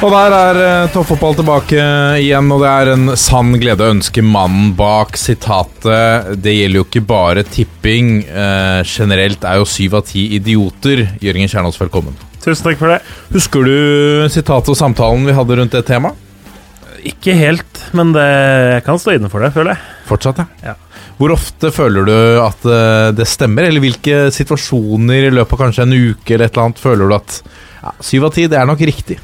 Og der er eh, toppfotball tilbake igjen, og det er en sann glede å ønske mannen bak sitatet. Det gjelder jo ikke bare tipping. Eh, generelt er jo syv av ti idioter. Jørgen Kjernås, velkommen. Tusen takk for det. Husker du sitatet og samtalen vi hadde rundt det temaet? Ikke helt, men det, jeg kan stå innenfor det, føler jeg. Fortsatt, Ja. Hvor ofte føler du at eh, det stemmer, eller hvilke situasjoner i løpet av kanskje en uke eller et eller annet føler du at ja, syv av ti, det er nok riktig?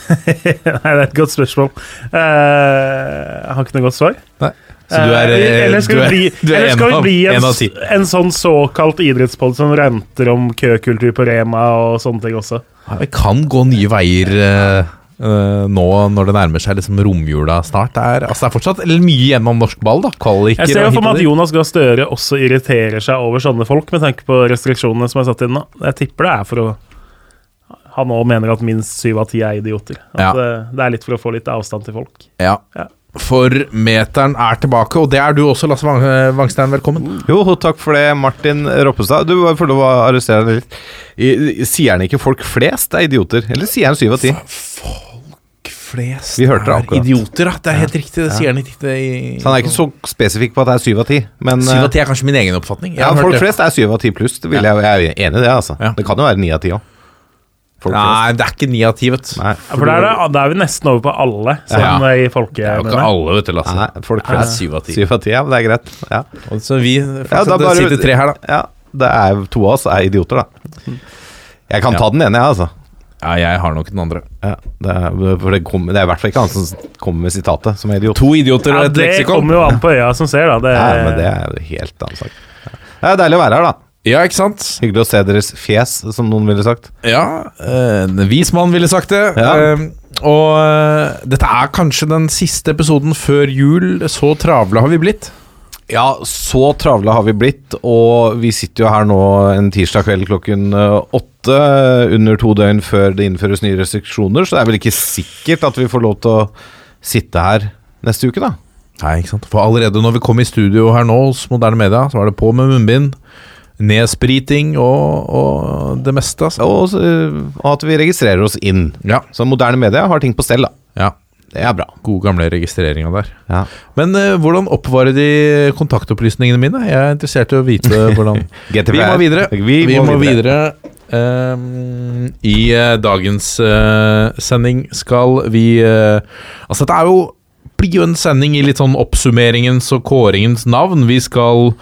Nei, det er et godt spørsmål. Uh, jeg har ikke noe godt svar. Nei. Så du er, Eh, eh, eller skal du vi er, bli, du er eller skal en, vi bli en, en av ti. en sånn såkalt idrettspod som renter om køkultur på Rema og sånne ting også? Vi kan gå nye veier eh, eh, nå når det nærmer seg liksom romjula snart. Det er, altså det er fortsatt mye igjen om norsk ball. da Kvaliker Jeg ser jo for meg at. Jonas Gahr Støre også irriterer seg over sånne folk, med tanke på restriksjonene som er satt inn nå. Jeg tipper det er for å Han òg mener at minst syv av ti er idioter. At Ja. det, det er litt for å få litt avstand til folk. Ja. Ja. For meteren er tilbake, og det er du også, Lasse Wang Wangstein. Velkommen. Jo, takk for det, Martin Roppestad. Du får lov å arrestere deg litt. Sier han ikke folk flest er idioter, eller sier han syv av ti? Flest Vi hørte det akkurat. idioter, da. Det er helt riktig. Det sier han ikke i Så han er ikke så spesifikk på at det er syv av ti, Syv av eh, ti er kanskje min egen oppfatning. Jeg ja, folk det. flest er syv av ti pluss. Det vil jeg, jeg er enig i det, altså. Ja. Det kan jo være ni av ti òg. Nei, det er ikke ni av ti, vet du. Nei, Ja, for da er, det, da er vi nesten over på alle, som Ja. i Det er jo ikke alle, vet du, Lasse. Nei, folk er flest. syv av ti. Syv av ti, ja, men det er greit. Ja. Og Så vi Ja, fortsetter ja, å sitte tre her, da. ja, det er to av oss er idioter, da. Jeg kan Ja. ta den ene, jeg, altså. Ja, jeg har nok den andre. Ja, det, er, for det, kommer- det er i hvert fall ikke han som kommer med sitatet, som er idiot. To idioter Ja, og et det kommer jo an på øya som ser, da. Det, ja, men det er jo helt annen sak. Ja. Det er deilig å være her, da. Ja, ikke sant? Hyggelig å se deres fjes, som noen ville sagt. Ja, eh, en vis mann ville sagt det. Ja. Eh, og eh, dette er kanskje den siste episoden før jul. Så travle har vi blitt. Ja, så travle har vi blitt, og vi sitter jo her nå en tirsdag kveld klokken åtte, under to døgn før det innføres nye restriksjoner, så det er vel ikke sikkert at vi får lov til å sitte her neste uke, da. Nei, ikke sant? For allerede når vi kom i studio her nå hos Moderne Media, så var det på med munnbind, nedspriting og, og det meste. Altså. Og, eh, og at vi registrerer oss inn. Ja, Så moderne media har ting på stell, da. ja. Det er bra. Gode gamle registreringa der. Ja. Men uh, hvordan oppvarer de kontaktopplysningene mine? Jeg er interessert i å vite hvordan. Vi må videre. Vi, må, videre. Ehm, I uh, dagens uh, sending skal vi eh, Altså, det er jo blir jo en sending i litt sånn oppsummeringens og kåringens navn. Vi skal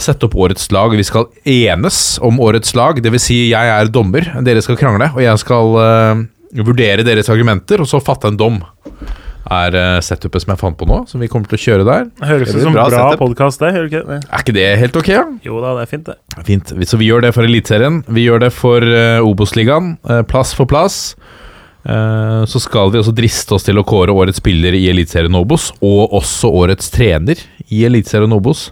sette opp årets lag. Vi skal enes om årets lag. Det vil si, jeg er dommer, dere skal krangle, og jeg skal uh, vurdere deres argumenter, og så fatte en dom. Er uh, setupet som jeg fant på nå, som vi kommer til å kjøre der. høres ut som bra bra, podkast, det. Gjør ikke det? Er ikke det helt ok? Ja? Jo da, det er fint, det. Fint. Så vi gjør det for Eliteserien. Vi gjør det for uh, Obos-ligaen. Uh, plass for plass. Eh, så skal vi også driste oss til å kåre årets spiller i Eliteserien Obos, og også årets trener i Eliteserien Obos.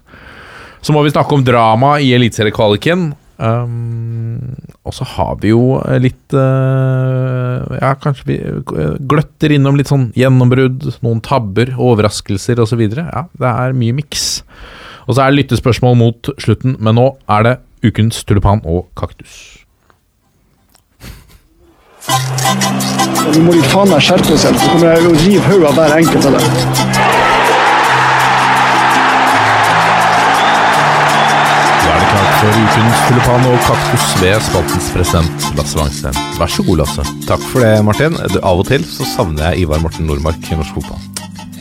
Så må vi snakke om drama i Eliteseriekvaliken. Um, og så har vi jo litt uh, Ja, kanskje vi eh, gløtter innom litt sånn gjennombrudd, noen tabber, overraskelser osv. Ja, det er mye miks. Og så er det lyttespørsmål mot slutten, men nå er det ukens tulipan og kaktus. Nå må de faen meg skjerpe seg, så kommer jeg å rive hodet av hver enkelt av dem. For ukens tulipan og kaktus ved spaltens president Lasse Wangstein. Vær så god, Lasse. Takk for det, Martin. Du, av og til så savner jeg Ivar Morten Nordmark i norsk fotball.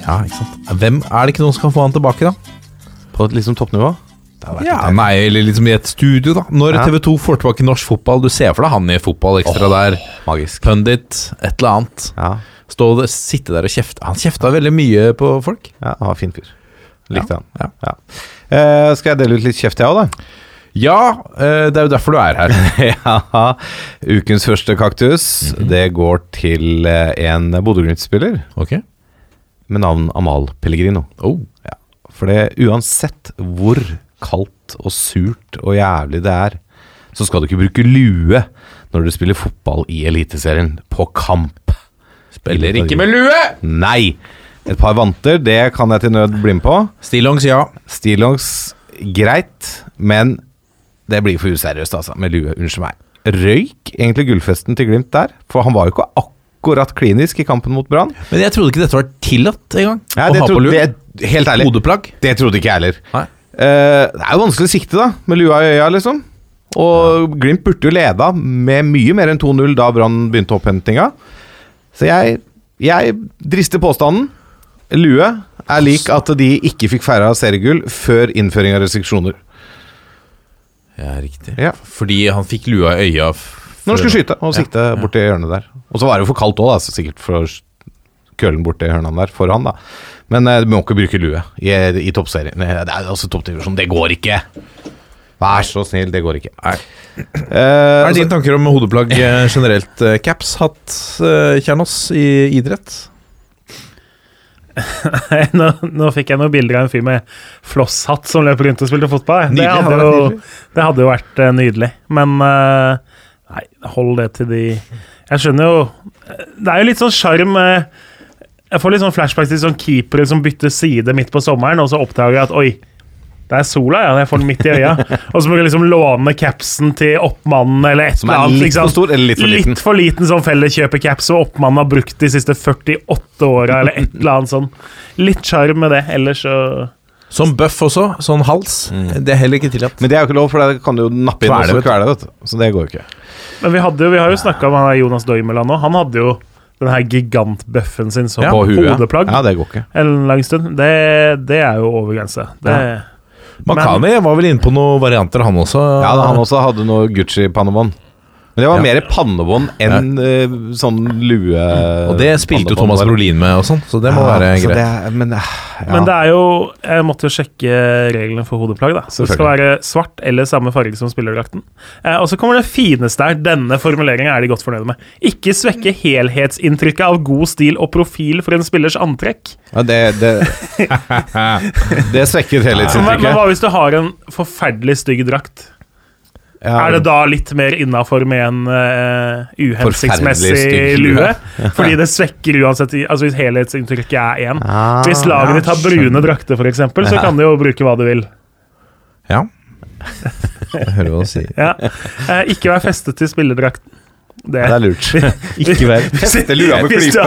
Ja, ikke sant. Hvem er det ikke noen som kan få han tilbake, da? På et liksom toppnivå. Ja, nei, eller liksom i et studio, da. Når Ja. TV2 får tilbake norsk fotball, du ser for deg han i fotball ekstra der. magisk. Pundit, et eller annet. Ja, Stå og sitte der og kjefte. Han kjefta veldig mye på folk. ja han var fin fyr. Likte han. Ja. Ja. Uh, skal jeg dele ut litt kjeft, jeg òg, da? Ja, eh, det er jo derfor du er her. ja. Ukens første kaktus, det går til eh, en Bodø-Glimt-spiller Ok. med navn Amal Pellegrino. Oh. Ja. For det, uansett hvor kaldt og surt og jævlig det er, så skal du ikke bruke lue når du spiller fotball i Eliteserien på kamp. Spiller ikke med lue! Nei! Et par vanter, det kan jeg til nød bli med på. Stillongs, ja. Stillongs, greit, men det blir for useriøst, altså, med lue. Unnskyld meg. Røyk egentlig gullfesten til Glimt der? For han var jo ikke akkurat klinisk i kampen mot Brann. Men jeg trodde ikke dette var tillatt engang. Ja, å ha på lue. Helt ærlig, Hodeplagg. det trodde ikke jeg heller. Nei. Eh, det er jo vanskelig å sikte, da, med lua i øya, liksom. Og Glimt burde jo leda med mye mer enn 2-0 da Brann begynte opphentinga. Så jeg, jeg drister påstanden. Lue er lik at de ikke fikk feira seriegull før innføring av restriksjoner. Ja, riktig. Ja. Fordi han fikk lua i øya Når han skulle skyte og Ja, ja. borti hjørnet der. Og så var det jo for kaldt òg, sikkert for å s- køle den borti hjørnet der for han, da. Men eh, du må ikke bruke lue i, i toppserien. Det er altså toppdivisjon. Det går ikke! Vær så snill, det går ikke. Nei. Eh, er altså- dine tanker om hodeplagg eh, generelt? eh, Caps hatt eh, Kjernås i idrett? nå, nå fikk jeg noen bilder av en fyr med flosshatt som løper rundt og spilte fotball. jeg. Det Nydelig, hadde, jo, det hadde jo vært eh, nydelig. Men uh, nei, hold det til de Jeg skjønner jo Det er jo litt sånn sjarm eh, Jeg får litt sånn flashbacks til sånn keepere som bytter side midt på sommeren, og så oppdager jeg at oi, det er sola, ja. Jeg får den midt i øya. Og så må du liksom låne capsen til oppmannen eller et eller er annet. litt for stor eller litt for liten? Litt for liten sånn felleskjøpecaps som oppmannen har brukt de siste 48 åra, eller et eller annet sånn. Litt sjarm med det, ellers så Som bøff også. Sånn hals. Det er heller ikke tillatt. Men det er jo ikke lov, for det kan du jo nappe inn Kvele, og kvele, vet du. Så det går jo ikke. Men vi, hadde jo, vi har jo snakka om han der Jonas Doimeland nå. Han hadde jo den her gigantbøffen sin som Ja, hodeplagg Ja, det går ikke. en lang stund. Det, det er jo over grensa. Det, Makani var vel inne på noen varianter, han også. Ja, da, han også hadde noe Gucci-pannebånd. Men det var Ja. mer pannebånd enn eh, sånn lue... Og det spilte jo Thomas. Brolin med og sånn, så det må Ja, være greit. det men eh, ja. Men det er jo Jeg måtte jo sjekke reglene for hodeplagg. da Det skal være svart eller samme farge som spillerdrakten. Eh, og så kommer det fineste her. Denne formuleringen er de godt fornøyde med. Ikke svekke helhetsinntrykket av god stil og profil for en spillers antrekk. ja, det, det, det svekker Men, men hva hvis du har en forferdelig stygg drakt? Ja, Er det da litt mer innafor med en uh, uhensiktsmessig lue. Fordi det svekker uansett Altså Hvis helhetsinntrykket er én. Ah, Hvis laget ditt har brune drakter, f.eks., så kan du jo bruke hva du vil. Ja. Jeg hører hva du sier. Ja. uh, ikke vær festet til spillerdrakten. Det, Det er lurt. Ikke vær Feste lua med klype?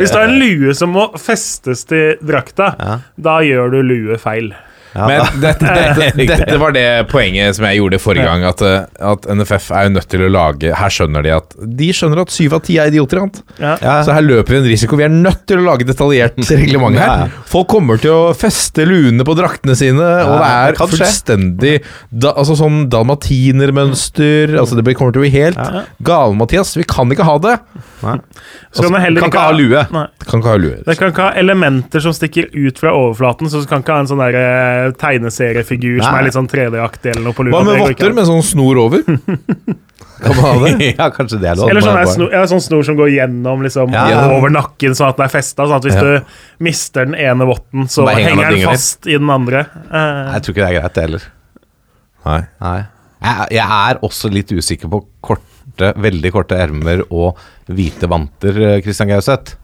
Hvis du har en lue som må festes til drakta, Ja. da gjør du lue feil. Men dette, dette, dette var det poenget som jeg gjorde forrige gang. At, eh, at NFF er jo nødt til å lage Her skjønner de at De skjønner at syv av ti er idioter. Så her løper vi en risiko. Vi er nødt til å lage detaljert reglement her. Folk kommer til å feste luene på draktene sine, og det er fullstendig da, Altså sånn dalmatinermønster Altså Det kommer til å bli helt Ja. gale, Mathias. Vi kan ikke ha det. Nei kan du kan ikke ha lue. Nei. Kan ikke ha lue. Det kan ikke ha elementer som stikker ut fra overflaten, så du kan ikke ha en sånn der tegneseriefigur som er litt sånn 3D-aktig eller noe på lua. Hva med votter med sånn snor over? Kan man ha det? ja, kanskje det er lov. Eller sånn, snor, ja, sånn snor som går gjennom liksom, Ja, over nakken, sånn at den er festa. Sånn at hvis Ja. du mister den ene votten, så Bare henger den henger den fast i den andre. Uh, Jeg tror ikke det er greit, det heller. Nei. Nei. Jeg, jeg er også litt usikker på korte, veldig korte ermer og hvite vanter, eh, Christian Gauseth.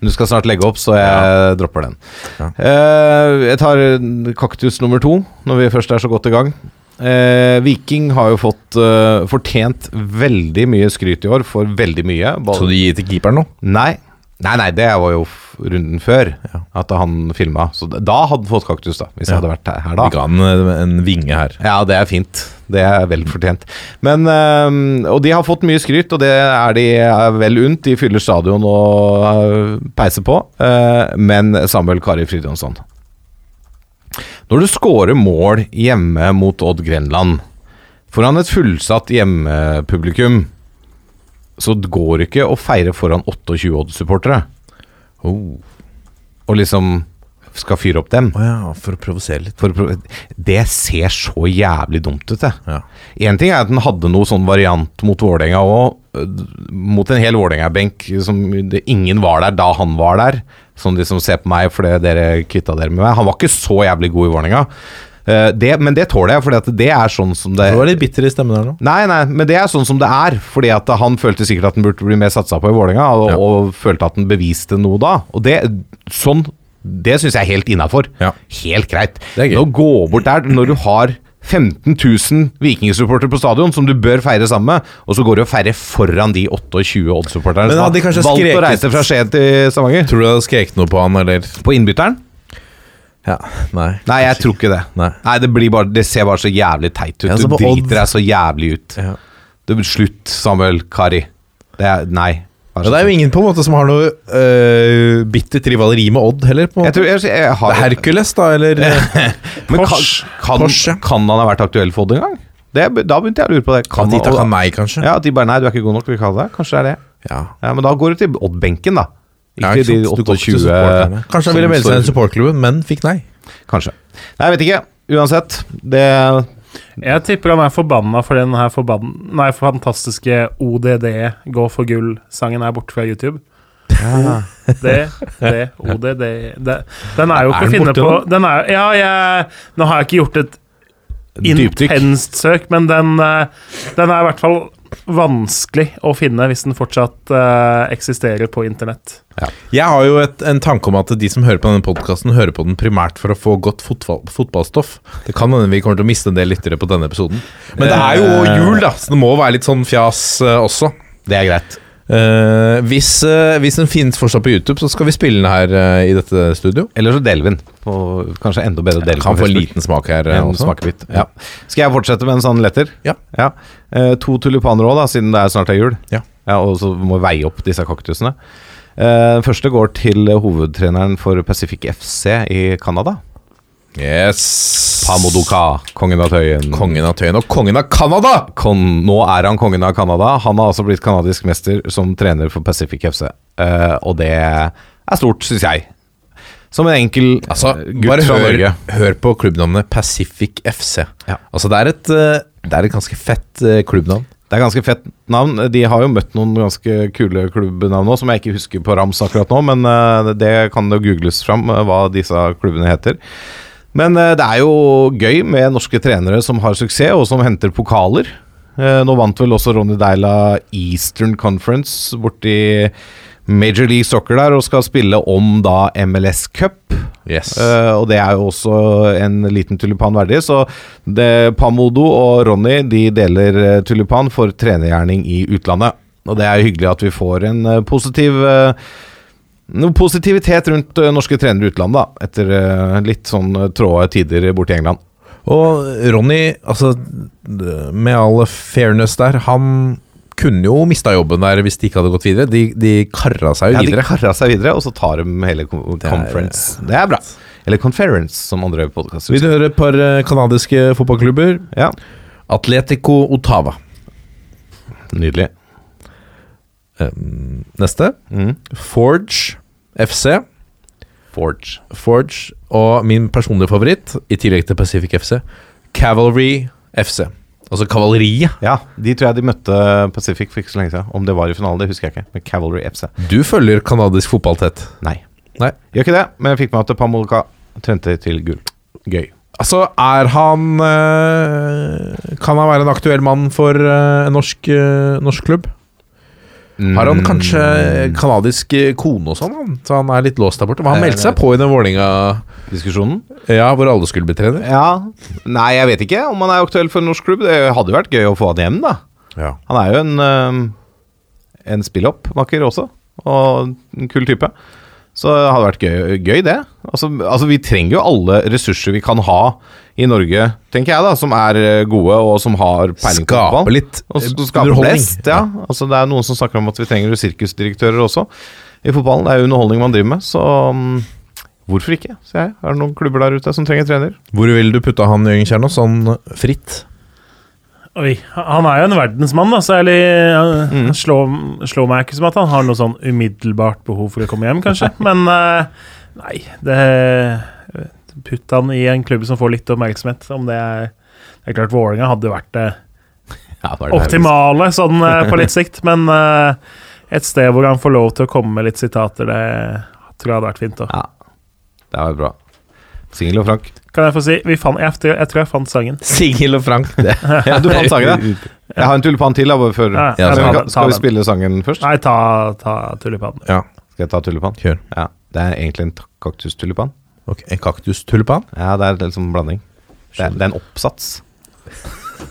Men du skal snart legge opp, så jeg dropper den. Ja. Uh, jeg tar eh, kaktus nummer to, når vi først er så godt i gang. Uh, Viking har jo fått uh, fortjent veldig mye skryt i år for veldig mye. Ball- Så du gir til keeperen nå? Nei. Nei, nei, det var jo runden før at han filma. Så da- hadde han fått kaktus, da. Hvis jeg hadde vært her, her da. Vi ga han en vinge her. Ja, det er fint. Det er vel fortjent. Men, og de har fått mye skryt, og det er de vel unt. De fyller stadion og øh, peiser på. øh, men Samuel Kari Fridjonsson Når du scorer mål hjemme mot Odd Grenland foran et fullsatt hjemmepublikum, så går det ikke å feire foran 28 Odd-supportere. Oh. Og liksom skal fyre opp dem. Oh ja, for å provosere litt. For å prøve- det ser så jævlig dumt ut, det. Ja. Ting er at den hadde noe sånn variant mot Vålerenga òg, mot en hel Vålerenga-benk ingen var der da han var der. Som de som ser på meg fordi dere kvitta dere med meg. Han var ikke så jævlig god i Vålerenga. Eh, det, men det tåler jeg, for det er sånn som det Du var litt bitter i stemmen der nå. Nei, nei, men det er sånn som det er. Fordi at han følte sikkert at han burde bli mer satsa på i Vålerenga, og, Ja. og følte at han beviste noe da. Og det, sånn, det syns jeg er helt innafor. Ja. Helt greit. Det. Nå gå bort der når du har 15 000 Vikingsupportere på stadion som du bør feire sammen med, og så går du og feirer foran de 28 Odd-supporterne som har kanskje skreket... å reise fra Skien til Stavanger. Tror du det hadde skreket noe på han, eller? På innbytteren? Ja, nei. Nei, jeg tror ikke det. Nei. det, blir bare, det ser bare så jævlig teit ut. Du driter deg så jævlig ut. Ja. Det slutt, Samuel Kari. Det er, nei. Ja, det er jo ingen på en måte som har noe uh, bittert rivaleri med Odd heller. på en jeg tror, jeg, jeg har, Det er Hercules, da, eller? Men kan, kan, kan han ha vært aktuell for Odd en gang? Det, da begynte jeg å lure på det. Kan de takka nei, kanskje? Ja, at de bare Nei, du er ikke god nok, vi kaller det Kanskje det er det. Ja. Ja, Men da går du til Odd-benken, da. Ja, Ikke ikke de Du går ikke til 28. Kanskje han ville melde seg inn i supportklubben, men fikk nei. Kanskje. Nei, jeg vet ikke. Uansett. Det Jeg tipper han er forbanna for den her forbann... Nei, fantastiske ODD, Gå for gull-sangen er borte fra YouTube. Det, det, ODD det, Den er jo ikke å finne på den er, Ja, jeg Nå har jeg ikke gjort et intenst søk, men den, eh, den er i hvert fall vanskelig å finne hvis den fortsatt uh, eksisterer på internett. Jeg har jo et, en tanke om at de som hører på denne podkasten, hører på den primært for å få godt fotball, fotballstoff. Det kan hende vi kommer til å miste en del lyttere på denne episoden. Men det er jo jul, da, så det må være litt sånn fjas uh, også. Det er greit. Eh, hvis, uh, hvis den finnes fortsatt på YouTube, så skal vi spille den her uh, i dette studio. Eller så deler vi den. på Kanskje enda bedre deler Kan få en liten smak her En smakebit. Ja. Skal jeg fortsette med en sånn letter? Ja. Eh, to tulipaner òg, siden det er snart er jul. Ja. Og så må vi veie opp disse kaktusene. Den første går til hovedtreneren for Pacific FC i Canada. Yes. Pamodoka, kongen av Tøyen. Kongen av Tøyen og kongen av Canada! Kon, nå er han kongen av Canada. Han har altså blitt canadisk mester som trener for Pacific FC. Uh, og det er stort, syns jeg. Som en enkel Altså, eh, gutt fra Norge. hør på klubbnavnet Pacific FC. Ja. Altså, det er et, eh, det er et ganske fett eh, klubbnavn. Det er ganske fett navn. De har jo møtt noen ganske kule klubbnavn nå, som jeg ikke husker på rams akkurat nå, men eh, det kan jo googles fram eh, hva disse klubbene heter. Men eh, det er jo gøy med norske trenere som har suksess, og som henter pokaler. Eh, Nå vant vel også Ronny Deila Eastern Conference borti Major League Soccer der, og skal spille om da MLS Cup. Yes. Eh, og det er jo også en liten tulipan verdig. Så det, Pamodo og Ronny de deler tulipan for trenergjerning i utlandet. Og det er jo hyggelig at vi får en positiv eh, noe positivitet rundt eh, norske trenere i utlandet, da. Etter eh, litt sånn eh, tråde tider borti England. Og Ronny, altså Med all fairness der, han kunne jo mista jobben der hvis de ikke hadde gått videre. De, de karra seg jo Ja, de videre. karra seg videre, og så tar de hele co- er- conference. Det er bra. Eller conference, som andre podkaster du høre et par canadiske fotballklubber? Ja, Atletico Otava. nydelig. Neste. Mm. Forge FC. Forge. Forge. Og min personlige favoritt, i tillegg til Pacific FC, Cavalry FC. Altså kavaleriet. Ja, de tror jeg de møtte Pacific for ikke så lenge siden. Om det var i finalen, det husker jeg ikke. Men Cavalry FC. Du følger kanadisk fotball tett. Nei. Nei. Gjør ikke det, men jeg fikk med at Pamolka trente til gull. Gøy. Altså, er han eh, Kan han være en aktuell mann for eh, en norsk, eh, norsk klubb? Har han kanskje kanadisk eh, kone og sånn, så han er litt låst der borte? Men han Eh, meldte seg på i den Vålerenga-diskusjonen? Ja, hvor alle skulle bli trener. Ja. Nei, jeg vet ikke om han er aktuell for en norsk klubb. Det hadde jo vært gøy å få han hjem, da. Ja. Han er jo en, øhm, en spilloppmaker også, og en kul type. Så det hadde vært gøy, gøy det. Altså, altså, vi trenger jo alle ressurser vi kan ha i Norge, tenker jeg, da, som er øh, gode, og som har peiling på Skape litt eh, underholdning. ja. Altså, det er noen som snakker om at vi trenger sirkusdirektører også i fotballen. Det er jo underholdning man driver med, så um, hvorfor ikke, sier jeg. Er det noen klubber der ute som trenger trener? Hvor vil du putte han, Jørgen Kjernås? Sånn fritt? Oi, han er jo en verdensmann, da, så jeg Mm. uh, slår, slår meg ikke som at han har noe sånn umiddelbart behov for å komme hjem, kanskje. Men uh, Nei, det Putt han i en klubb som får litt oppmerksomhet. Om det er Det er klart Vålerenga hadde vært det Ja, det optimale sånn eh, på litt sikt, men eh, et sted hvor han får lov til å komme med litt sitater, det tror jeg hadde vært fint. Da. Ja, det var bra. Singel og Frank. Kan jeg få si vi fant, jeg, jeg tror jeg fant sangen. Singel og Frank. Det. Ja, du fant sangen, ja? Jeg har en tulipan til. da, før. Ja, Ja, Skal jeg vi, skal, vi spille sangen først? Nei, ta, ta tulipanen. Ja, Skal jeg ta tulipan? kjør. Ja, Det er egentlig en kaktustulipan. Okay, En kaktustulipan? Ja, det er liksom blanding. Det er, det er en oppsats.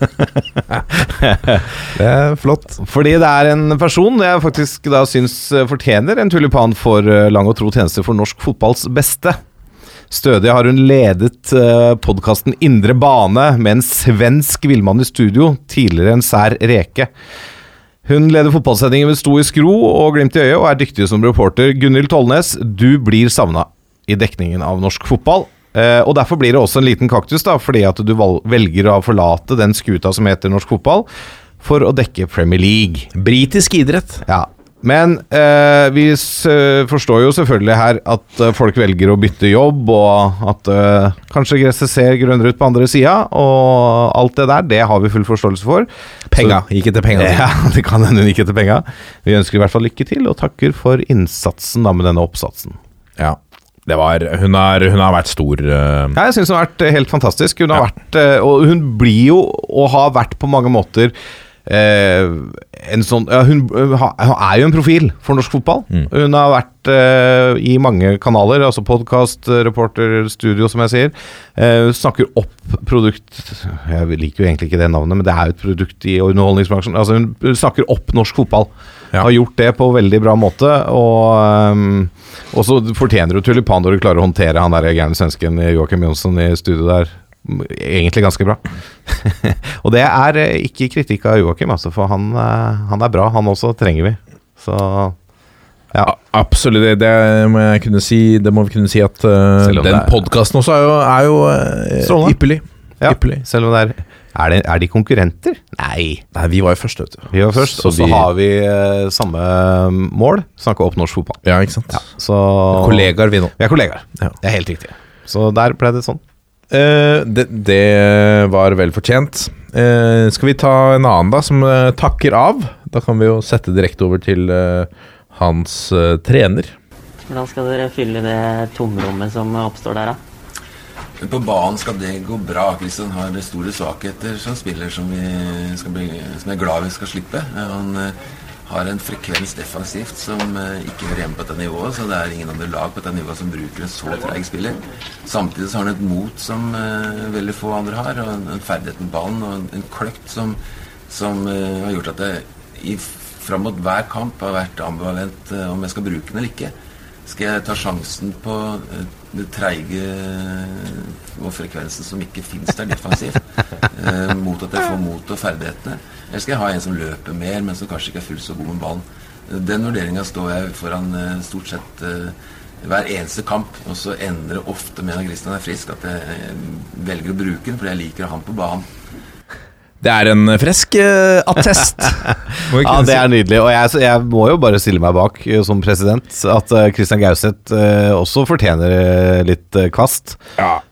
Det er flott. Fordi det er en person jeg faktisk da syns fortjener en tulipan for eh, lang og tro tjeneste for norsk fotballs beste. Stødig har hun ledet uh, podkasten Indre bane med en svensk villmann i studio, tidligere en sær reke. Hun leder fotballsendingen ved i skro og Glimt i øyet, og er dyktig som reporter. Gunhild Tollnes, du blir savna i dekningen av norsk fotball. Uh, og Derfor blir det også en liten kaktus, da, fordi at du velger å forlate den skuta som heter norsk fotball, for å dekke Premier League. Britisk idrett. Ja, men eh, vi eh, forstår jo selvfølgelig her at eh, folk velger å bytte jobb, og at eh, kanskje gresset ser grønnere ut på andre sida, og alt det der, det har vi full forståelse for. Penga. Gikk etter penga. Ja, det kan hende hun gikk etter penga. Vi ønsker i hvert fall lykke til, og takker for innsatsen da med denne oppsatsen. Ja. Det var, hun, har, hun har vært stor. Uh... Ja, jeg syns hun har vært helt fantastisk. Hun har vært, eh, og hun blir jo, og har vært på mange måter eh, en sånn ja, hun, hun er jo en profil for norsk fotball. Hun har vært eh, i mange kanaler, altså podkast, reporter, studio, som jeg sier. Eh, hun snakker opp produkt Jeg liker jo egentlig ikke det navnet, men det er jo et produkt i underholdningsbransjen. Altså, hun snakker opp norsk fotball. Ja. Har gjort det på veldig bra måte. Og um, så fortjener du tulipan når du klarer å håndtere han der gærne svensken Joakim Jonsson i studio der. Egentlig ganske bra. og det er eh, ikke kritikk av Joakim, altså, for han, eh, han er bra. Han også trenger vi. Så ja. Absolutt, det, det må jeg kunne si. Det må vi kunne si at uh, den podkasten også er jo, er jo uh, ypperlig. ja. Ypperlig. Selv om det er er, det, er de konkurrenter? Nei. Nei, vi var jo først, vet du. Vi var først, Så og så vi- har vi uh, samme mål. Snakke opp norsk fotball. Ja, ikke sant. Ja, så Kollegaer, vi nå. Vi er kollegaer. Ja. Det er helt riktig. Så der ble det sånn. Eh, det, det var vel fortjent. Uh, skal vi ta en annen, da, som uh, takker av? Da kan vi jo sette direkte over til hans trener. Hvordan skal dere fylle det tomrommet som oppstår der, da? På banen skal det gå bra. Kristian har store svakheter som spiller som, vi skal bli, som jeg er glad vi skal slippe. Han har en frekvens defensivt som eh, ikke hører hjemme på dette nivået. Så det er ingen andre lag på dette nivået som bruker en så treig spiller. Samtidig så har han et mot som eh, veldig få andre har, og en, ferdighet med ballen og en, en kløkt som, som eh, har gjort at det i, fram mot hver kamp har vært ambivalent om jeg skal bruke den eller ikke. Skal jeg ta sjansen på det treige og frekvensen som ikke fins der defensivt, mot at jeg får mot og ferdighetene? Eller skal jeg ha en som løper mer, men som kanskje ikke er fullt så god med ballen? Den vurderinga står jeg foran eh, stort sett eh, hver eneste kamp. Og så ender det ofte med når Christian er frisk, at jeg eh, velger å bruke den fordi jeg liker å ha han på banen. Det er en frisk uh, attest. Ja, det er nydelig. Og jeg, jeg må jo bare stille meg bak som president at uh, Christian Gauseth uh, også fortjener litt kvast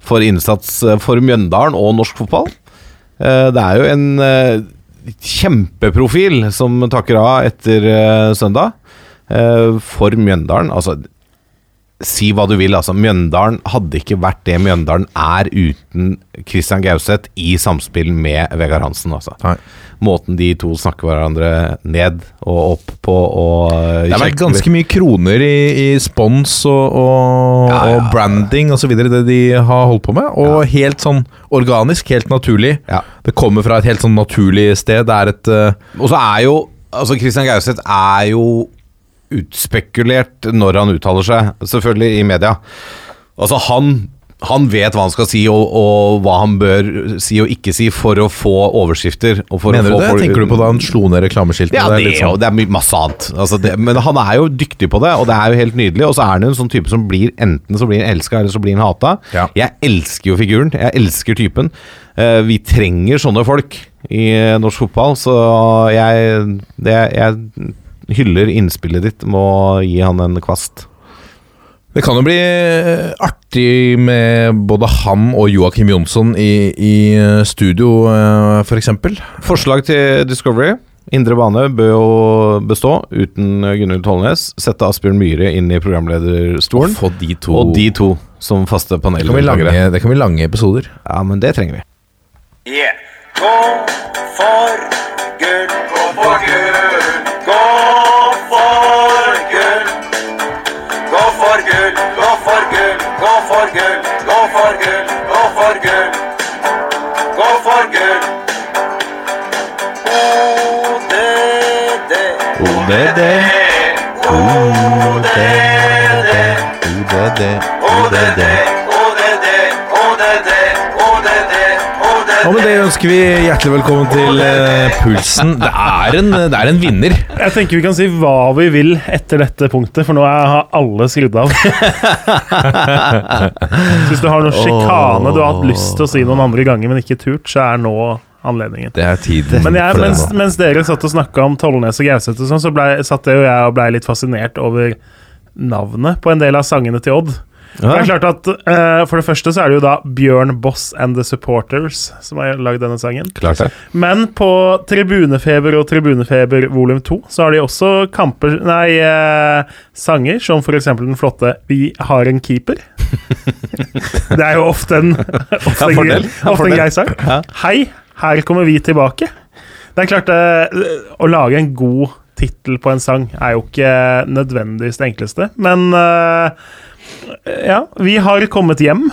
for innsats for Mjøndalen og norsk fotball. Eh, det er jo en kjempeprofil som takker av etter eh, søndag. Eh, for Mjøndalen, altså Si hva du vil, altså. Mjøndalen hadde ikke vært det Mjøndalen er uten Christian Gauseth i samspill med Vegard Hansen, altså. Nei. Måten de to snakker hverandre ned og opp på og Det har vært ganske mye kroner i, i spons og, og, Ja, ja. og branding osv. det de har holdt på med. Og helt sånn organisk, helt naturlig. Ja. Det kommer fra et helt sånn naturlig sted. Det er et uh... Og så er jo Altså, Christian Gauseth er jo utspekulert når han uttaler seg, selvfølgelig i media. Altså, han han vet hva han skal si, og, og hva han bør si og ikke si for å få overskrifter. Mener du det? Tenker du på da han slo ned reklameskiltene? Ja, Det det, sånn- det er masse annet. Altså det, men han er jo dyktig på det, og det er jo helt nydelig. Og så er han jo en sånn type som blir enten så blir han elska, eller så blir han hata. Ja. Jeg elsker jo figuren. Jeg elsker typen. Eh, vi trenger sånne folk i eh, norsk fotball, så jeg, det, jeg hyller innspillet ditt med å gi han en kvast. Det kan jo bli eh, artig med både han og Joakim Jonsson i, i eh, studio, f.eks. for eksempel. Forslag til Discovery. Indre bane bør jo bestå uten Gunhild Tollnes. Sette Asbjørn Myhre inn i programlederstolen. Få de to Og de to som faste det kan, bli lange, paneldeltakere. det kan bli lange episoder. Ja, men det trenger vi. Yeah. Gå for gull. Gå for gull. Gafargöl Gafargöl, Gafargöl, Gafargöl, Gafargöl, Gafargöl Gafargöl Udede Udede Udede Udede Udede Udede Udede Og med det ønsker vi hjertelig velkommen til eh, Pulsen. Det er, en, det er en vinner. Jeg tenker vi kan si hva vi vil etter dette punktet, for nå er- har alle skrudd av. Så hvis du har noe sjikane du har hatt lyst til å si noen andre ganger, men ikke turt, så er nå anledningen. Det er tid. Men jeg, for det mens, nå. mens dere satt og snakka om Tollnes og Gauseth og sånn, så ble, satt jeg og jeg og blei litt fascinert over navnet på en del av sangene til Odd. Det er klart at uh, For det første så er det jo da Bjørn Boss and The Supporters som har lagd denne sangen. Klart det. Men på Tribunefeber og Tribunefeber volum 2 så har de også kamper Nei, uh, sanger som eksempel den flotte 'Vi har en keeper'. det er jo ofte en, ofte en, Ja, ofte en grei sang. Hei, her kommer vi tilbake. Det er klart uh, Å lage en god tittel på en sang er jo ikke nødvendigvis det enkleste, men eh, ja, vi har kommet hjem.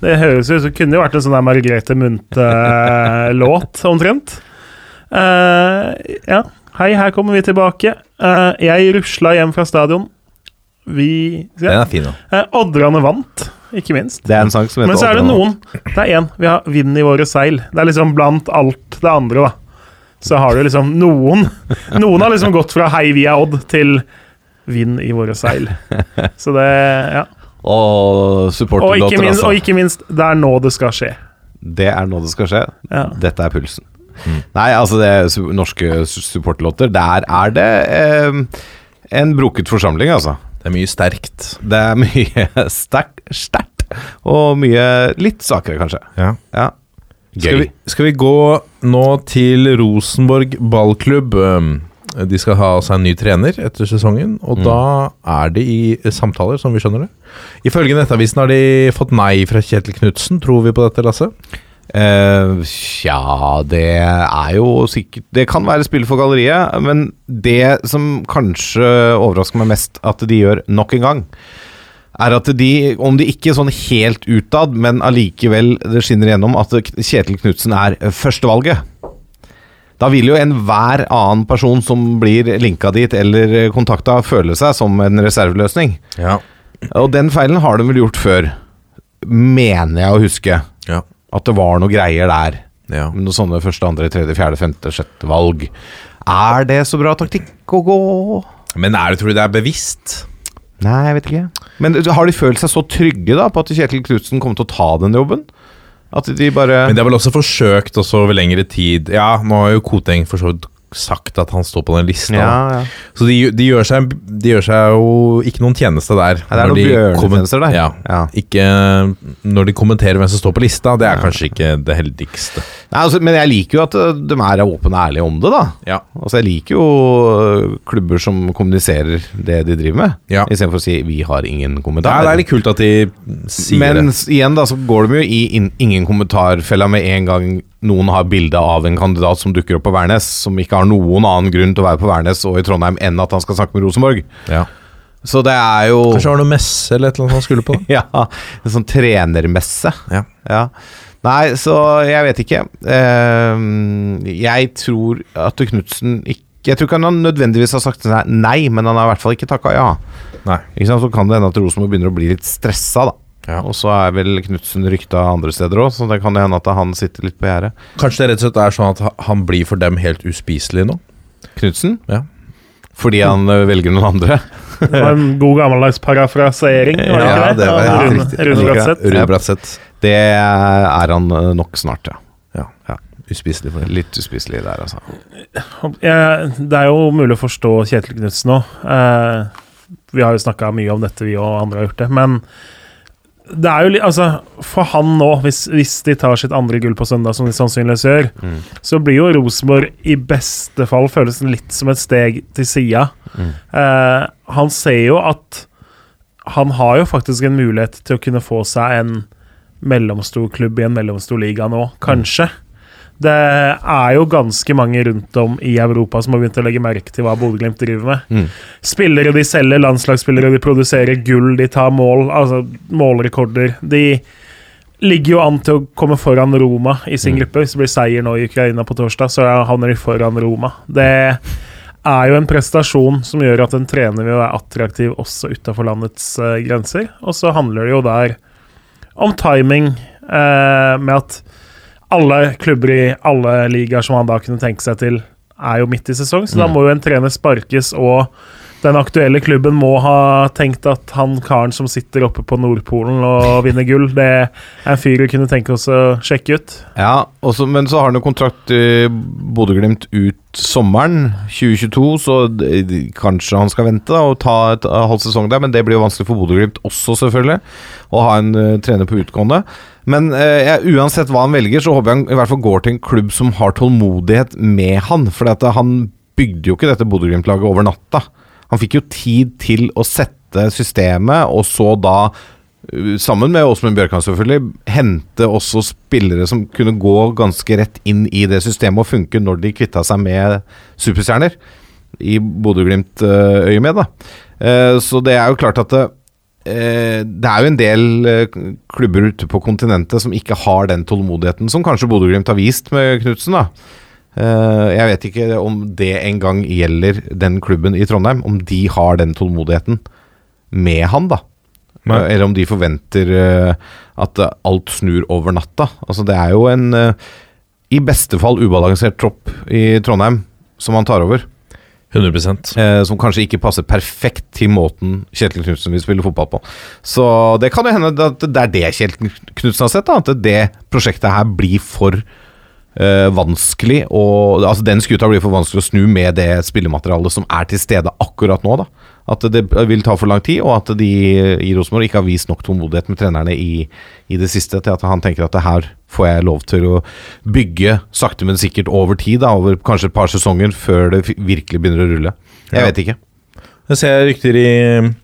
Det høres ut som det kunne jo vært en sånn der Margrethe Munthe-låt, omtrent. Uh, ja. Hei, her kommer vi tilbake. Uh, jeg rusla hjem fra stadion. Vi Den er fin, da. Uh, Oddrane vant, ikke minst. Det er en sang som heter Men så er det noen Det er én. Vi har vind i våre seil. Det er liksom blant alt det andre, da. Så har du liksom noen Noen har liksom gått fra 'hei, vi er Odd' til 'vind i våre seil'. Så det Ja. Og supporterlåter, minst, altså. og ikke minst, det er nå det skal skje. Det er nå det skal skje. Ja. Dette er pulsen. Nei, altså det norske su- supporterlåter. Der er det eh, en broket forsamling, altså. Det er mye sterkt. Det er mye sterkt, sterkt, og mye litt svakere, kanskje. Ja. Ja. Skal vi, skal vi gå nå til Rosenborg ballklubb? De skal ha seg en ny trener etter sesongen, og da er de i samtaler, som vi skjønner det. Ifølge Nettavisen har de fått nei fra Kjetil Knutsen. Tror vi på dette, Lasse? Eh, ja, det er jo sikkert Det kan være spill for galleriet, men det som kanskje overrasker meg mest at de gjør nok en gang, er at de, om de ikke sånn helt utad, men allikevel det skinner igjennom at Kjetil Knutsen er førstevalget. Da vil jo enhver annen person som blir linka dit eller kontakta, føle seg som en reserveløsning. Ja. Og den feilen har de vel gjort før, mener jeg å huske. Ja. At det var noe greier der. ja. Noen sånne første, andre, tredje, fjerde, femte, sjette valg. Er det så bra taktikk å gå? Men er det, tror du det er bevisst? Nei, jeg vet ikke. Men har de følt seg så trygge da på at Kjetil Knutsen kommer til å ta den jobben? At de bare Men de har vel også forsøkt også over lengre tid. Ja, nå har jo Koteng for så vidt sagt at han står på den lista. Ja, ja. Så de, de, gjør seg, de gjør seg jo ikke noen tjeneste der. Ja, det er noen de bjørnetjenester der. Ja. Ikke når de kommenterer hvem som står på lista. Det er kanskje ikke det heldigste. Nei, altså, men jeg liker jo at uh, de er åpne og ærlige om det, da. Ja. Altså, jeg liker jo uh, klubber som kommuniserer det de driver med, Ja. istedenfor å si 'vi har ingen kommentar'. er, det er litt kult at de sier Men det. Men igjen da, så går de jo i in ingen kommentarfella med en gang noen har bilde av en kandidat som dukker opp på Værnes, som ikke har noen annen grunn til å være på Værnes og i Trondheim enn at han skal snakke med Rosenborg. Ja. Så det er jo Kanskje var noe messe eller et eller annet han skulle på? Ja, en sånn trenermesse. Ja. Ja. Nei, så jeg vet ikke. Ehm, jeg tror at Knutsen ikke Jeg tror ikke han nødvendigvis har sagt nei, men han har i hvert fall ikke takka ja. Nei. Ikke sant? Så kan det hende at Rosenborg begynner å bli litt stressa, da. Ja. Og så er vel Knutsen rykta andre steder òg, så det kan hende at han sitter litt på gjerdet. Kanskje det rett og slett er sånn at han blir for dem helt uspiselig nå? Knutsen? Ja. Fordi han ø, velger noen andre? Det var en god gammeldags parafrasering, var det Ja, ikke det? det var helt Rune, riktig. Rune Bratseth. Det er han nok snart, ja. Ja. Ja. Uspiselig for. Litt uspiselig der, altså. Det er jo mulig å forstå Kjetil Knutsen nå. Eh, Vi har jo snakka mye om dette, vi og andre har gjort det. Men det er jo litt Altså, for han nå, hvis, hvis de tar sitt andre gull på søndag, som de sannsynligvis gjør, Mm. så blir jo Rosenborg i beste fall føles litt som et steg til sida. Mm. Eh, han ser jo at han har jo faktisk en mulighet til å kunne få seg en mellomstor klubb i en mellomstor liga nå, kanskje. Det er jo ganske mange rundt om i Europa som har begynt å legge merke til hva Bodø-Glimt driver med. Mm. Spillere de selger, landslagsspillere de produserer gull, de tar mål, altså målrekorder. De ligger jo an til å komme foran Roma i sin gruppe. Hvis det blir seier nå i Ukraina på torsdag, så havner de foran Roma. Det er jo en prestasjon som gjør at en trener vil være attraktiv også utafor landets uh, grenser. Og så handler det jo der om timing, uh, med at alle klubber i alle ligaer som han da kunne tenke seg til, er jo midt i sesong, så da må jo en trener sparkes, og den aktuelle klubben må ha tenkt at han karen som sitter oppe på Nordpolen og vinner gull, det er en fyr vi kunne tenke oss å sjekke ut. Ja, også, men så har han jo kontrakt i Bodø-Glimt ut sommeren 2022, så kanskje han skal vente da, og ta et halv sesong der, men det blir jo vanskelig for Bodø-Glimt også, selvfølgelig, å ha en uh, trener på utgående. Men jeg, uansett hva han velger, så håper jeg han i hvert fall går til en klubb som har tålmodighet med han, for uh, han bygde jo ikke dette Bodø-Glimt-laget over natta. Han fikk jo tid til å sette systemet, og så da uh, sammen med Åsmund Bjørkan selvfølgelig, hente også spillere som kunne gå ganske rett inn i det systemet og funke når de kvitta seg med superstjerner. I Bodø-Glimt-øyemed. Eh, Så det er jo klart at det, eh, det er jo en del eh, klubber ute på kontinentet som ikke har den tålmodigheten som kanskje Bodø-Glimt har vist med Knutsen. Eh, Jeg vet ikke om det engang gjelder den klubben i Trondheim, om de har den tålmodigheten med han, da. Nei. Eller om de forventer at alt snur over natta. Altså, det er jo en i beste fall ubalansert tropp i Trondheim som han tar over. 100 Eh, som kanskje ikke passer perfekt til måten Kjetil Knutsen vil spille fotball på. Så det kan jo hende at det er det Kjetil Knutsen har sett, da, at det prosjektet her blir for eh, vanskelig og, Altså den skuta blir for vanskelig å snu med det spillematerialet som er til stede akkurat nå. da At det vil ta for lang tid, og at de i Rosenborg ikke har vist nok tålmodighet med trenerne i, i det siste til at han tenker at det her får jeg lov til å bygge sakte, men sikkert over tid. da Over kanskje et par sesonger før det virkelig begynner å rulle. Jeg Ja. vet ikke. Jeg ser rykter i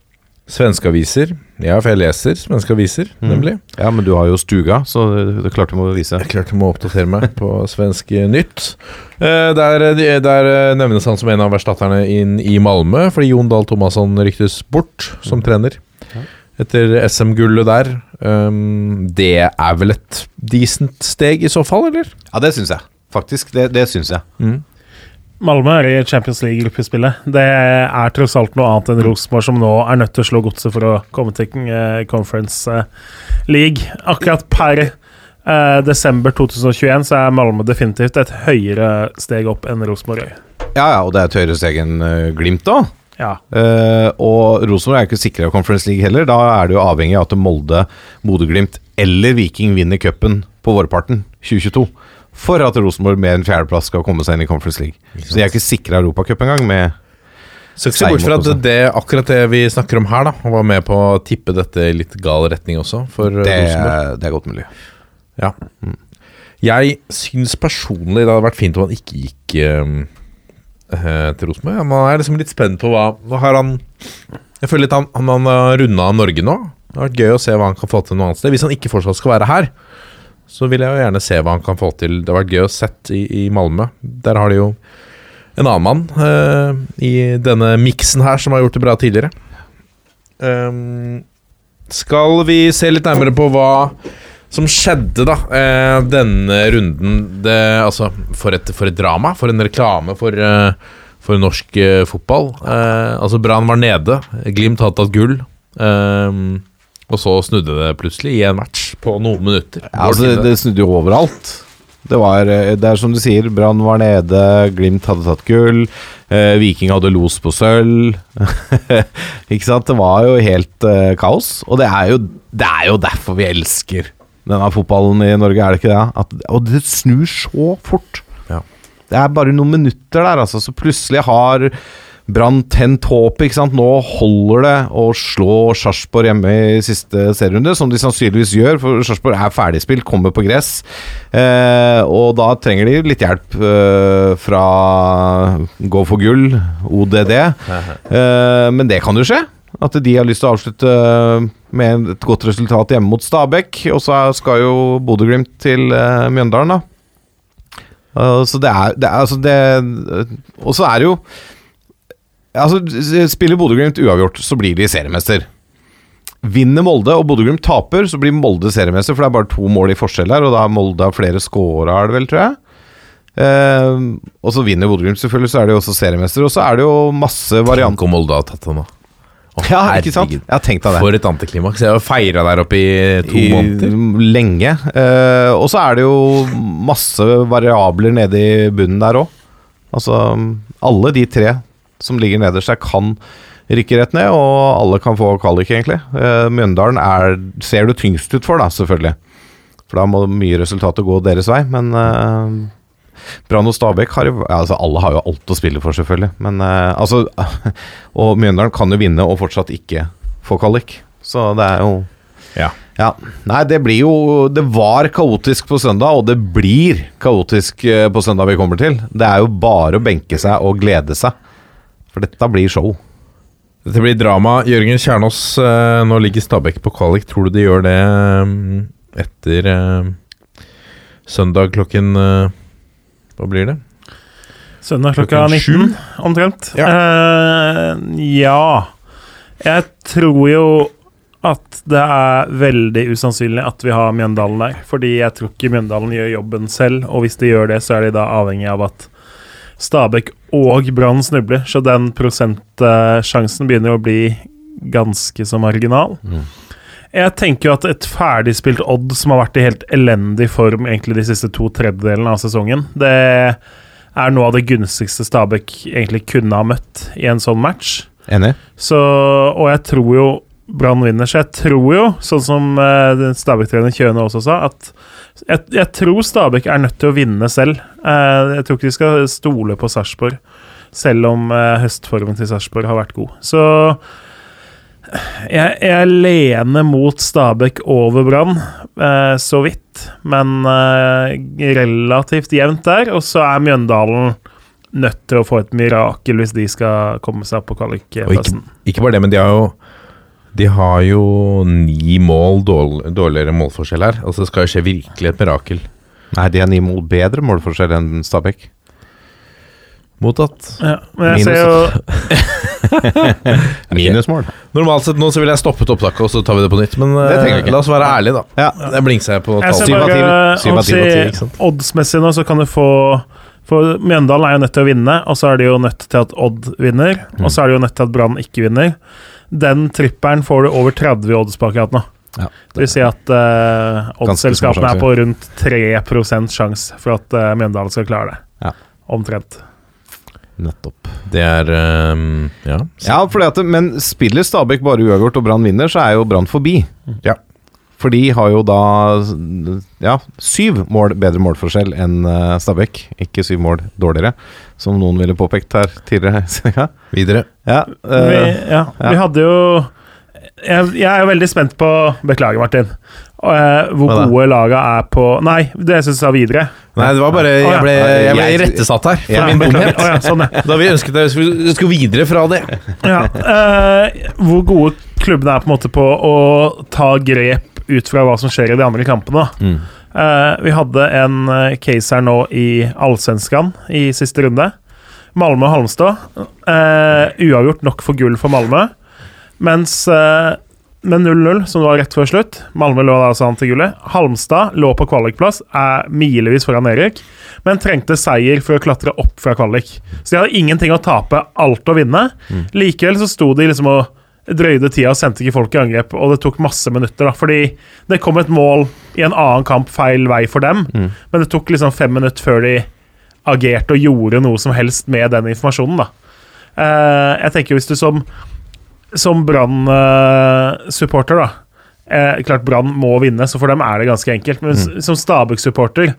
svenske aviser. Ja, for jeg leser svenske aviser, nemlig. Ja, men du har jo stuga, så det klarte klart du må vise. Jeg klarte å oppdatere meg på svensk eh, nytt. Eh, Der, der eh, nevnes han som en av erstatterne inn i Malmö, fordi Jon Dahl Thomasson ryktes bort som trener. Etter SM-gullet der. Um, det er vel et decent steg i så fall, eller? Ja, det syns jeg. Faktisk. Det, det syns jeg. Malmö er i Champions League-gruppespillet. Det er tross alt noe annet enn Rosenborg, som nå er nødt til å slå godset for å komme til eh, Conference eh, League. Akkurat per eh, desember 2021 så er Malmö definitivt et høyere steg opp enn Rosenborg. Ja, ja, og det er et høyere steg enn eh, Glimt, da. Ja. Uh, og Rosenborg er ikke sikra Conference League heller. Da er det jo avhengig av at Molde, Bodø-Glimt eller Viking vinner cupen på vårparten 2022. For at Rosenborg med en fjerdeplass skal komme seg inn i Conference League. Så de er ikke sikra Europacup engang. Med Så ikke se bort fra at det, akkurat det vi snakker om her, da, var med på å tippe dette i litt gal retning også, for eh, det, Rosenborg. det er godt mulig. Ja. Jeg syns personlig det hadde vært fint om han ikke gikk eh, eh, til Rosenborg. Ja, Man er liksom litt spent på hva, hva har han Jeg føler litt han, han, han har runda Norge nå. Det har vært gøy å se hva han kan få til noe annet sted. Hvis han ikke fortsatt skal være her, så vil jeg jo gjerne se hva han kan få til. Det har vært gøy å sett i, i Malmö. Der har de jo en annen mann uh, i denne miksen her som har gjort det bra tidligere. Um, skal vi se litt nærmere på hva som skjedde da uh, denne runden det, Altså, for et, for et drama, for en reklame for, uh, for norsk fotball. Altså, Brann var nede, Glimt hadde tatt gull. eh, og så snudde det plutselig i en match på noen minutter. Ja, altså, det, det snudde jo overalt. Det var eh, Det er som du sier, Brann var nede, Glimt hadde tatt gull, eh, Viking hadde los på sølv. ikke sant? Det var jo helt eh, kaos. Og det er, jo, det er jo derfor vi elsker denne fotballen i Norge, er det ikke det? At, og det snur så fort. Ja. Det er bare noen minutter der, altså, så plutselig har Brann tent håp, ikke sant. Nå holder det å slå Sarpsborg hjemme i siste serierunde, som de sannsynligvis gjør, for Sarpsborg er ferdigspilt, kommer på gress. Eh, og da trenger de litt hjelp eh, fra Gå for gull, ODD. Eh, men det kan jo skje. At de har lyst til å avslutte med et godt resultat hjemme mot Stabæk. Og så skal jo Bodø-Glimt til eh, Mjøndalen, da. Uh, så det er, det er altså det Og så er det jo Altså, Spiller Bodø-Glimt uavgjort, så blir de seriemester. Vinner Molde og Bodø-Glimt taper, så blir Molde seriemester, for det er bare to mål i forskjell her, og da har Molde flere scora, er det vel, tror jeg. Eh, og så vinner Bodø-Glimt, selvfølgelig, så er de også seriemester. Og så er det jo masse Tenk om Molde har tatt den, da. Oh, Ja, ikke sant? Jeg har tenkt av det. For et antiklimaks. Jeg har feira der oppe i to I, måneder. lenge. Eh, og så er det jo masse variabler nede i bunnen der òg. Altså, alle de tre som ligger nederst der, kan rykke rett ned, og alle kan få kvalik, egentlig. Uh, Mjøndalen er, ser du tyngst ut for, da, selvfølgelig. For da må mye resultater gå deres vei, men uh, Brann og Stabæk har jo altså Alle har jo alt å spille for, selvfølgelig. Men eh, altså Og Mjøndalen kan jo vinne og fortsatt ikke få kvalik. Så det er jo Ja. ja. Nei, det blir jo Det var kaotisk på søndag, og det blir kaotisk på søndag vi kommer til. Det er jo bare å benke seg og glede seg. For dette blir show. Dette blir drama. Jørgen Kjernås, eh, nå ligger Stabæk på kvalik. Tror du de gjør det eh, etter eh, søndag klokken eh, Hva blir det? Søndag klokka Klokken 19, omtrent. Ja. Uh, ja. Jeg tror jo at det er veldig usannsynlig at vi har Mjøndalen der. Fordi jeg tror ikke Mjøndalen gjør jobben selv, og hvis de gjør det, så er de da avhengig av at Stabæk og Brann snubler. Så den prosentsjansen begynner å bli ganske så marginal. Jeg tenker jo at et ferdigspilt Odd som har vært i helt elendig form egentlig de siste to tredjedelene av sesongen, det er noe av det gunstigste Stabæk egentlig kunne ha møtt i en sånn match. Enig? Så, og jeg tror jo Brann vinner, så jeg tror jo, sånn som uh, Stabæk-trener Kjøne også sa, at jeg, jeg tror Stabæk er nødt til å vinne selv. Eh, jeg tror ikke de skal stole på Sarpsborg, selv om eh, høstformen til Sarpsborg har vært god. Så jeg, jeg lener mot Stabæk over Brann, eh, så vidt. Men eh, relativt jevnt der. Og så er Mjøndalen nødt til å få et mirakel hvis de skal komme seg opp på kvalikplassen. ikke, ikke bare det, men de har jo De har jo ni mål dårligere målforskjell her. Altså Det skal jo skje virkelig et mirakel. Nei, de har ni mål bedre målforskjell enn Stabæk. Mottatt. Ja, men jeg Minus, ser jo Minusmål. Normalt sett nå så ville jeg stoppet opptaket, og så tar vi det på nytt. Men eh, ikke. la oss være ærlige, da. Ja. Det blingser jeg på Jeg ser tall. Syv av bare ti. Syv av å ti, si oddsmessig nå, så kan du få For Mjøndalen er jo nødt til å vinne, og så er de jo nødt til at Odd vinner. Mm. Og så er de jo nødt til at Brann ikke vinner. Den tripperen får du over 30 odds på akkurat nå. Ja, Det vil si at uh, oddsselskapene er på rundt 3 sjanse for at uh, Mjøndalen skal klare det. Ja. Omtrent. Nettopp. Det er um, Ja. Ja, fordi at, men spiller Stabæk bare uavgjort og Brann vinner, så er jo Brann forbi. Ja. For de har jo da ja, syv mål bedre målforskjell enn eh, Stabæk. Ikke syv mål dårligere, som noen ville påpekt her tidligere. ja, Videre. vi, eh, ja, vi hadde jo jeg, jeg er jo veldig spent på Beklager, Martin. eh, hvor Hva gode laga er på Nei, det syns jeg sa videre. Nei, det var bare Jeg ble, jeg ble irettesatt her for Ja, min dumhet. Oh, ja, sånn. Da vi ønsket at vi skulle- videre fra det. Ja, eh, hvor gode klubbene er på en måte på å ta grep ut fra hva som skjer i de andre kampene. Mm. Uh, vi hadde en eh, case her nå i Allsvenskan i siste runde. Malmö og Halmstad. Uh, uavgjort nok for gull for Malmö. Mens uh, med 0-0, som var rett før slutt Malmö lå altså an til gullet. Halmstad lå på kvalikplass, er milevis foran Erik, men trengte seier for å klatre opp fra kvalik. Så de hadde ingenting å tape, alt å vinne. Likevel så sto de liksom og drøyde tida og sendte ikke folk i angrep, og det tok masse minutter, da, fordi det kom et mål i en annen kamp feil vei for dem, men det tok liksom fem minutter før de agerte og gjorde noe som helst med den informasjonen, da. Eh, jeg tenker hvis du som som Brann-supporter, da eh, Klart Brann må vinne, så for dem er det ganske enkelt. Men mm. som Stabæk-supporter,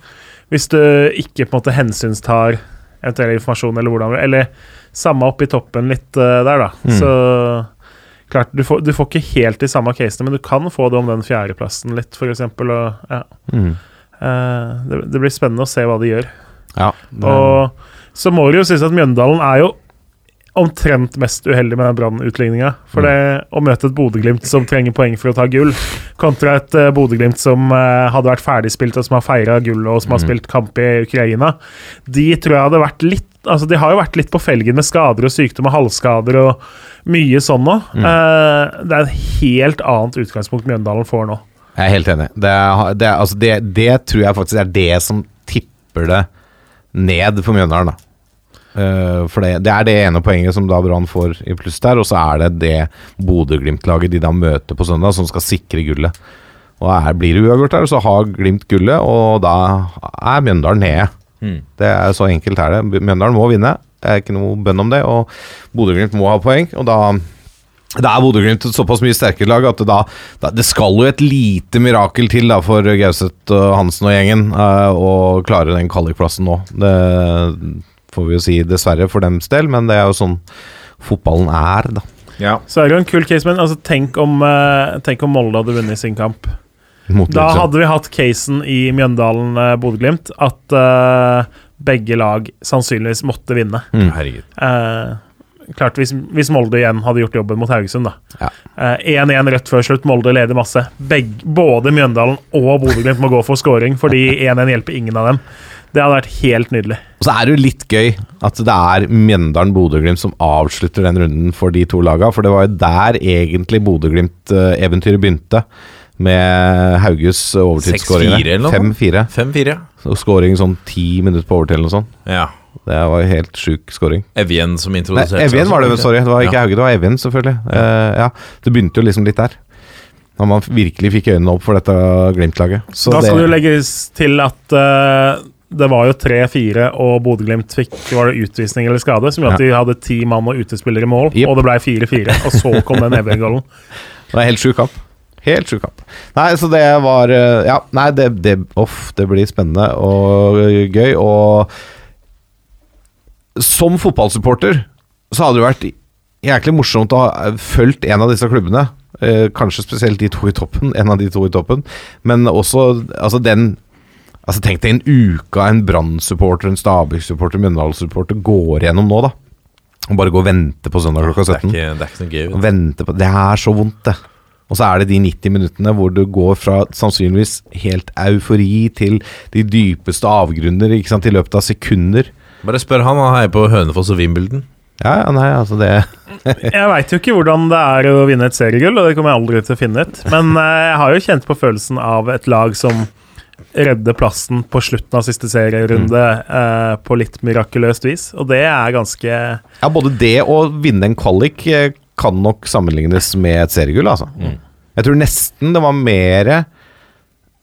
hvis du ikke på en måte hensynstar eventuell informasjon, eller hvordan Eller samme opp i toppen litt eh, der, da. Mm. Så klart, du får, du får ikke helt de samme casene, men du kan få det om den fjerdeplassen litt, eksempel. Ja. Mm. Uh, det, det blir spennende å se hva de gjør. Ja, det, Og så må det jo sies at Mjøndalen er jo omtrent mest uheldig med den Brann-utligninga. For det å møte et Bodø-Glimt som trenger poeng for å ta gull, kontra et uh, Bodø-Glimt som uh, hadde vært ferdigspilt og som har feira gull og som har spilt kamp i Ukraina, de tror jeg hadde vært litt Altså, de har jo vært litt på felgen med skader og sykdom og halvskader og mye sånn nå. Eh, det er et helt annet utgangspunkt Mjøndalen får nå. Jeg er helt enig. Det, er, det, er, altså det, det tror jeg faktisk er det som tipper det ned for Mjøndalen. da. Uh, for det, det er det ene poenget som da Brann får i pluss der, og så er det det Bodø-Glimt-laget de da møter på søndag, som skal sikre gullet. Og er, Blir det uavgjort der, så har Glimt gullet, og da er Mjøndalen nede. Det er Så enkelt er det. Mjøndalen må vinne, det er ikke noe bønn om det, og Bodø-Glimt må ha poeng. og da det er Bodø-Glimt et såpass mye sterkere lag at det, da, da, det skal jo et lite mirakel til da for Gauseth og Hansen og gjengen eh, å klare den kvalikplassen nå. Det får vi jo si dessverre for dems del, men det er jo sånn fotballen er, da. Ja. Så er det jo en kul case, men altså, tenk, om, uh, tenk om Molde hadde vunnet sin kamp. Motlig, Da hadde vi hatt casen i Mjøndalen-Bodø-Glimt at eh, begge lag sannsynligvis måtte vinne. Mm. Eh, klart hvis, hvis Molde igjen hadde gjort jobben mot Haugesund, da. Ja. Eh, 1-1 rett før slutt, Molde leder masse. Begge, både Mjøndalen og Bodø-Glimt må gå for scoring, fordi 1-1 hjelper ingen av dem. Det hadde vært helt nydelig. Og så er det jo litt gøy at det er Mjøndalen-Bodø-Glimt som avslutter den runden for de to laga, for det var jo der egentlig Bodø-Glimt-eventyret begynte. Med Hauges 6-4 overtidsskåringer. 5-4. 5-4. Og Skåring sånn ti minutter på overtid eller noe sånt. Ja. Det var helt sjuk skåring. Evjen som Nei, introduserte Evjen var det, sorry. Det var ikke Ja. Hauge, det var Evjen, selvfølgelig. Eh, ja, Det begynte jo liksom litt der. Da man virkelig fikk øynene opp for dette Glimt-laget. Da skal det jo legges til at uh, det var jo 3-4, og Bodø-Glimt fikk var det utvisning eller skade, som gjorde at de hadde ti mann og utespillere i mål, yep. og det ble 4-4. Og så kom den Evjen-golden. det var helt sjuk kamp. Helt sjuk kamp. Nei, så det var eh, Ja, nei, det, det Uff, det blir spennende og gøy. Og som fotballsupporter så hadde det vært jæklig morsomt å ha fulgt en av disse klubbene. Eh, kanskje spesielt de to i toppen, en av de to i toppen. Men også altså den Altså Tenk deg en uke av en Brann-supporter, en Stabæk-supporter, Mjøndalen-supporter går gjennom nå, da. Og bare gå og vente på søndag klokka Det er 17. ikke, det er ikke noe gøy. på Det er så vondt, det. Og så er det de 90 minuttene hvor du går fra sannsynligvis helt eufori til de dypeste avgrunner ikke sant, i løpet av sekunder. Bare spør han, han heier på Hønefoss og Wimbledon. Ja, ja, nei, altså det Jeg veit jo ikke hvordan det er å vinne et seriegull, og det kommer jeg aldri til å finne ut. Men eh, jeg har jo kjent på følelsen av et lag som redder plassen på slutten av siste serierunde eh, på litt mirakuløst vis, og det er ganske Ja, både det og vinne en kvalik eh, kan nok sammenlignes med et seriegull, altså. Jeg tror nesten det var mer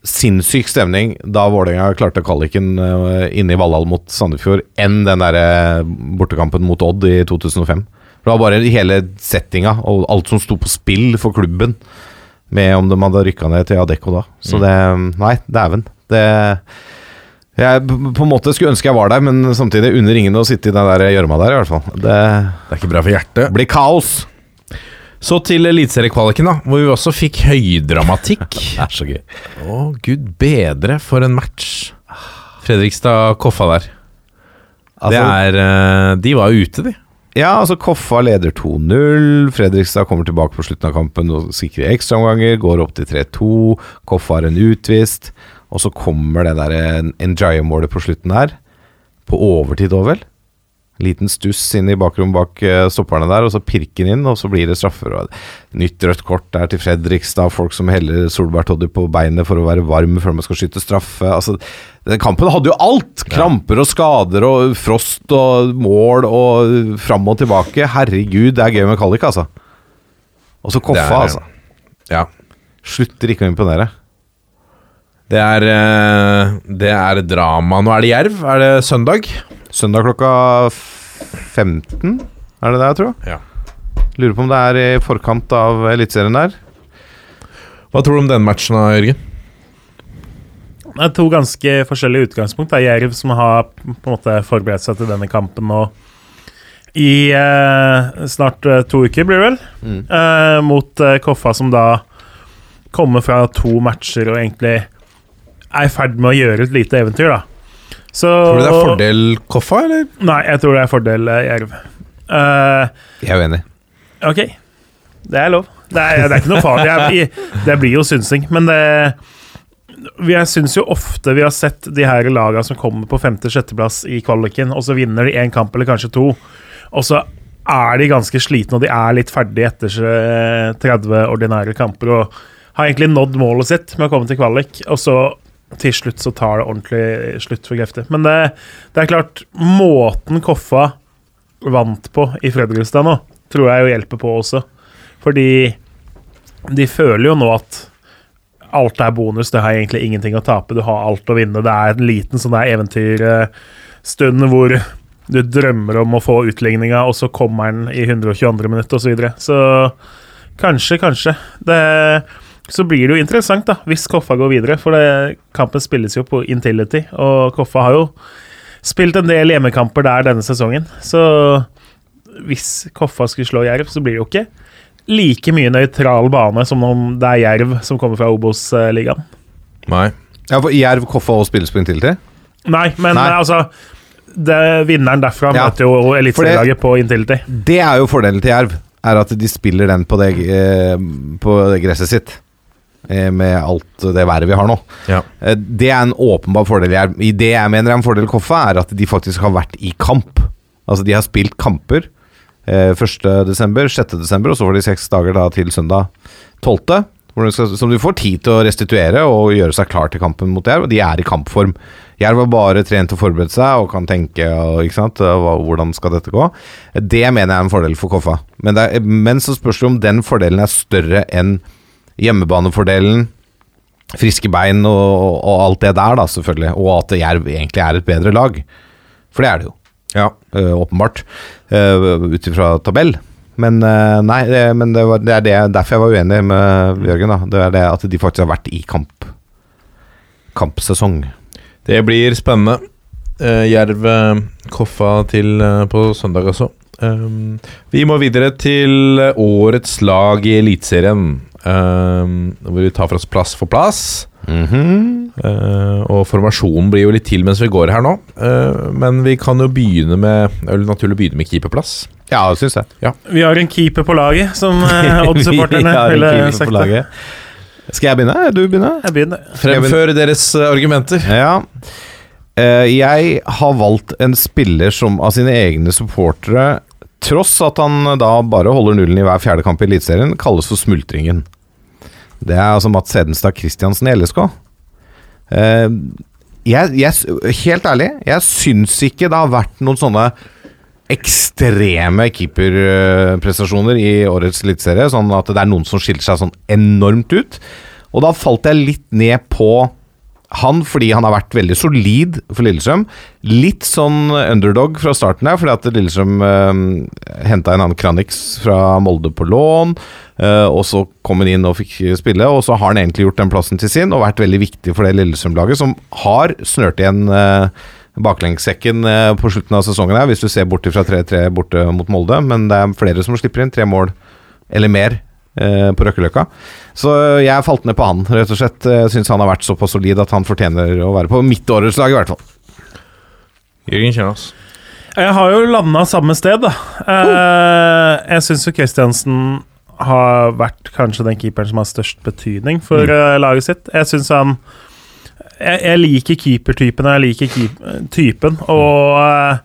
sinnssyk stemning da Vålerenga klarte kvaliken eh, inne i Valhall mot Sandefjord, enn den der eh, bortekampen mot Odd i 2005. Det var bare hele settinga og alt som sto på spill for klubben, med om de hadde rykka ned til Adecco da. Så det Nei, dæven. Det jeg på en måte skulle ønske jeg var der, men samtidig under ingen å sitte i den gjørma der, i hvert fall. Det Det er ikke bra for hjertet. blir kaos. Så til eliteseriekvaliken, da, hvor vi også fikk høydramatikk. Det er så gøy. Å, gud bedre for en match. Fredrikstad-Koffa der. Altså, det er eh, De var ute, de. Ja, altså Koffa leder 2-0. Fredrikstad kommer tilbake på slutten av kampen og sikrer ekstraomganger. Går opp til 3-2. Koffa har en utvist. Og så kommer det der Njaya-målet på slutten her. På overtid òg, vel? Liten stuss inn i bakrommet bak eh, stopperne der, og så pirker han inn, og så blir det straffer. Og nytt rødt kort der til Fredrikstad. Folk som heller solbærtoddy på beinet for å være varm før man skal skyte straffe. Altså, den kampen hadde jo alt! Kramper og skader og frost og mål og fram og tilbake. Herregud, det er gøy med Kallik, altså. Og så Koffa, er- altså. Ja. Slutter ikke å imponere. Det er, eh, det er drama. Nå er det Jerv. Er det søndag? Søndag klokka 15, er det det, jeg tror? Ja. Lurer på om det er i forkant av Eliteserien der. Hva tror du om den matchen, da, Jørgen? Det er to ganske forskjellige utgangspunkt. Det er Jerv som har på en måte forberedt seg til denne kampen nå i eh, snart eh, to uker, blir det vel, Mm. eh, mot eh, Koffa, som da kommer fra to matcher og egentlig er i ferd med å gjøre et lite eventyr, da. Så Tror du det er fordel Koffa, eller? Nei, jeg tror det er fordel eh, Jerv. Uh, Jeg er uenig. Ok, det er lov. Det er, det er ikke noe farlig. Det blir jo synsing. Men det vi- Jeg syns jo ofte vi har sett de her lagene som kommer på femte-sjetteplass i kvaliken, og så vinner de én kamp eller kanskje to, og så er de ganske slitne, og de er litt ferdige etter eh, 30 ordinære kamper og har egentlig nådd målet sitt med å komme til kvalik, og så til slutt så tar det ordentlig slutt for krefter. Men det, det er klart, måten Koffa vant på i Fredrikstad nå, tror jeg jo hjelper på også. Fordi de føler jo nå at alt er bonus, det har egentlig ingenting å tape, du har alt å vinne. Det er en liten sånn der eventyrstund hvor du drømmer om å få utligninga, og så kommer den i 122. minutt, osv. Så, så kanskje, kanskje. Det, så blir det jo interessant, da, hvis Koffa går videre. For det, kampen spilles jo på Intility, og Koffa har jo spilt en del hjemmekamper der denne sesongen. Så hvis Koffa skulle slå Jerv, så blir det jo ikke like mye nøytral bane som om det er Jerv som kommer fra Obos-ligaen. Nei. Ja, for Jerv, Koffa og spilles på Intility? Nei, men Nei. altså det, Vinneren derfra Ja, møter jo eliteserielaget på Intility. Det er jo fordelen til Jerv, er at de spiller den på det, eh, på det gresset sitt. Eh, med alt det været vi har nå. Ja. Eh, det er en åpenbar fordel. Jeg, I det jeg mener er en fordel Koffa, er at de faktisk har vært i kamp. Altså, de har spilt kamper. Eh, 1. desember, 6. desember, og så får de seks dager da til søndag 12. Hvor de skal, som du får tid til å restituere og gjøre seg klar til kampen mot Jerv. Og de er i kampform. Jerv har bare trent og forberedt seg og kan tenke og, sant, eh, hvordan skal dette gå. Det mener jeg er en fordel for Koffa. Men, er, men så spørs det om den fordelen er større enn hjemmebanefordelen. Friske bein og, og alt det der, da, selvfølgelig. Og at Jerv egentlig er et bedre lag. For det er det jo. Ja. Eh, åpenbart. Uh, Ut ifra tabell. Men eh, nei, det, men det, var, det er det, derfor jeg var uenig med Jørgen. da Det er det at de faktisk har vært i kamp kampsesong. Det blir spennende. Uh, Jerv Koffa til på søndag også. Vi må videre til årets lag i Eliteserien. Hvor vi tar for oss plass for plass. Eh, og formasjonen blir jo litt til mens vi går her nå. Eh, men vi kan jo begynne med Det er vel naturlig å begynne med keeperplass. Ja, det syns jeg. Vi har en keeper på laget, som eh, Odd-supporterne ville sagt. det. Skal jeg begynne? Du begynner? Jeg begynner. Fremfør deres eh, argumenter. Ja. Eh, jeg har valgt en spiller som av sine egne supportere, tross at han da bare holder nullen i hver fjerde kamp i Eliteserien, kalles for Smultringen. Det er altså Mats Hedenstad Christiansen i LSK. Eh, jeg, jeg, helt ærlig, jeg syns ikke det har vært noen sånne ekstreme keeperprestasjoner i årets eliteserie. Sånn at det er noen som skiller seg sånn enormt ut. Og da falt jeg litt ned på han fordi han har vært veldig solid for Lillestrøm. Litt sånn underdog fra starten her, fordi at Lillestrøm uh, henta en annen Kranix fra Molde på lån. eh, og så kom han inn og fikk spille, og så har han egentlig gjort den plassen til sin og vært veldig viktig for det Lillestrøm-laget, som har snørt igjen uh, baklengssekken eh, på slutten av sesongen her, hvis du ser bort fra 3-3 borte mot Molde. Men det er flere som slipper inn tre mål eller mer eh, på Røkkeløkka. Så jeg falt ned på han, rett og slett. Jeg syns han har vært såpass solid at han fortjener å være på mitt årets lag, i hvert fall. Jørgen Kjernås. Jeg har jo landa samme sted, da. Eh, jeg syns jo Kristiansen har vært kanskje den keeperen som har størst betydning for mm. laget sitt. Jeg syns han jeg, jeg liker keepertypen, jeg liker keep, typen, og eh,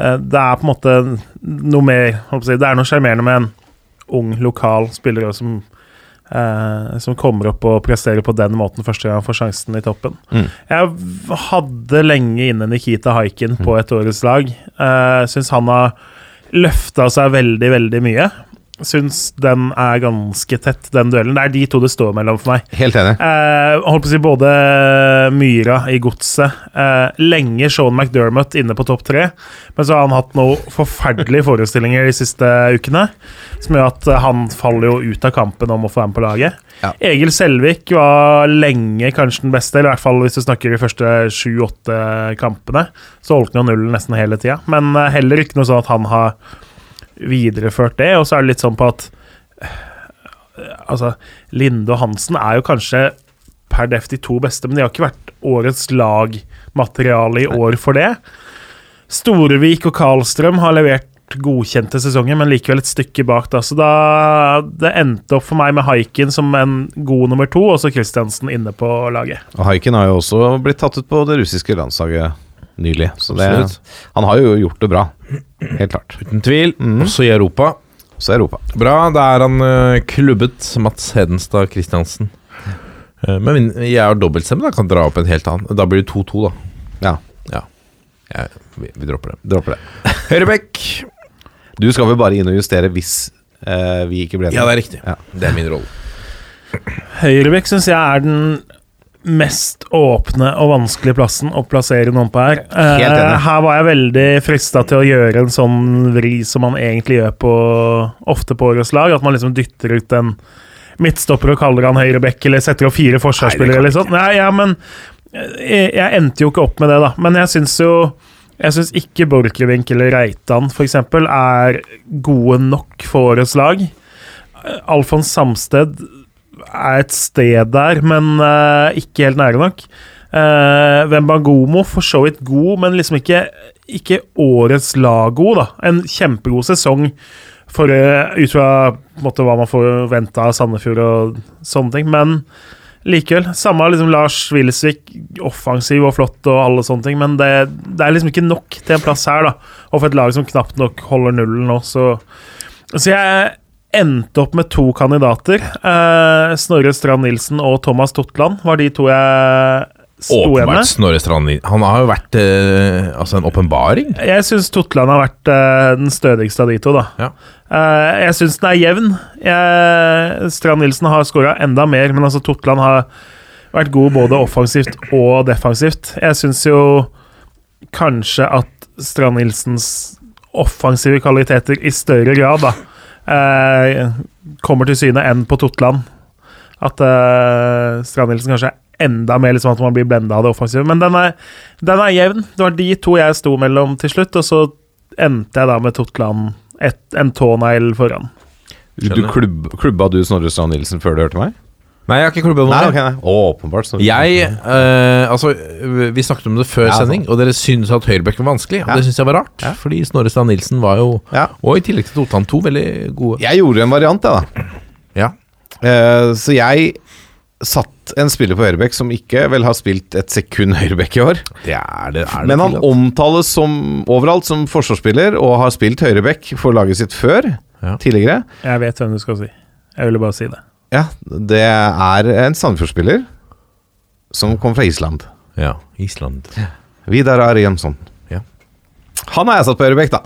eh, det er på en måte noe mer Det er noe sjarmerende med en ung, lokal spiller som eh, som kommer opp og presterer på den måten første gang han får sjansen i toppen. Mm. Jeg hadde lenge inne Nikita Haikin på et årets lag. Eh, Syns han har løfta seg veldig, veldig mye. Syns den er ganske tett, den duellen. Det er de to det står mellom for meg. Helt enig. Eh, holdt på å si både Myra i godset. Eh, lenge Sean McDermott inne på topp tre, men så har han hatt noen forferdelige forestillinger de siste ukene. Som gjør at han faller jo ut av kampen om å få være med på laget. Ja. Egil Selvik var lenge kanskje den beste, eller i hvert fall hvis du snakker de første sju-åtte kampene. Så holdt han jo nullen nesten hele tida, men eh, heller ikke noe sånn at han har videreført det. Og så er det litt sånn på at Altså, Linde og Hansen er jo kanskje per def de to beste, men de har ikke vært årets lagmateriale i år for det. Storevik og Karlstrøm har levert godkjente sesonger, men likevel et stykke bak. da, Så da det endte opp for meg med Haiken som en god nummer to, og så Kristiansen inne på laget. Og Haiken har jo også blitt tatt ut på det russiske landslaget nylig. Så det, han har jo gjort det bra. Helt klart. Uten tvil. Mm. Også i Europa. Også i Europa. Bra. Da er han uh, klubbet Mats Hedenstad Christiansen. Uh, men jeg har dobbeltstemme, da kan dra opp en helt annen. Da blir det 2-2, da. Ja, Jeg, vi, vi dropper det. dropper det. Høyrebekk. Du skal vel bare inn og justere hvis uh, vi ikke ble Ja, det er riktig. Ja. Det er min rolle. Høyrebekk syns jeg er den mest åpne og vanskelige plassen å plassere noen på her. Eh, her var jeg veldig frista til å gjøre en sånn vri som man egentlig gjør på, ofte på årets lag. At man liksom dytter ut en midtstopper og kaller han høyrebekk, eller setter opp fire forsvarsspillere eller sånn. Nei, ja, men jeg, jeg endte jo ikke opp med det, da. Men jeg syns jo jeg syns ikke Borchgrevink eller Reitan f.eks. er gode nok for årets lag. Alfons Samsted er et sted der, men uh, ikke helt nære nok. Uh, Wembangomo for så vidt god, men liksom ikke, ikke årets lag-god. da. En kjempegod sesong for, uh, ut fra måte, hva man forventa av Sandefjord og sånne ting. Men likevel. Samme liksom Lars Wilsvik, offensiv og flott og alle sånne ting, men det, det er liksom ikke nok til en plass her, da. Og for et lag som knapt nok holder nullen nå, så Så jeg endte opp med to kandidater. Eh, Snorre Strand Nilsen og Thomas Totland var de to jeg sto igjen med. Snorre Strand Han har jo vært eh, altså en åpenbaring. Jeg syns Totland har vært eh, den stødigste av de to, da. Ja. Eh, jeg syns den er jevn. Jeg, Strand Nilsen har skåra enda mer, men altså Totland har vært god både offensivt og defensivt. Jeg syns jo kanskje at Strand Nilsens offensive kvaliteter i større grad da eh, kommer til syne enn på Totland. At eh, Strand Nilsen kanskje er enda mer liksom at man blir blenda av det offensive. Men den er, den er jevn. Det var de to jeg sto mellom til slutt, og så endte jeg da med Totland et, en tånegl foran. Du klubb, klubba du Snorre Strand Nilsen før du hørte meg? Nei, jeg har ikke klubba noe. Nei, mer. nei. Åpenbart. så- Jeg eh, Altså, vi snakket om det før Ja, sending, og dere syntes at høyrebekk var vanskelig. Og Ja. det syns jeg var rart, Ja. fordi Snorre Strand Nilsen var jo Ja. Og i tillegg til Totan, to veldig gode. Jeg gjorde en variant, jeg, da. Ja. Eh, så jeg satt en spiller på høyrebekk som ikke vel har spilt et sekund høyrebekk i år. Det er det, er det Men han tillatt? omtales som overalt som forsvarsspiller og har spilt høyrebekk for laget sitt før. Ja. Tidligere. Jeg vet hvem du skal si. Jeg ville bare si det. Ja, det er en Sandefjord-spiller som kom fra Island. Ja, Island. Vidar Ariamsson. Ja. Han har jeg satt på Ørebekk, da.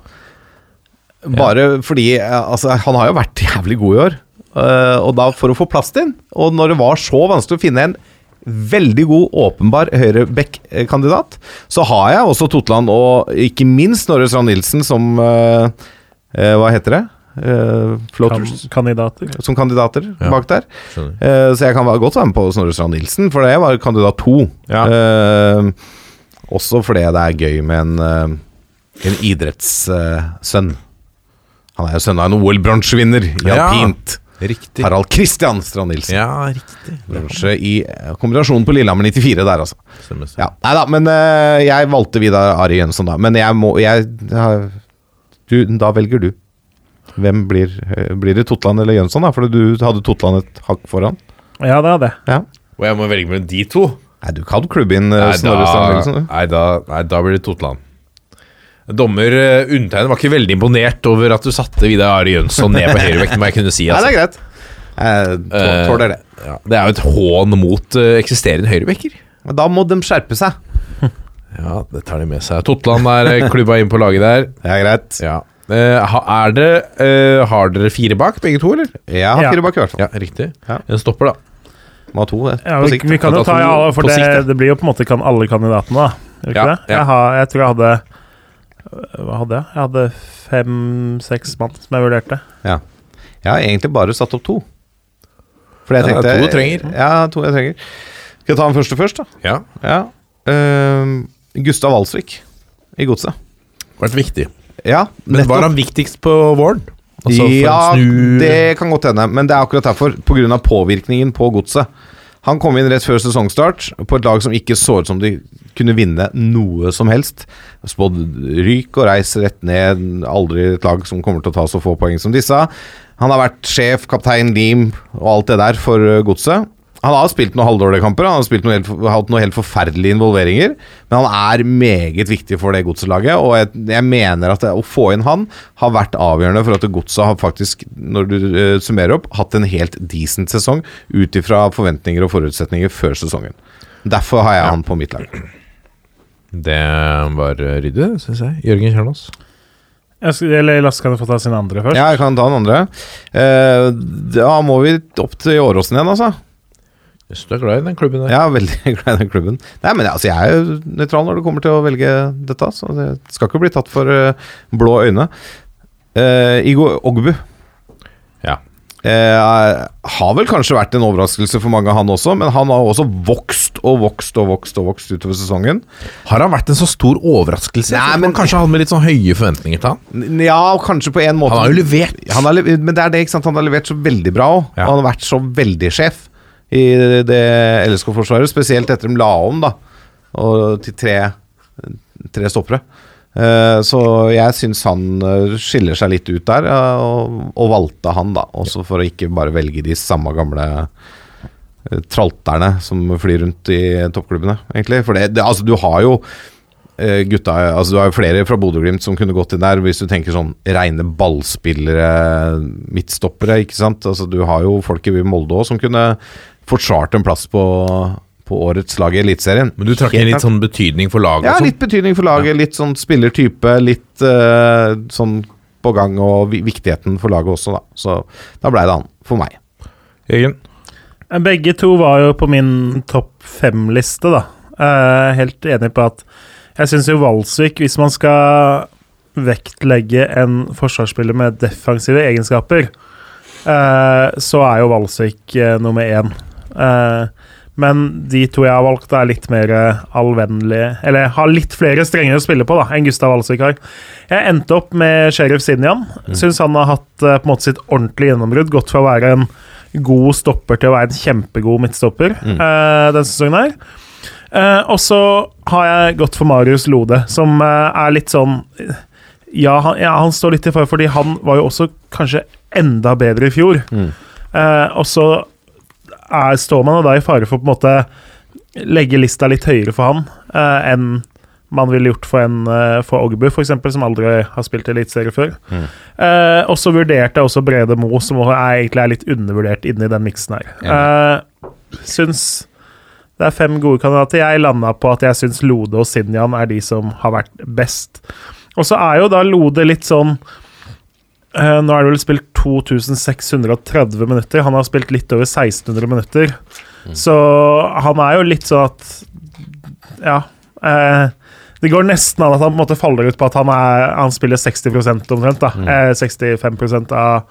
Bare fordi eh, altså, Han har jo vært jævlig god i år. Eh, og da for å få plass til ham, og når det var så vanskelig å finne en veldig god, åpenbar høyrebekk-kandidat, så har jeg også Totland og ikke minst Snorre Strand Nilsen som eh, Hva heter det? Eh, Kan, floaters kandidater. som kandidater Ja. bak der. Eh, så jeg kan være godt være med på Snorre Strand Nilsen, for det var kandidat to. Ja. Uh, også fordi det er gøy med en, uh, en idrettssønn. Han er jo sønn av en OL-bronsevinner i Ja. alpint. Riktig. Harald Kristian Strand Nilsen. Ja, riktig. Bronse i eh, kombinasjonen på Lillehammer 94 der, altså. Stemmer, stemmer. Ja, Nei da, men eh, jeg valgte Vidar Ari Jønsson, da. Men jeg må jeg, jeg, du, Da velger du. Hvem blir, eh, blir det Totland eller Jønsson, da? For du hadde Totland et hakk foran. Ja, det hadde jeg. Ja. Og jeg må velge mellom de to. Nei, du kan klubbe inn eh, Nei, Snorre Strand nei, nei, da blir det Totland. Dommer uh, var ikke veldig imponert over at du satte Vidar Ari Jønsson ned på høyrevekten, må jeg kunne si. Nei, Altså. det er greit. Jeg tåler det. Ja, det er jo et hån mot uh, eksisterende høyrebekker. Da må de skjerpe seg. Ja, det tar de med seg. Totland er klubba inn på laget der. Det er greit. Ja. Eh, ha- er det, uh, har dere fire bak, begge to, eller? Jeg har Ja. fire bak i hvert fall. Ja, riktig. Ja. En stopper, da. Må ha to, det. Ja, på vi, sikt. vi kan jo ta ja, alle, for det, sikt, det blir jo på en måte kan alle kandidatene, da. Ikke Ja, det? ja. Jeg, har, jeg tror jeg hadde Hva hadde jeg? Jeg hadde fem-seks mann som jeg vurderte. Jeg har egentlig bare satt opp to. For jeg Ja, tenkte to du trenger. Ja, to jeg trenger. Skal jeg ta den første først, da? Ja. Ja. Ehm, Gustav Alsvik i Godset. Vært viktig. Ja, Men var han viktigst på våren? Altså, ja, det kan godt hende, men det er akkurat derfor. Pga. påvirkningen på godset. Han kom inn rett før sesongstart på et lag som ikke så ut som de kunne vinne noe som helst. Spådd ryk og reis rett ned. Aldri et lag som kommer til å ta så få poeng som disse. Han har vært sjef, kaptein, lim og alt det der for uh, godset. Han har spilt noen halvdårlige kamper, han har spilt noen helt, hatt noen helt forferdelige involveringer. Men han er meget viktig for det godslaget, og jeg, jeg mener at det, å få inn han har vært avgjørende for at godset har faktisk, når du uh, summerer opp, hatt en helt decent sesong ut ifra forventninger og forutsetninger før sesongen. Derfor har jeg han på mitt lag. Det var eh, ryddig, syns jeg. Jørgen Kjernås. Skal, eller Lasse kan få ta sin andre først. Ja, jeg kan ta den andre. Uh, da må vi opp til Åråsen igjen, altså. Jøss, du er glad i den klubben der. Er veldig glad i den klubben. Nei, men altså, Jeg er jo nøytral når det kommer til å velge dette, så det skal ikke bli tatt for eh, blå øyne. Uh, Igo Ogbu Ja. uh, har vel kanskje vært en overraskelse for mange, han også, men han har også vokst og vokst og vokst og vokst utover sesongen. Har han vært en så stor overraskelse? Nei, men- kanskje han med litt sånn høye forventninger til han. Ja, kanskje på en måte. Han har jo levert. Han har men det er det, ikke sant? Han har levert så veldig bra òg. Ja. Han har vært så veldig sjef i det LSK-forsvaret, spesielt etter de la om, da. Til tre, tre stoppere. Eh, så jeg syns han eh, skiller seg litt ut der, og, og valgte han, da. Også for å ikke bare velge de samme gamle eh, tralterne som flyr rundt i toppklubbene, egentlig. For det, det, altså, du har jo eh, gutta Altså Du har jo flere fra Bodø-Glimt som kunne gått inn der, hvis du tenker sånn reine ballspillere, midtstoppere, ikke sant. Altså Du har jo folk i Molde òg som kunne forsvart en plass på, på årets lag i Eliteserien. Men du trakk inn litt sånn betydning for laget Ja, sånn? litt betydning for laget, litt sånn spillertype, litt uh, sånn på gang, og viktigheten for laget også, da. Så da blei det han, for meg. Jørgen? Begge to var jo på min topp fem-liste, da. Eh, helt enig på at jeg syns jo Valsvik, hvis man skal vektlegge en forsvarsspiller med defensive egenskaper, eh, så er jo Valsvik nummer én. Eh, men de to jeg har valgt, er litt mer eh, allvennlige Eller har litt flere strenger å spille på da enn Gustav Alsvik har. Jeg endte opp med Sheriff Sinjan. Syns han har hatt eh, på en måte sitt ordentlige gjennombrudd. Gått fra å være en god stopper til å være en kjempegod midtstopper eh, denne sesongen her. Eh, og så har jeg gått for Marius Lode, som eh, er litt sånn ja han, ja, han står litt i fare, fordi han var jo også kanskje enda bedre i fjor. Eh, og så er, står man da i fare for på en måte legge lista litt høyere for han uh, enn man ville gjort for en uh, for Ogbu, f.eks., som aldri har spilt eliteserie før. Eh, og så vurderte jeg også Brede Mo, som er, egentlig er litt undervurdert inni den miksen her. Uh, syns det er fem gode kandidater. Jeg landa på at jeg syns Lode og Sinjan er de som har vært best. Og så er jo da Lode litt sånn Nå er det vel spilt 2630 minutter. Han har spilt litt over 1600 minutter. Så han er jo litt sånn at Ja. Eh, det går nesten an at han på en måte faller ut på at han, er, han spiller 60 omtrent. da eh, 65% av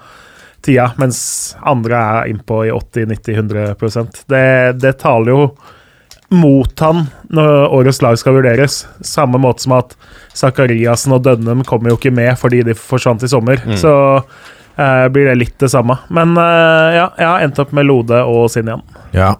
tida, mens andre er innpå i 80-90-100% det, det taler jo mot han når årets lag skal vurderes. Samme måte som at Zakariassen og Dønnum kommer jo ikke med fordi de forsvant i sommer. Så eh, blir det litt det samme. Men eh, ja, jeg har endt opp med Lode og Sinjan. Ja,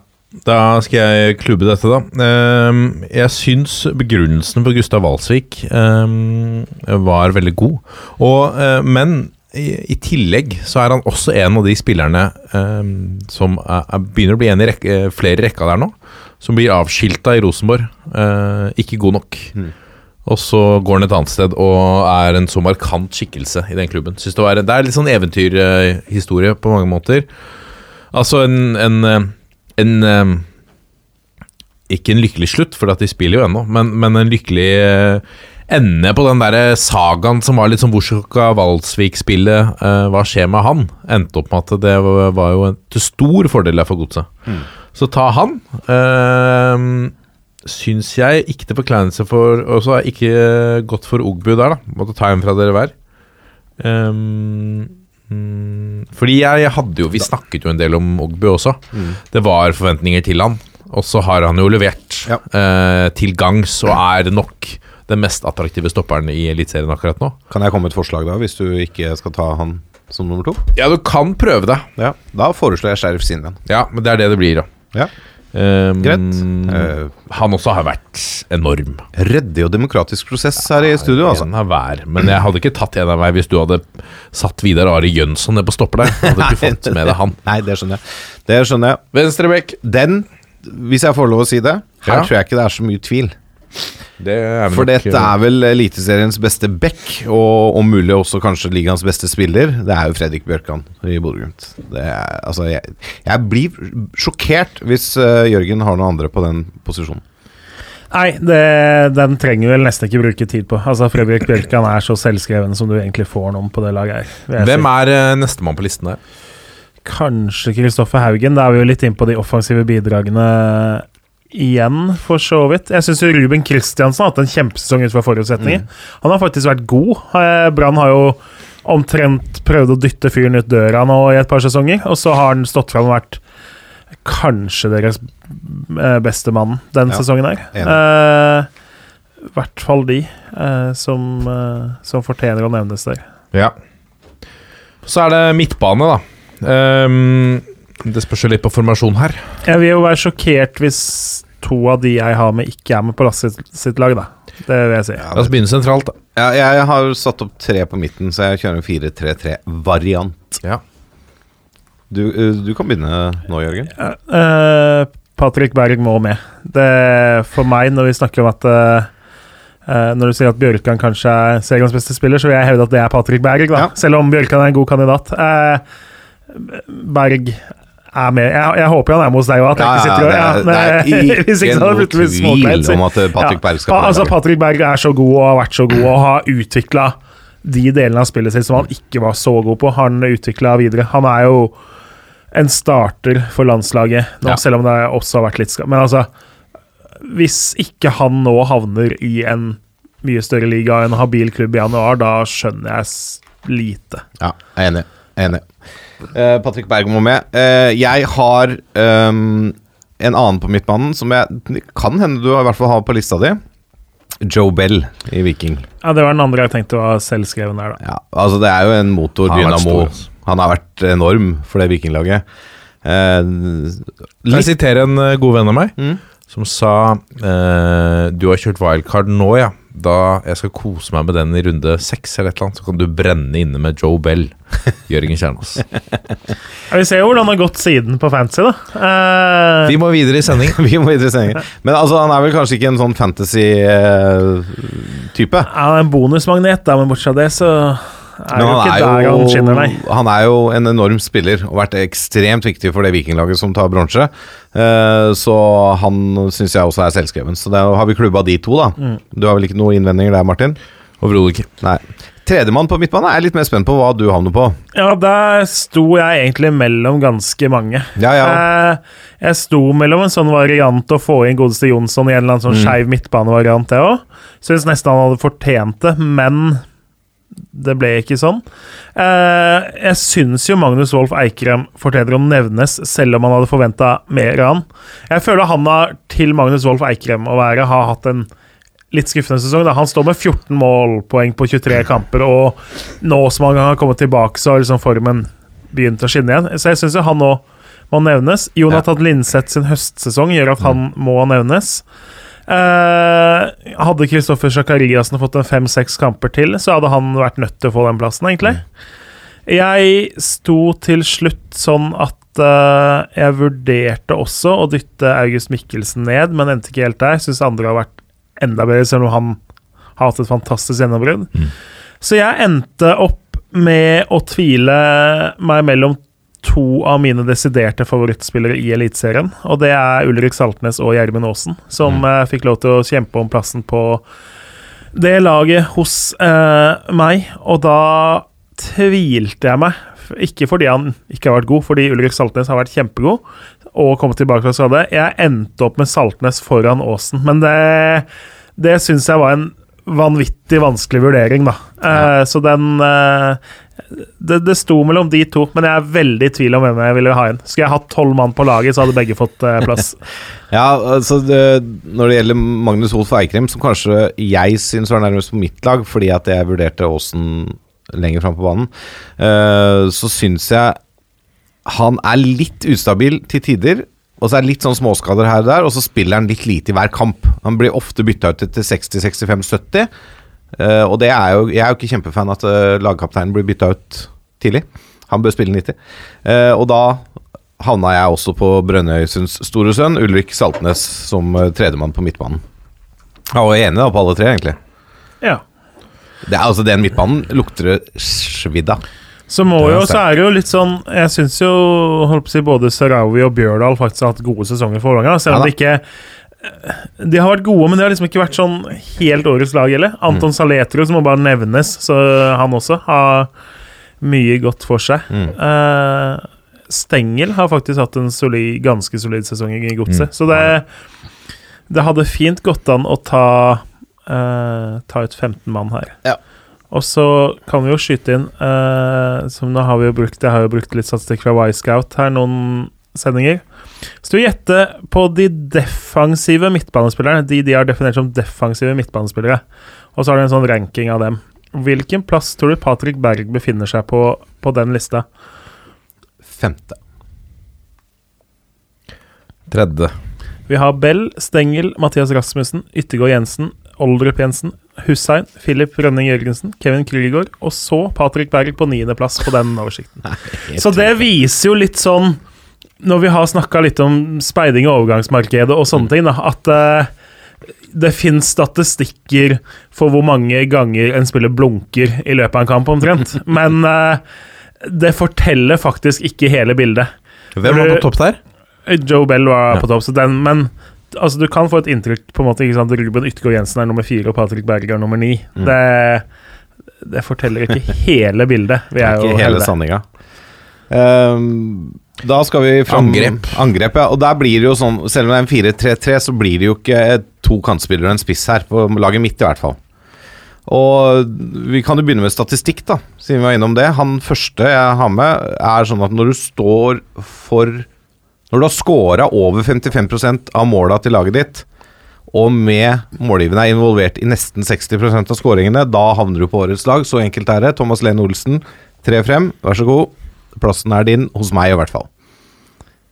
da skal jeg klubbe dette, da. Ehm, jeg syns begrunnelsen på Gustav Walsvik ehm, var veldig god. Og, eh, men i, tillegg så er han også en av de spillerne ehm, som er, er, begynner å bli en i rekke, eh, flere i rekka der nå. Som blir avskilta i Rosenborg. Eh, ikke god nok. Og så går han et annet sted og er en så markant skikkelse i den klubben. Det, var, det er litt sånn eventyrhistorie på mange måter. Altså en, en, en eh, Ikke en lykkelig slutt, for at de spiller jo ennå, men, men en lykkelig eh, ende på den der sagaen som var litt som Worszoka Valsvik-spillet. eh, hva skjer med han? Endte opp med at det var, jo en, til stor fordel der for godset. Så ta han. Uh, syns jeg ikke til forkleinelse for Og så jeg ikke gått for Ogbu der, da. Måtte ta en fra dere hver. Ehm, um, fordi jeg, jeg hadde jo Vi snakket jo en del om Ogbu også. Det var forventninger til han. Og så har han jo levert Ja. uh, til gangs og er nok den mest attraktive stopperen i Eliteserien akkurat nå. Kan jeg komme med et forslag da, hvis du ikke skal ta han som nummer to? Ja, du kan prøve det. Ja, Da foreslår jeg Sheriff Sinjan. Ja, men det er det det blir, da. Ja. Um, Greit. Eh, han også har vært enorm. Ryddig og demokratisk prosess her i studio, altså. En av hver. Men jeg hadde ikke tatt en av hver hvis du hadde satt Vidar Are Jønsson ned på stopper der. Hadde ikke fått med deg han. Nei, det skjønner jeg. Det skjønner jeg. Venstrebekk. Den, hvis jeg får lov å si det, her Ja. tror jeg ikke det er så mye tvil. Det er For nok- dette er vel Eliteseriens beste back, og om mulig også kanskje ligaens beste spiller. Det er jo Fredrik Bjørkan i Bodø-Glimt. Altså, jeg, jeg blir sjokkert hvis uh, Jørgen har noen andre på den posisjonen. Nei, det, den trenger vi vel nesten ikke bruke tid på. Altså, Fredrik Bjørkan er så selvskreven som du egentlig får noen på det laget her. Hvem er uh, nestemann på listen der? Kanskje Kristoffer Haugen. Da er vi jo litt inn på de offensive bidragene igjen, for så vidt. Jeg syns Ruben Kristiansen har hatt en kjempesesong ut fra forutsetninger. Han har faktisk vært god. Eh, Brann har jo omtrent prøvd å dytte fyren ut døra nå i et par sesonger, og så har han stått fram og vært kanskje deres eh, beste mann den Ja, sesongen her. Eh, I hvert fall de eh, som, eh, som fortjener å nevnes der. Ja. Så er det midtbane, da. Ehm, det spørs jo litt på formasjon her. Jeg vil jo være sjokkert hvis to av de jeg har med, ikke er med på Lasse sitt, lag, da. Det vil jeg si. La oss begynne sentralt, da. Ja, jeg har satt opp tre på midten, så jeg kjører en 4-3-3-variant. Ja. Du, eh, du kan begynne nå, Jørgen. Uh, Patrick Berg må med. Det For meg, når vi snakker om at uh, eh, Når du sier at Bjørkan kanskje er seriens beste spiller, så vil jeg hevde at det er Patrick Berg, da. Ja. Selv om Bjørkan er en god kandidat. Uh, Berg er med. Jeg, jeg håper han er med hos deg òg. Ja, ja, det, er- det er ikke ikke det noe tvil om at eh, Patrick Berg skal ja. på altså. Patrick Berg er så god og har vært så god og har utvikla de delene av spillet sitt som han ikke var så god på. Han utvikla videre. Han er jo en starter for landslaget nå, Ja. selv om det også har vært litt skam. Men altså, hvis ikke han nå havner i en mye større liga en habil klubb i januar, da skjønner jeg lite. Ja, jeg er enig. Jeg er enig. Eh, Patrick Berg må med. Uh, jeg har um, en annen på midtbanen som jeg kan hende du i hvert fall har på lista di. Joe Bell i Viking. Ja, Det var den andre jeg tenkte var selvskreven der, da. Ja, altså Det er jo en motor, Han dynamo. stor, altså. Han har vært enorm for det vikinglaget. Uh, jeg sitere en god venn av meg Mm. som sa eh, Du har kjørt wildcard nå, ja. Da jeg skal kose meg med den i runde seks eller et eller annet, så kan du brenne inne med Joe Bell. Jørgen Kjernås. Ja, vi ser jo hvordan det har gått siden på fantasy, da. Uh... Vi må videre i sending. vi må videre i sending. Men altså, han er vel kanskje ikke en sånn fantasy-type? han er en bonusmagnet, da, men bortsett fra det, så er jo han ikke er der han skinner, nei. jo, han er jo en enorm spiller og vært ekstremt viktig for det vikinglaget som tar bronse. Eh, så han syns jeg også er selvskreven. Så da har vi klubba de to, da. Mm. Du har vel ikke noen innvendinger der, Martin? Overhodet ikke. Nei. Tredjemann på midtbane er jeg litt mer spent på hva du havner på. Ja, der sto jeg egentlig mellom ganske mange. Ja, ja. Eh, jeg sto mellom en sånn variant å få inn godeste Jonsson i en eller annen sånn Mm. skeiv midtbanevariant, jeg òg. Syns nesten han hadde fortjent det, men det ble ikke sånn. Eh, jeg syns jo Magnus Wolff Eikrem fortjener å nevnes, selv om han hadde forventa mer av han. Jeg føler han har, til Magnus Wolff Eikrem å være, har hatt en litt skuffende sesong. Da. Han står med 14 målpoeng på 23 kamper, og nå som han har kommet tilbake, så har liksom formen begynt å skinne igjen. Så jeg syns han nå må nevnes. Jonathan Linseth sin høstsesong gjør at han må nevnes. Eh, hadde Kristoffer Sjakariassen fått en fem-seks kamper til, så hadde han vært nødt til å få den plassen, egentlig. Jeg sto til slutt sånn at eh, jeg vurderte også å dytte August Mikkelsen ned, men endte ikke helt der. Syns andre har vært enda bedre, selv om han har hatt et fantastisk gjennombrudd. Så jeg endte opp med å tvile meg mellom to av mine desiderte favorittspillere i Eliteserien. Og det er Ulrik Saltnes og Gjermund Aasen, som eh, fikk lov til å kjempe om plassen på det laget hos eh, meg, og da tvilte jeg meg. Ikke fordi han ikke har vært god, fordi Ulrik Saltnes har vært kjempegod og kommet tilbake fra skade. Jeg endte opp med Saltnes foran Aasen, men det, det syns jeg var en vanvittig vanskelig vurdering, da. Eh, så den eh, det, det sto mellom de to, men jeg er veldig i tvil om hvem jeg ville ha inn. Skulle jeg hatt tolv mann på laget, så hadde begge fått eh, plass. Ja, altså det, Når det gjelder Magnus Wolff Eikrem, som kanskje jeg syns var nærmest på mitt lag, fordi at jeg vurderte Aasen lenger fram på banen, uh, så syns jeg han er litt ustabil til tider. Og så er det litt sånn småskader her og der, og så spiller han litt lite i hver kamp. Han blir ofte bytta ut til 60-65-70. Eh, og det er jo, jeg er jo ikke kjempefan at uh, lagkapteinen blir bytta ut tidlig. Han bør spille 90. Uh, og da havna jeg også på Brønnøysunds store sønn, Ulrik Saltnes, som uh, tredjemann på midtbanen. Jeg var enig da på alle tre, egentlig. Ja. Det er altså Den midtbanen lukter svidd av. Så må jo, så er det jo litt sånn Jeg syns jo holdt på å si, både Sarawi og Bjørdal faktisk har hatt gode sesonger for Vålerenga. Selv om Ja det ikke De har vært gode, men de har liksom ikke vært sånn helt årets lag heller. Anton Saletro, som må bare nevnes, så han også har mye godt for seg. Eh, Stengel har faktisk hatt en solid, ganske solid sesong i Godset, så det, det hadde fint gått an å ta uh, Ta ut 15 mann her. Ja. Og så kan vi jo skyte inn uh, Som nå har vi jo brukt Jeg har jo brukt litt statistikk fra Y-Scout her noen sendinger. Så du gjetter på de defensive midtbanespillerne. De de har definert som defensive midtbanespillere. Og så har du en sånn ranking av dem. Hvilken plass tror du Patrick Berg befinner seg på på den lista? Femte. Tredje. Vi har Bell, Stengel, Mathias Rasmussen, Yttergård Jensen, Oldrup Jensen, Hussein, Philip Rønning Jørgensen, Kevin Krygård, og så Patrick Berg på niendeplass på den oversikten. Så det viser jo litt sånn, når vi har snakka litt om speiding i overgangsmarkedet og sånne ting, da, at eh, det fins statistikker for hvor mange ganger en spiller blunker i løpet av en kamp, omtrent. Men eh, det forteller faktisk ikke hele bildet. Hvem var på topp der? Joe Bell var på topp, så den, men altså, du kan få et inntrykk på en måte, ikke sant? Ruben Yttergård Jensen er nummer fire, og Patrick Berger er nummer ni. Det, det forteller ikke hele bildet. Vi er er ikke hele sanninga. Ehm, da skal vi fram Angrep. Angrep, ja. Og der blir det jo sånn Selv om det er en 4-3-3, så blir det jo ikke to kantspillere og en spiss her, på laget mitt i hvert fall. Og vi kan jo begynne med statistikk, da, siden vi var innom det. Han første jeg har med, er sånn at når du står for Når du har scora over 55% av måla til laget ditt, og med målgivende er involvert i nesten 60% av skåringene, da havner du på årets lag. Så enkelt er det. Thomas Lene Olsen, tre frem, vær så god. Plassen er din, hos meg i hvert fall.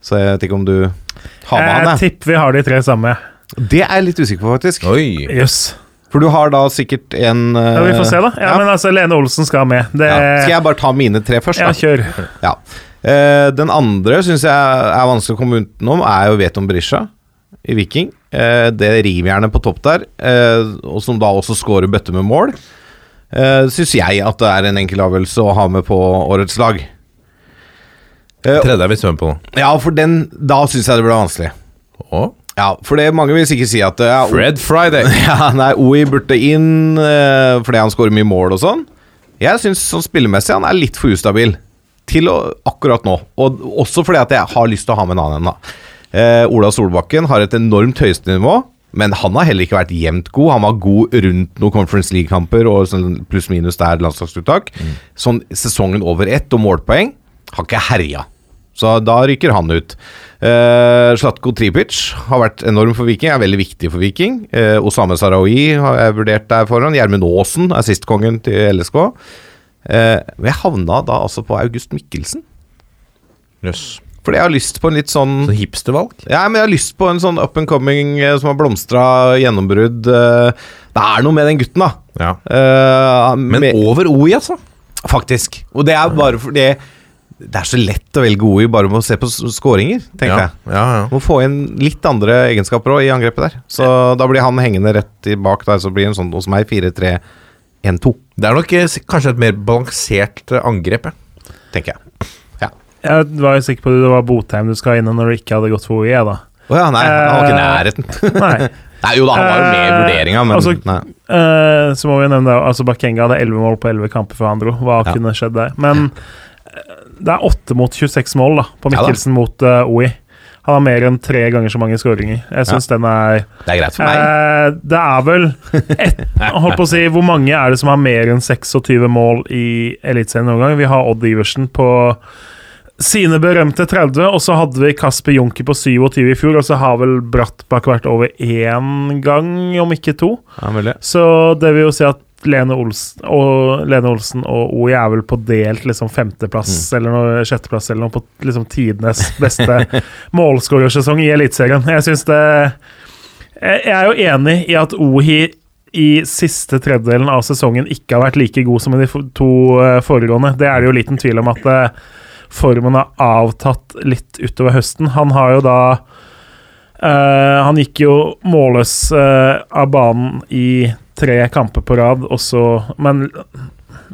Så jeg vet ikke om du har med han, Jeg jeg. tipper vi har de tre samme. Det er jeg litt usikker på, faktisk. Oi. Yes. For du har da sikkert en uh, Ja, vi får se, da. Ja, Men altså, Lene Olsen skal med. Det, ja. Skal jeg bare ta mine tre først, ja, kjør. Ja. Uh, den andre syns jeg er vanskelig å komme utenom, er jo Veton Berisha i Viking. Uh, det rivjernet på topp der, eh, og som da også scorer bøtte med mål, uh, syns jeg at det er en enkel avgjørelse å ha med på årets lag. Eh, Tredje er vi svømmer på nå. ja, for den Da syns jeg det ble vanskelig. Å? Ja, for det mange vil sikkert si at ja, Fred Friday. ja, nei, OI burde inn uh, fordi han skårer mye mål og sånn. Jeg syns sånn spillemessig han er litt for ustabil til å, akkurat nå. Og også fordi at jeg har lyst til å ha med en annen en. da. Eh, Ola Solbakken har et enormt høyeste-nivå, men han har heller ikke vært jevnt god. Han var god rundt noen Conference League-kamper og sånn pluss-minus der landslagsuttak. Sånn sesongen over ett og målpoeng har ikke herja. Så da ryker han ut. Uh, Slatko Tripic har vært enorm for Viking, er veldig viktig for Viking. Uh, Osame Sarawi har jeg vurdert der foran. Gjermund Aasen, assistkongen til LSK. Uh, men jeg havna da altså på August Mikkelsen. Jøss. Fordi jeg har lyst på en litt sånn Så hipstervalg? Ja, men jeg har lyst på en sånn up and coming eh, som har blomstra, gjennombrudd. eh, det er noe med den gutten, da. Ja. Eh, Men med- over OI, altså? Faktisk. Og det er bare fordi det er så lett å velge OI bare med å se på skåringer, tenker ja. jeg. Ja, ja. Må få inn litt andre egenskaper òg i angrepet der. Så da blir han hengende rett i bak der, så blir det en sånn hos meg 4-3-1-2, Det er nok eh, kanskje et mer balansert eh, angrep, tenker jeg. Ja. Jeg var jo sikker på at det var Botheim du skal innom når du ikke hadde gått for OE, da. Å ja, nei, han var ikke i Eh, nærheten. Nei. nei, jo da, han var jo med i vurderinga, men altså, nei. eh, så må vi nevne det, altså Bakenga hadde 11 mål på 11 kamper før han dro. Hva Ja. kunne skjedd der? Men eh, det er 8 mot 26 mål da, på Ja da. Mikkelsen mot uh, OI. Han har mer enn tre ganger så mange skåringer. Jeg syns den er Det er greit for meg. Eh, det er vel et, Holdt på å si Hvor mange er det som har mer enn 26 mål i Eliteserien noen gang? Vi har Odd Iversen på sine berømte 30, og så hadde vi Kasper Junker på 27 i fjor, og så har vel Brattbakk vært over én gang, om ikke to. Ja. Så det vil jo si at Lene Olsen og, Lene Olsen og O er vel på delt liksom femteplass eller noe, sjetteplass eller noe på liksom tidenes beste målskårersesong i Eliteserien. Jeg syns det Jeg er jo enig i at OHI i siste tredjedelen av sesongen ikke har vært like god som i de to eh, foregående. Det er det jo liten tvil om at eh, formen har avtatt litt utover høsten. Han har jo da eh, Han gikk jo målløs eh, av banen i tre kamper på rad, og så Men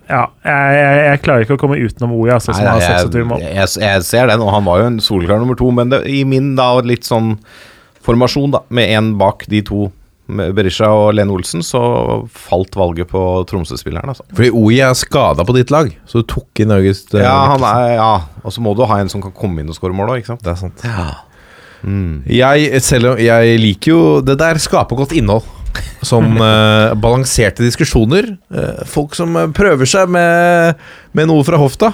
ja, jeg, jeg, jeg klarer ikke å komme utenom Oya, altså, som Nei, har nei, 26 mål. jeg, jeg, jeg ser den, og han var jo en soleklar nummer to, men det, i min da litt sånn formasjon, da, med én bak de to, med Berisha og Lene Olsen, så falt valget på Tromsø-spilleren, altså. Fordi OI er skada på ditt lag, så du tok inn August eh, Ja, han er, ja, og så må du ha en som kan komme inn og skåre mål òg, ikke sant? Det er sant. Jeg, selv om jeg liker jo Det der skaper godt innhold. Sånn eh, balanserte diskusjoner. Eh, folk som eh, prøver seg med, med noe fra hofta.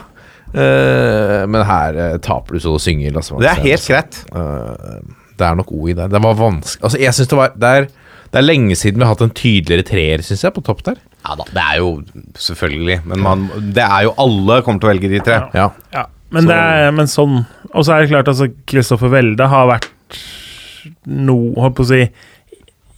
Eh, men her eh, taper du så du synger. Altså, Det er helt greit. Eh, det er nok OI der. Det var vanskelig Altså, jeg synes det var det er, det er lenge siden vi har hatt en tydeligere treer, syns jeg, på topp der. Ja da, det er jo selvfølgelig, men man, det er jo alle kommer til å velge de tre. Ja. Ja, men, det er, men sånn Og så er det klart, altså Kristoffer Welde har vært noe, holdt på å si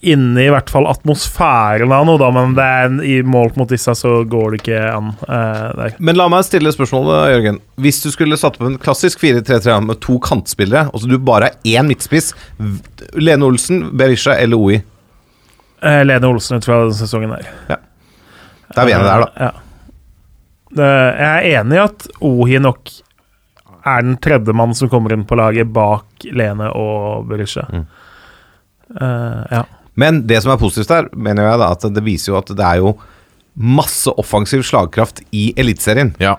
Inne i hvert fall atmosfæren av noe, da, men det er, en- i målt mot disse så går det ikke an. eh, der. Men la meg stille spørsmålet, Jørgen. Hvis du skulle satt på en klassisk 4-3-3 med to kantspillere, og så du bare har én midtspiss, Lene Olsen, Berisha eller OI, Eh, Lene Olsen ut fra denne sesongen her. da er vi enige der, da. Ja. Jeg er enig i at Ohi nok er den tredje mann som kommer inn på laget bak Lene og Berisha. Mm. Uh, ja. Men det som er positivt der, mener jeg da, at det viser jo at det er jo masse offensiv slagkraft i Eliteserien. ja.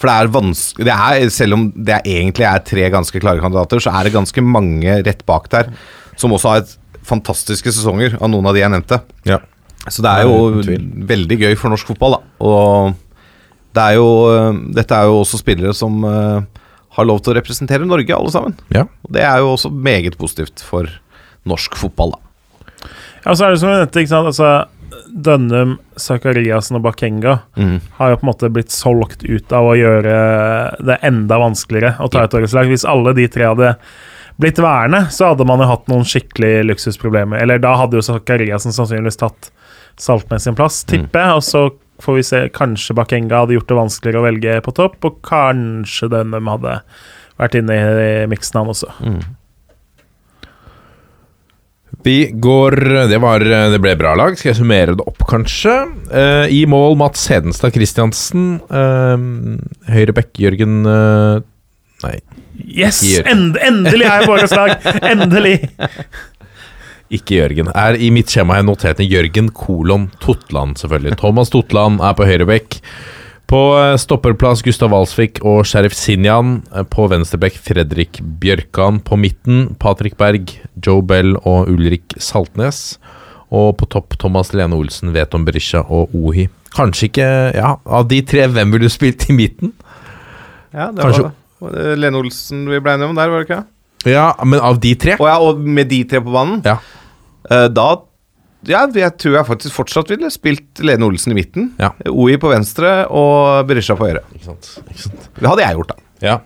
For det er vanskelig det er, Selv om det er egentlig er tre ganske klare kandidater, så er det ganske mange rett bak der som også har et fantastiske sesonger av noen av de jeg nevnte. ja. Så det er jo det er veldig gøy for norsk fotball, da. Og det er jo øh, Dette er jo også spillere som øh, har lov til å representere Norge, alle sammen. ja. Og det er jo også meget positivt for norsk fotball, da. Ja, så er det som jeg nevnte, ikke sant? Altså, Dønnum, Zakariassen og Bakenga har jo på en måte blitt solgt ut av å gjøre det enda vanskeligere å ta et årets lag. Hvis alle de tre hadde blitt værende, så hadde man jo hatt noen skikkelig luksusproblemer. Eller da hadde jo Zakariassen sannsynligvis tatt Saltnes sin plass, tipper jeg. Og så får vi se, kanskje Bakenga hadde gjort det vanskeligere å velge på topp, og kanskje Dønnum hadde vært inne i miksen, han også. Vi går Det, var, det ble bra lag. Skal jeg summere det opp, kanskje? Eh, I mål Mats Hedenstad Christiansen. Uh, Høyrebekk Jørgen eh, Nei. Yes! Gjør. End, endelig er jeg på årets lag! Endelig! Ikke Jørgen. Er I mitt skjema har jeg notert ned Jørgen kolon Totland, selvfølgelig. Thomas Totland er på høyrebekk. På eh, stopperplass Gustav Walsvik og Sheriff Sinjan. Eh, På venstrebekk Fredrik Bjørkan. På midten Patrick Berg, Joe Bell og Ulrik Saltnes. Og på topp Thomas Lene Olsen, Veton Berisha og Ohi. Kanskje ikke Ja, av de tre, hvem ville du spilt i midten? Ja, det Kanskje- var det Lene Olsen vi ble enige om der, var det ikke? Ja, men av de tre? Og, ja, og med de tre på banen, Ja. eh, da ja, jeg tror jeg faktisk fortsatt ville spilt Lene Olsen i midten. Ja. OI på venstre og Berisha på høyre. Ikke sant? Ikke sant? Det hadde jeg gjort, da. Ja.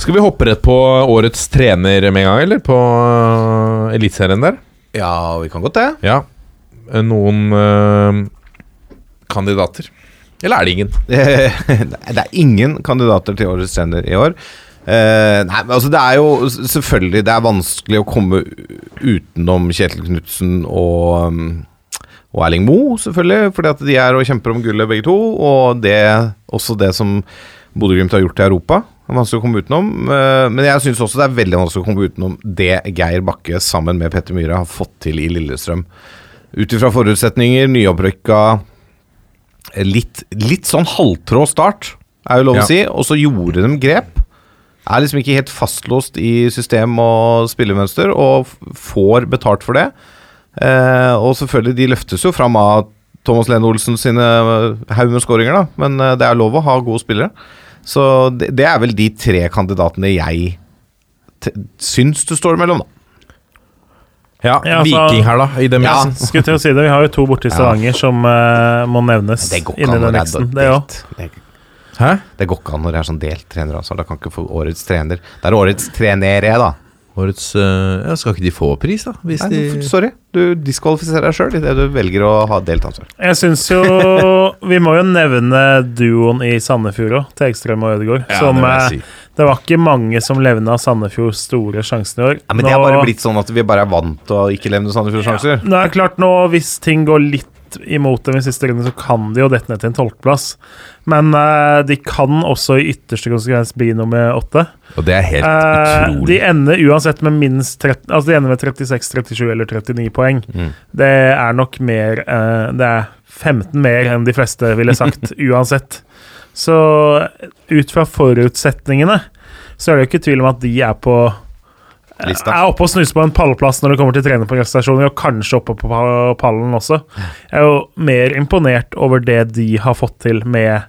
Skal vi hoppe rett på årets trener med en gang, eller? På uh, Eliteserien der? Ja, vi kan godt det. Ja. Noen øh, kandidater? Eller er det ingen? det er ingen kandidater til årets trener i år. Eh, nei, men altså det er jo selvfølgelig Det er vanskelig å komme utenom Kjetil Knutsen og, um, og Erling Moe, selvfølgelig. Fordi at de er og kjemper om gullet begge to. Og det, også det som Bodø-Glimt har gjort i Europa. Det er vanskelig å komme utenom. Uh, men jeg syns også det er veldig vanskelig å komme utenom det Geir Bakke sammen med Petter Myhre har fått til i Lillestrøm. Ut ifra forutsetninger, nyopprykka litt, litt sånn halvtrå start, er jo lov Ja. å si. Og så gjorde de grep. Er liksom ikke helt fastlåst i system og spillemønster, og får betalt for det. Eh, og selvfølgelig, de løftes jo fram av Thomas Lene Olsen sine haug med skåringer, da. Men eh, det er lov å ha gode spillere. Så det, det er vel de tre kandidatene jeg t syns det står mellom, da. Ja, Ja, altså- Viking her, da, i det Ja. Skulle til å si det, Vi har jo to borte i Stavanger som uh, må nevnes inni den miksen. det òg. Hæ? det går ikke an når det er sånn delt treneransvar. Da kan ikke få årets trener. Det er årets trenere, da. Årets eh, ja, Skal ikke de få pris, da? Hvis Nei, de sorry, du diskvalifiserer deg sjøl idet du velger å ha delt ansvar. Jeg syns jo Vi må jo nevne duoen i Sandefjord òg, Tegstrøm og Ødegaard. Ja, som det eh, si. Det var ikke mange som levna Sandefjord store sjansen i år. Ja, men det er bare blitt sånn at vi bare er vant til å ikke levne Sandefjord-sjanser. Nå er det klart nå, Hvis ting går litt imot dem i siste runde, så kan de jo dette ned til en tolvteplass. Men uh, de kan også i ytterste konsekvens bli nummer åtte. Og det er helt utrolig. de ender uansett med minst 30, Altså de ender med 36, 37 eller 39 poeng. Mm. Det er nok mer eh, Det er 15 mer enn de fleste ville sagt, uansett. Så ut fra forutsetningene så er det jo ikke tvil om at de er på Lista. er oppe og snuser på en pallplass når det kommer til trenerprestasjoner, og kanskje oppe på pallen også. Jeg er jo mer imponert over det de har fått til med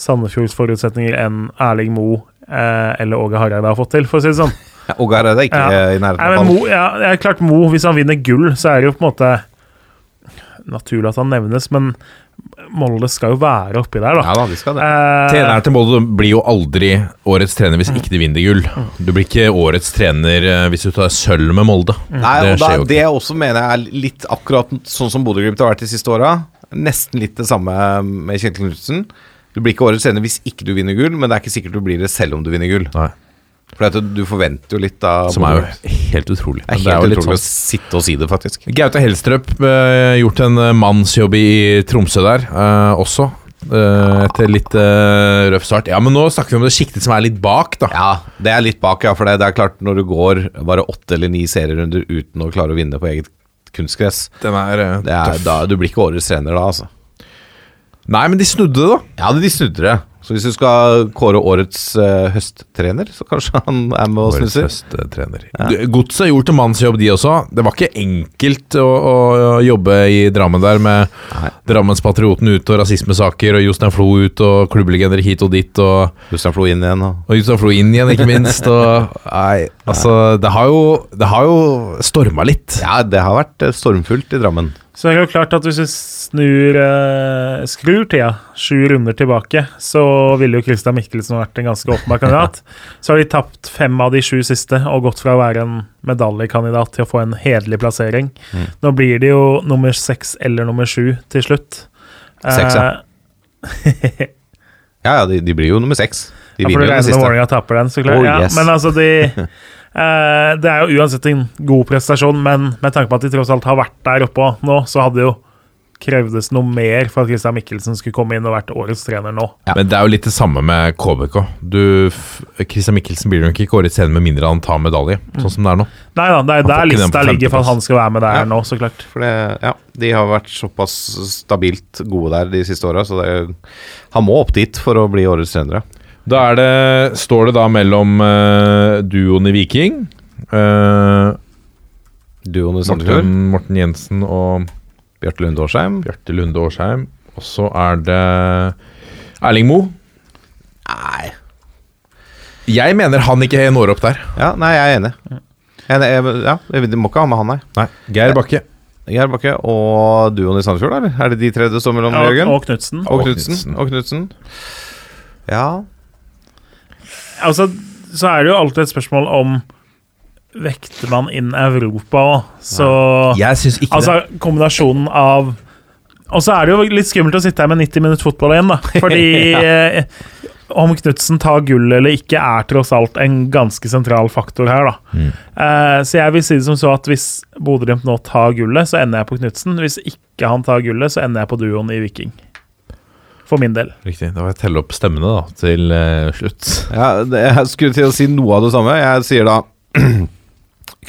Sandefjords forutsetninger enn Erling Moe eh, eller Åge Hareide har fått til, for å si det sånn. Åge Hareide er ikke Ja. i nærheten av ballen. Mo, ja, det er klart Mo, hvis han vinner gull, så er det jo på en måte naturlig at han nevnes, men Molde skal jo være oppi der, da. Ja da, de skal det. Eh, Treneren til Molde blir jo aldri årets trener hvis ikke de vinner gull. Du blir ikke årets trener eh, hvis du tar sølv med Molde. Nei, det og da, skjer jo ikke. det jeg også mener jeg er litt akkurat sånn som Bodø-Glimt har vært de siste åra. Nesten litt det samme med Kjetil Knutsen. Du blir ikke årets trener hvis ikke du vinner gull, men det er ikke sikkert du blir det selv om du vinner gull. Nei. For du forventer jo litt av Som er jo helt utrolig. Det er Men det er helt utrolig sånn å sitte og si det, faktisk. Gaute Helstrup uh, gjort en uh, mannsjobb i Tromsø der uh, også. Uh, etter litt uh, røff start. Ja, men nå snakker vi om det sjiktet som er litt bak, da. Ja, det er litt bak, ja. For det, det er klart, når du går bare åtte eller ni serierunder uten å klare å vinne på eget kunstgress, Den er, uh, det er, da, du blir ikke årets trener da, altså. Nei, men de snudde det, da. Ja, de snudde det. Så hvis du skal kåre årets uh, høsttrener, så kanskje han er med og Årets høsttrener. Ja. Godset gjort en mannsjobb, de også. Det var ikke enkelt å, å, å jobbe i Drammen der med Nei. Drammenspatrioten ut og rasismesaker og Jostein Flo ut og klubblegender hit og dit og, Jostein Flo inn igjen. Og. og Jostein Flo inn igjen, ikke minst. Og, nei, altså Det har jo, det har jo storma litt. Ja, det har vært eh, stormfullt i Drammen. Så det er jo klart at hvis vi snur eh, skrur tida sju runder tilbake, så ville jo Christian Mikkelsen vært en ganske åpenbar kandidat. Så har de tapt fem av de sju siste og gått fra å være en medaljekandidat til å få en hederlig plassering. Mm. Nå blir det jo nummer seks eller nummer sju til slutt. Seks, ja. Eh, Ja, ja, de, de blir jo nummer seks. De vinner jo den siste. Vålerenga taper den, så klart. Oh, ja, men altså, de Det er jo uansett en god prestasjon, men med tanke på at de tross alt har vært der oppe nå, så hadde jo krevdes noe mer for at Christian Mikkelsen skulle komme inn og vært årets trener nå. Ja. Men det er jo litt det samme med KBK. Du, Christian Mikkelsen blir jo ikke årets trener med mindre han tar medalje, sånn som det er nå. Nei da, det er der lista ligger for at han skal være med der Ja. nå, så klart. For det, ja, de har vært såpass stabilt gode der de siste åra, så det, han må opp dit for å bli årets trener. Da er det, står det da mellom uh, duoen i Viking uh, Duoen i Sandefjord, Morten, Morten Jensen og Bjarte Lunde Årsheim. Bjarte Lunde Årsheim. Og så er det Erling Moe. Nei Jeg mener han ikke når opp der. Ja, nei, jeg er enig. Jeg, ja, De må ikke ha med han, nei. Nei, Geir Bakke. Geir Bakke og duoen i Sandefjord, eller? Er det de tre det står mellom, Ja, og Knutsen. Og Knutsen. Knudsen. Ja. Altså, så er det jo alltid et spørsmål om Vekter man inn Europa òg, så Jeg syns ikke Altså, kombinasjonen av Og så er det jo litt skummelt å sitte her med 90 minutter fotball igjen, da. Fordi eh, om Knutsen tar gull eller ikke, er tross alt en ganske sentral faktor her, da. Mm. Eh, så jeg vil si det som så at hvis Bodø-Glimt nå tar gullet, så ender jeg på Knutsen. Hvis ikke han tar gullet, så ender jeg på duoen i Viking. For min del. Riktig. Da vil jeg telle opp stemmene da, til uh, slutt. ja det, jeg skulle til å si noe av det samme. Jeg sier da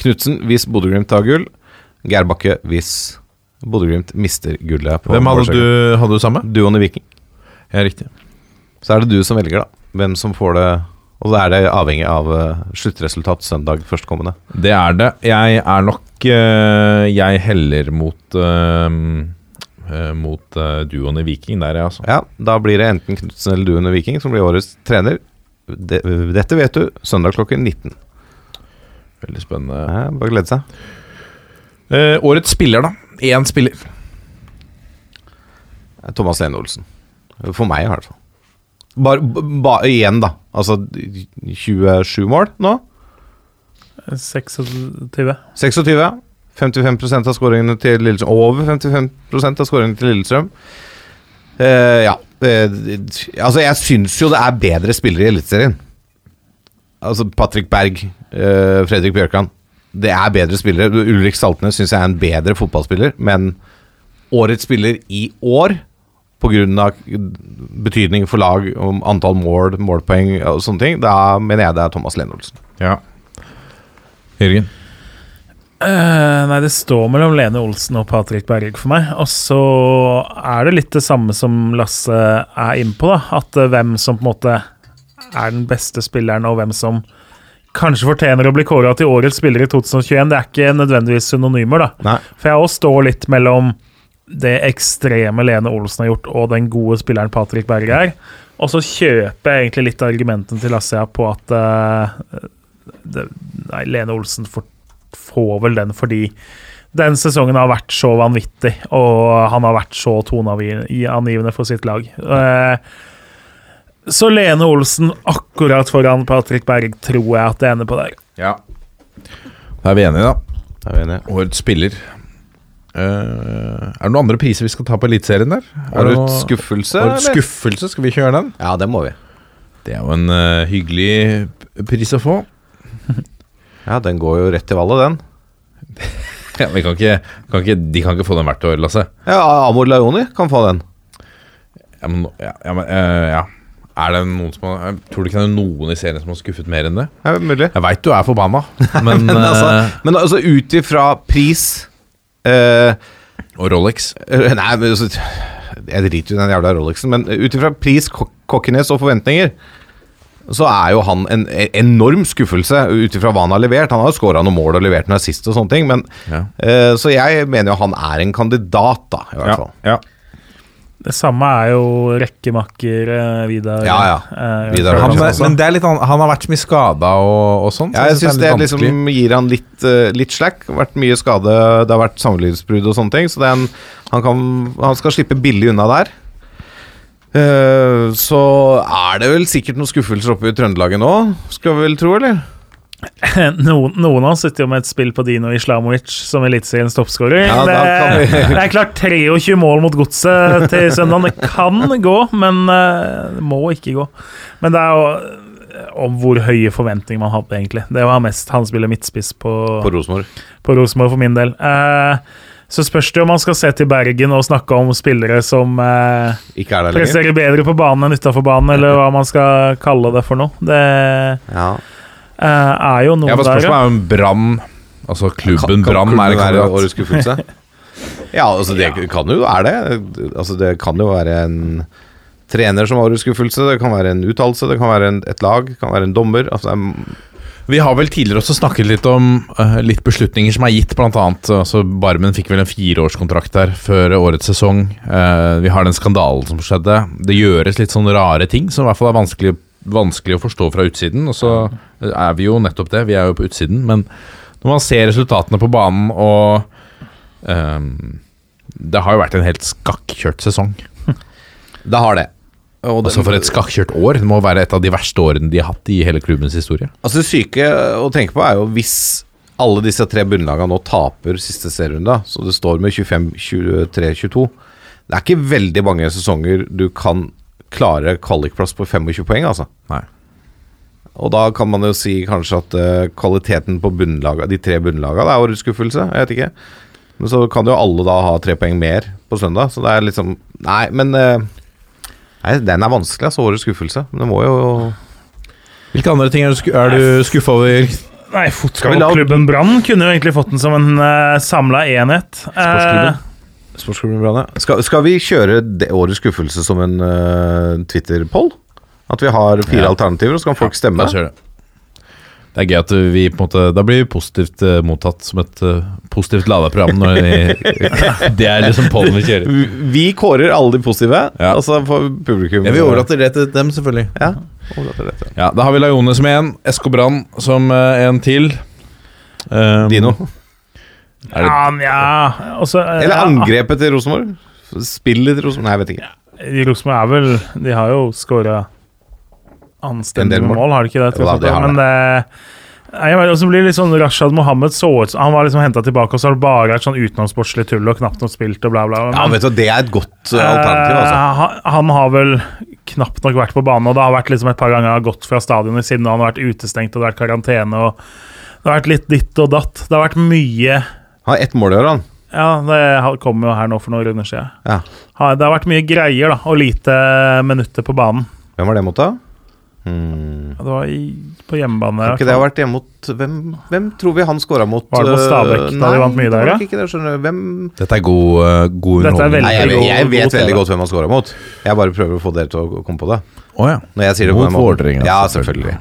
Knutsen hvis Bodø-Glimt tar gull. Geir Bakke hvis Bodø-Glimt mister gullet. på Hvem hadde du, hadde du samme? Duoen i Viking. Ja, riktig. Så er det du som velger, da. Hvem som får det. Og så er det avhengig av eh, sluttresultat søndag førstkommende. Det er det. Jeg er nok eh, Jeg heller mot Mot eh, duoen i Viking der, jeg, altså. Ja, da blir det enten Knutsen eller duoen i Viking som blir årets trener. De, dette vet du søndag klokken 19. Veldig spennende. Ja, bare glede seg. Eh, årets spiller, da. Én spiller. Thomas Lene Olsen. For meg, i hvert fall. Bare, ba, igjen, da. Altså 27 mål nå. 26. 26. 55% av skåringene til Lillestrøm. Over 55% av skåringene til Lillestrøm. Uh, ja. Uh, altså, jeg syns jo det er bedre spillere i Eliteserien. Altså Patrick Berg, uh, Fredrik Bjørkan. Det er bedre spillere. Ulrik Saltnes syns jeg er en bedre fotballspiller, men årets spiller i år, pga. betydning for lag om antall mål, målpoeng og sånne ting, da mener jeg det er Thomas Olsen. Ja. Jørgen? Eh, nei, det står mellom Lene Olsen og Patrick Berg for meg. Og så er det litt det samme som Lasse er inne på, da. At uh, hvem som på en måte er den beste spilleren, og hvem som kanskje fortjener å bli kåra til årets spiller i 2021, det er ikke nødvendigvis synonymer, da. Nei. For jeg òg står litt mellom det ekstreme Lene Olsen har gjort, og den gode spilleren Patrick Berg er. Og så kjøper jeg egentlig litt av argumentene til Lasse på at uh, det, Nei, Lene Olsen får, får vel den fordi den sesongen har vært så vanvittig, og han har vært så toneangivende for sitt lag. Eh, så Lene Olsen akkurat foran Patrick Berg tror jeg at det ender på der. Ja. Da er vi enige, da. Da er vi enige. Årets spiller. Uh, er det noen andre priser vi skal ta på Eliteserien der? Er det Årets skuffelse, Årets eller? skuffelse, skal vi ikke gjøre den? Ja, det må vi. Det er jo en uh, hyggelig pris å få. Ja, den går jo rett til valget, den. Ja, men kan ikke, kan ikke, de kan ikke få den hvert år, Lasse. Ja, Amor Laioni kan få den. Ja, men, ja, ja, men uh, ja. Er det noen som har, jeg tror du ikke det er noen i serien som har skuffet mer enn det? Ja, mulig. Jeg veit du er forbanna, men, Men altså, eh, men altså ut ifra pris uh, Og Rolex. eh, Nei, men altså Jeg driter i den jævla Rolexen, men ut ifra pris, kok- cockiness og forventninger, så er jo han en e- enorm skuffelse ut ifra hva han har levert. Han har jo scora noen mål og levert noen assist og sånne ting, men Ja. eh, Så jeg mener jo han er en kandidat, da, i hvert Ja, fall. ja. Det samme er jo rekkemakker eh, Vidar. Ja, ja. eh, Vidar Han, men det er litt, an- han har vært så mye skada og, og sånn. Ja, jeg syns er det liksom gir han litt, eh, litt slack. Vært mye skade, det har vært samlivsbrudd og sånne ting. Så det er en, han, kan, han skal slippe billig unna der. Eh, så er det vel sikkert noen skuffelser oppe i Trøndelaget nå, skal vi vel tro, eller? Noen, noen av oss sitter jo med et spill på Dino Islamovic som Eliteseriens toppskårer. Ja, det, det er klart 23 mål mot godset til søndag. Det kan gå, men eh, det må ikke gå. Men det er jo eh, om hvor høye forventninger man hadde, egentlig. Det var mest han spiller midtspiss på, På Rosenborg. på Rosenborg for min del. Eh, så spørs det om man skal se til Bergen og snakke om spillere som eh, Ikke er der lenger. bedre på banen enn utafor banen, eller hva man skal kalle det for noe. Det Ja. eh, er jo noen Ja, men der, Spørsmålet er om Brann Altså klubben Brann er en kandidat. årets skuffelse? ja, altså det kan jo være det. Altså det kan jo være en trener som har årets skuffelse, det kan være en uttalelse, det kan være en, et lag, det kan være en dommer. Altså det er Vi har vel tidligere også snakket litt om uh, litt beslutninger som er gitt, annet. Altså, Barmen fikk vel en fireårskontrakt der før årets sesong. Uh, vi har den skandalen som skjedde. Det gjøres litt sånne rare ting som i hvert fall er vanskelig, vanskelig å forstå fra utsiden. Og så er vi jo nettopp det, vi er jo på utsiden. Men når man ser resultatene på banen og uh, Det har jo vært en helt skakkjørt sesong. Det har det. Og det Altså For et skakkjørt år. Det må være et av de verste årene de har hatt i hele klubbens historie. Altså Det syke å tenke på er jo hvis alle disse tre bunnlagene nå taper siste serierunde, så det står med 25, 23, 22 Det er ikke veldig mange sesonger du kan klare kvalikplass på 25 poeng, altså. Nei. Og da kan man jo si kanskje at eh, kvaliteten på de tre bunnlagene er årets. Jeg vet ikke. Men så kan jo alle da ha tre poeng mer på søndag, så det er liksom Nei, men eh, Nei, den er vanskelig, altså. Årets skuffelse. Men det må jo Hvilke andre ting er du, sku er du skuffa over? Nei, fotballklubben Brann kunne jo egentlig fått den som en uh, samla enhet. Sportsklubben? Eh, Sportsklubben Brann, ja. Skal, skal vi kjøre det årets skuffelse som en uh, Twitter-poll? At vi har fire Ja. alternativer, og så kan folk stemme? Ja, det. Er gøy at vi på en måte Da blir vi positivt uh, mottatt som et uh, positivt lada program. Når vi, det er liksom pollen vi kjører. Vi- Vi kårer alle de positive, Ja. og så får publikum Ja, vi overlater det til dem, selvfølgelig. Ja, det til Ja, Da har vi Laione som én, Escobran som uh, en til. Um, Dino. Er det, Ja, nja og så, eh, Eller angrepet til Rosenborg? Spillet til Rosenborg? Nei, jeg vet ikke. Rosenborg er vel De har jo skåra anstendige mål. mål, har de ikke det? Jo da, de Men det og så blir litt sånn Rashad Mohammed så ut Han var liksom henta tilbake, og så har det bare vært sånn utenomsportslig tull og knapt nok spilt og bla, bla. Ja, vet du, Det er et godt uh, alternativ, altså. Eh, han, har vel knapt nok vært på banen, og det har vært liksom et par ganger har gått fra stadionet siden han har vært utestengt og det har vært karantene og det har vært litt ditt og datt. Det har vært mye har ett mål i år, han. Ja, det kommer jo her nå for noen runder siden. Ja. Det har vært mye greier da, og lite minutter på banen. Hvem var det mot, da? Hmm. Det var i, på hjemmebane. Kan ikke det ha vært hjemme mot hvem, hvem tror vi han scora mot? Var det mot Stabæk, da de vant mye der, ja? Det. Hvem dette er god, eh, god er underholdning. Nei, jeg, vet- jeg vet god veldig godt hvem han scora mot. Jeg bare prøver å få dere til å komme på det. Oh, ja. Når jeg sier det Mot. Vålerenga. Ja, selvfølgelig.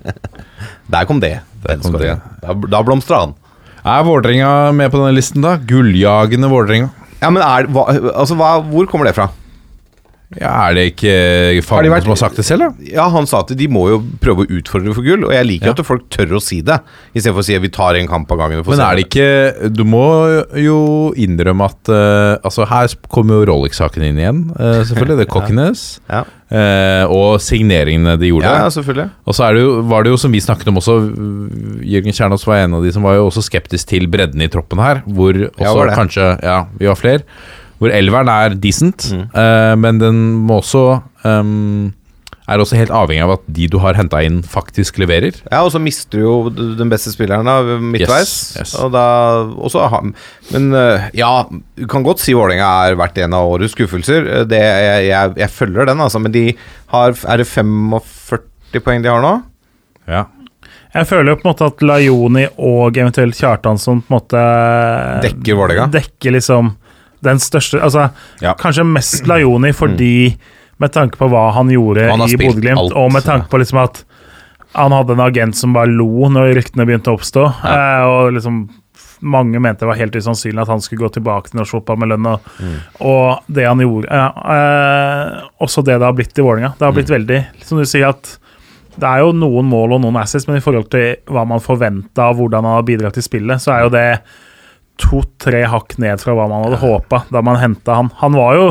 Der kom det. Der kom det. Da, da blomstra han. Er Vålerenga med på denne listen, da? Gulljagende Vålerenga. Ja, men er, hva, altså, hva, Hvor kommer det fra? Ja, Er det ikke Fagermo de som har sagt det selv, da? Ja, Han sa at de må jo prøve å utfordre for gull, og jeg liker Ja. at folk tør å si det, istedenfor å si at vi tar en kamp av gangen. Men er det ikke Du må jo innrømme at uh, Altså, her kommer jo Rolex-saken inn igjen, uh, selvfølgelig. Det er Cockiness. Ja. Uh, og signeringene de gjorde. Ja, selvfølgelig. Og så er det jo, var det jo, som vi snakket om også Jørgen Kjernås var en av de som var jo også skeptisk til bredden i troppen her. Hvor også ja, kanskje Ja, vi var flere. Hvor elveren er decent, Mm. uh, men den må også um, Er også helt avhengig av at de du har henta inn, faktisk leverer. Ja, og så mister du jo den beste spilleren da, midtveis. Yes, yes. Og da, også, men øh, ja, du kan godt si Vålerenga er verdt en av årets skuffelser. Eh, Det, jeg, jeg, jeg følger den, altså. Men de har Er det 45 poeng de har nå? Ja. Jeg føler jo på en måte at Lajoni og eventuelt Kjartansson på en måte Dekker Vålerenga? Dekker liksom den største Altså Ja. kanskje mest Lajoni fordi Med tanke på hva han gjorde Han i Bodø-Glimt, og med tanke på liksom at han hadde en agent som bare lo når ryktene begynte å oppstå. Eh, og liksom mange mente det var helt usannsynlig at han skulle gå tilbake til norsk fotball med lønn. Og, Mm. og det han gjorde eh, eh, Også det det har blitt i Vålerenga. Det har blitt Mm. veldig Som du sier at det er jo noen mål og noen assets, men i forhold til hva man forventa og hvordan han har bidratt til spillet, så er jo det to-tre hakk ned fra hva man hadde håpa da man henta han. Han var jo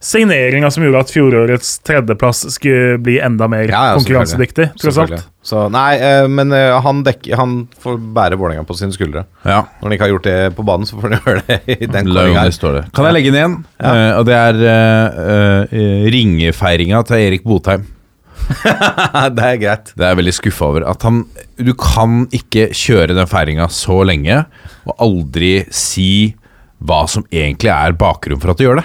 signeringa som gjorde at fjorårets tredjeplass skulle bli enda mer Ja, ja, konkurransedyktig, tross alt. Så nei, eh, men eh, han, dekker, han får bære Vålerenga på sine skuldre. ja. Når han ikke har gjort det på banen, så får han gjøre det i den kåringa. Kan jeg legge inn igjen? Eh, og det er uh, ringefeiringa til Erik Botheim. det er greit. Det er jeg veldig skuffa over. At han Du kan ikke kjøre den feiringa så lenge og aldri si hva som egentlig er bakgrunnen for at du gjør det.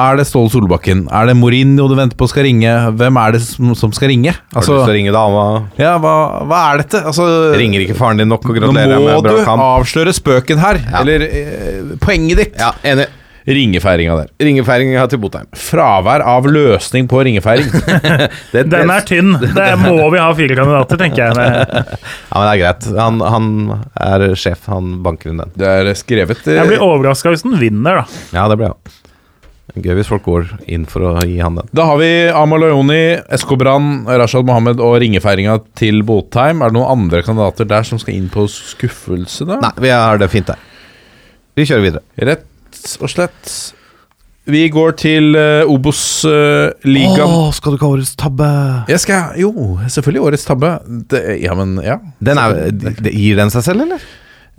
Er det Ståle Solbakken? Er det Mourinho du venter på skal ringe? Hvem er det som, som skal ringe? Har du Altså, lyst til å ringe dama? ja, hva, hva er dette? Altså, Ringer ikke faren din nok og nå gratulerer må med du bra kamp? avsløre spøken her. Ja. Eller eh, poenget ditt. Ja, enig. Ringefeiringa der. Ringefeiringa til Botheim. Fravær av løsning på ringefeiring. Det, Den er tynn. Det må vi ha fire kandidater, tenker jeg. Ja, men det er greit. Han, han er sjef. Han banker inn den. Det er skrevet eh, Jeg blir overraska hvis den vinner, da. Ja, det blir jeg. Gøy hvis folk går inn for å gi han den. Da har vi Amal Oyoni, Escobran, Rashad Mohammed og ringefeiringa til Botheim. Er det noen andre kandidater der som skal inn på skuffelse, da? Nei, vi har det fint der. Vi kjører videre. Rett og slett. Vi går til uh, Obos-ligaen. skal du ikke ha årets tabbe? jeg skal Jo, selvfølgelig årets tabbe. Det, ja, men ja. Den er, det, gir den seg selv, eller?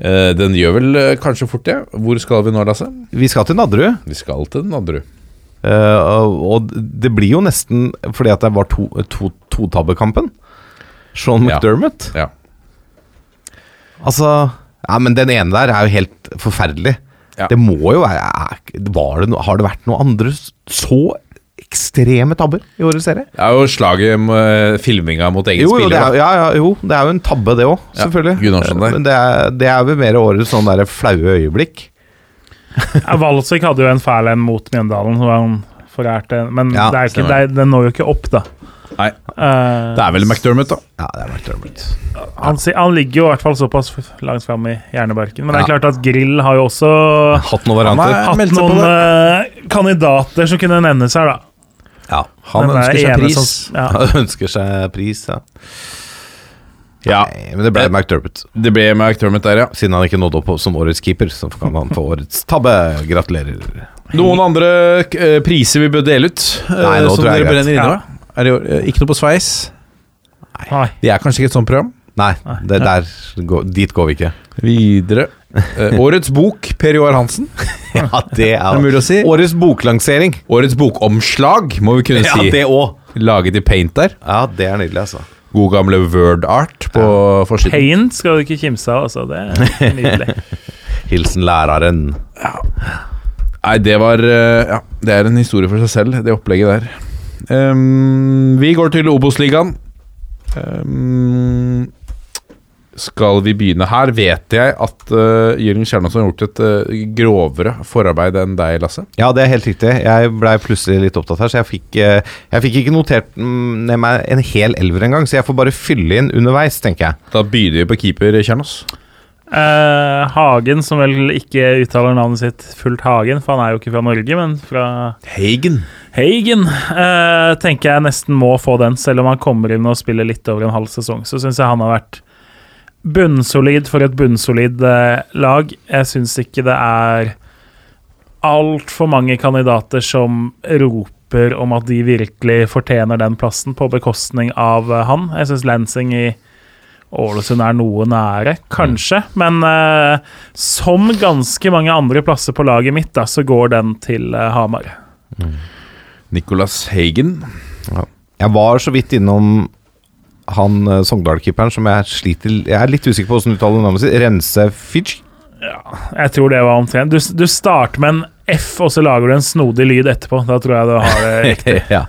Uh, den gjør vel uh, kanskje fort det. Hvor skal vi nå, Lasse? Vi skal til Nadderud. Vi skal til Nadderud. eh, og- det blir jo nesten fordi at det var to- to- totabbekampen. Sean Ja. McDermott. Ja. Altså Ja, men den ene der er jo helt forferdelig. Ja. Det må jo være var det no, Har det vært noen andre så ekstreme tabber i årets serie? Det er jo slaget med filminga mot egen Jo, jo, det spiller. er, ja, ja, jo, det er jo en tabbe, det òg, Ja, selvfølgelig. Men det er, det er vel mer årets sånn der flaue øyeblikk. Ja, Valsvik hadde jo en fæl en mot Mjøndalen, hvor han forærte Men Ja, det er ikke, det den når jo ikke opp, da. Nei. Eh, Det er vel McDermott, da. Ja, det er McDermott. han, han ligger jo i hvert fall såpass langt fram i hjernebarken. Men det er klart at Grill har jo også Hatt noen varianter. Han hatt noen eh, kandidater som kunne nevnes her, da. Ja. Han Den ønsker seg pris. som- ja. Han ønsker seg pris, ja. Ja, Nei, men det ble McDermott. det ble McDermott der, ja. Siden han ikke nådde opp som årets keeper, så kan han få årets tabbe. Gratulerer. Noen andre eh, priser vi bør dele ut? eh, Nei, nå som tror jeg er brenner Ja. Er det, jo ikke noe på sveis? Nei. Det er kanskje ikke et sånt program? Nei, det der, går- dit går vi ikke. Videre. Eh, årets bok, Per Joar Hansen. Ja, det Er det mulig å si? Årets boklansering. Årets bokomslag, må vi kunne Ja, si. det også. Laget i paint der. Ja, det er nydelig, altså. God gamle word art på forsiden. Paint skal du ikke kimse av, altså. Det er nydelig. Hilsen læreren. Nei, det var eh, Ja, det er en historie for seg selv, det opplegget der. Ehm, vi går til Obos-ligaen. Um, skal vi begynne her, vet jeg at uh, Jørgen Kjernås har gjort et uh, grovere forarbeid enn deg, Lasse. Ja, det er helt riktig. Jeg blei plutselig litt opptatt her, så jeg fikk, uh, jeg fikk ikke notert mm, ned meg en hel elver engang, så jeg får bare fylle inn underveis, tenker jeg. Da begynner vi på keeper, Kjernås. Eh, Hagen, som vel ikke uttaler navnet sitt fullt Hagen, for han er jo ikke fra Norge, men fra Hagen. Heigen, uh, tenker jeg nesten må få den, selv om han kommer inn og spiller litt over en halv sesong. Så syns jeg han har vært bunnsolid for et bunnsolid uh, lag. Jeg syns ikke det er altfor mange kandidater som roper om at de virkelig fortjener den plassen, på bekostning av han. Jeg syns Lansing i Ålesund er noe nære, kanskje. Men eh, som ganske mange andre plasser på laget mitt, da, så går den til eh, Hamar. Nicolas Hagen. Jeg var så vidt innom han eh, Sogndal-keeperen som jeg sliter Jeg er litt usikker på hvordan du uttaler navnet sitt. Rense Fitch? Jeg tror det var omtrent. Du, du starter med en F, og så lager du en snodig lyd etterpå. Da tror jeg du har det riktig. ja.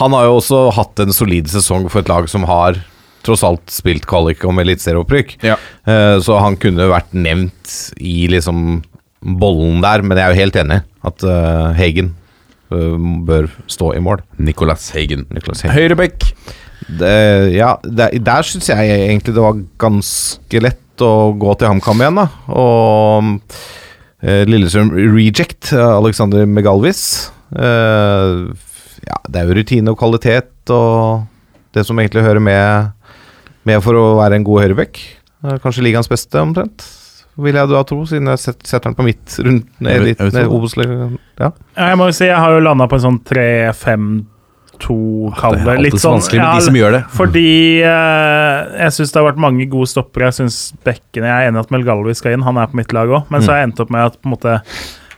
Han har jo også hatt en solid sesong for et lag som har tross alt spilt kvalik om eliteserieopprykk. Ja. Eh, Så han kunne vært nevnt i liksom bollen der, men jeg er jo helt enig at eh, Hagen eh, bør stå i mål. Nicolas Hagen. Nicolas Hagen. Høyrebekk. Det, ja, der, der syns jeg egentlig det var ganske lett å gå til HamKam igjen, da. Og eh, Lillestrøm Reject, Alexander Megalvis. Eh, ja, det er jo rutine og kvalitet og det som egentlig hører med, med for å være en god høyrebekk. Kanskje ligaens beste, omtrent. Vil jeg da tro, siden jeg set- setter den på midt rundt ned, tro ned. Obos-ligaen. Ja. Ja, Jeg må jo si jeg har jo landa på en sånn 3-5-2, kall det. Litt sånn vanskelig med ja, de som gjør det. Fordi eh, jeg syns det har vært mange gode stoppere. Jeg syns bekkene Jeg er enig i at Mel Galvi skal inn, han er på mitt lag òg. Men så har jeg endt opp med at på en måte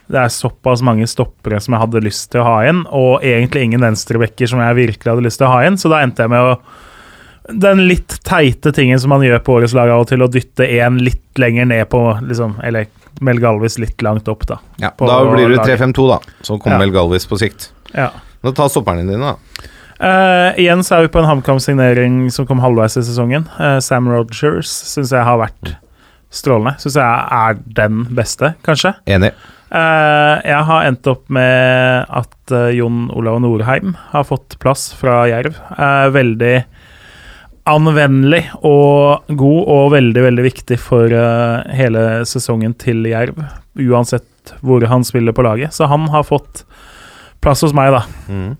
det er såpass mange stoppere som jeg hadde lyst til å ha inn, og egentlig ingen venstrebekker som jeg virkelig hadde lyst til å ha inn, så da endte jeg med å Den litt teite tingen som man gjør på årets lag av og til, å dytte én litt lenger ned på liksom, Eller Mel Galvis litt langt opp, da. Ja, da blir det 3-5-2, da. Så kommer Ja. Mel Galvis på sikt. Ja. Nå tar stopperne dine, da. Uh, igjen så er vi på en HamKam-signering som kom halvveis i sesongen. Uh, Sam Rogers syns jeg har vært strålende. Syns jeg er den beste, kanskje. Enig. Uh, jeg har endt opp med at Jon Olav Norheim har fått plass fra Jerv. Veldig anvendelig og god, og veldig, veldig viktig for eh, hele sesongen til Jerv. Uansett hvor han spiller på laget. Så han har fått plass hos meg, da. Mm.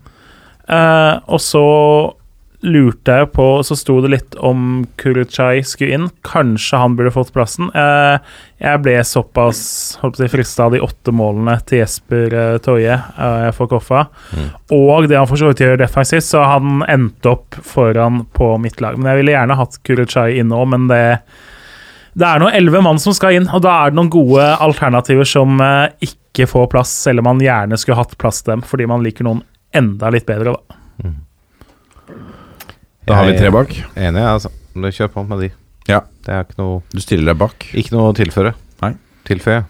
Uh, og så lurte jeg på Så sto det litt om Kulichai skulle inn. Kanskje han burde fått plassen. Eh, jeg ble såpass holdt jeg, frista av de åtte målene til Jesper uh, Toje uh, for Koffa. Og det han for så vidt gjør defensivt, så han endte opp foran på mitt lag. Men jeg ville gjerne hatt Kulichai inn òg, men det det er noen elleve mann som skal inn, og da er det noen gode alternativer som eh, ikke får plass, selv om man gjerne skulle hatt plass til dem, fordi man liker noen enda litt bedre, da. Da har vi tre bak. Enig, altså. Kjør på med de. Ja. Det er ikke noe, Du stiller deg bak. ikke noe å tilføre. Nei. Tilføye.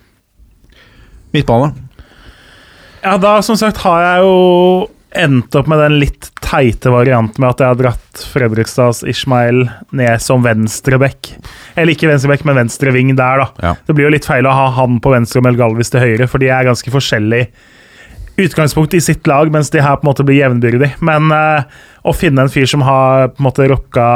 Midtbane. Ja, da som sagt har jeg jo endt opp med den litt teite varianten med at jeg har dratt Fredrikstads Ishmael ned som venstreback. Eller ikke venstreback, men venstreving der, da. Ja. Det blir jo litt feil å ha han på venstre og Mel Galvis til høyre, for de er ganske forskjellige utgangspunkt i sitt lag, mens de her på en måte blir jevnbyrdig. Men uh, å finne en fyr som har på en måte rocka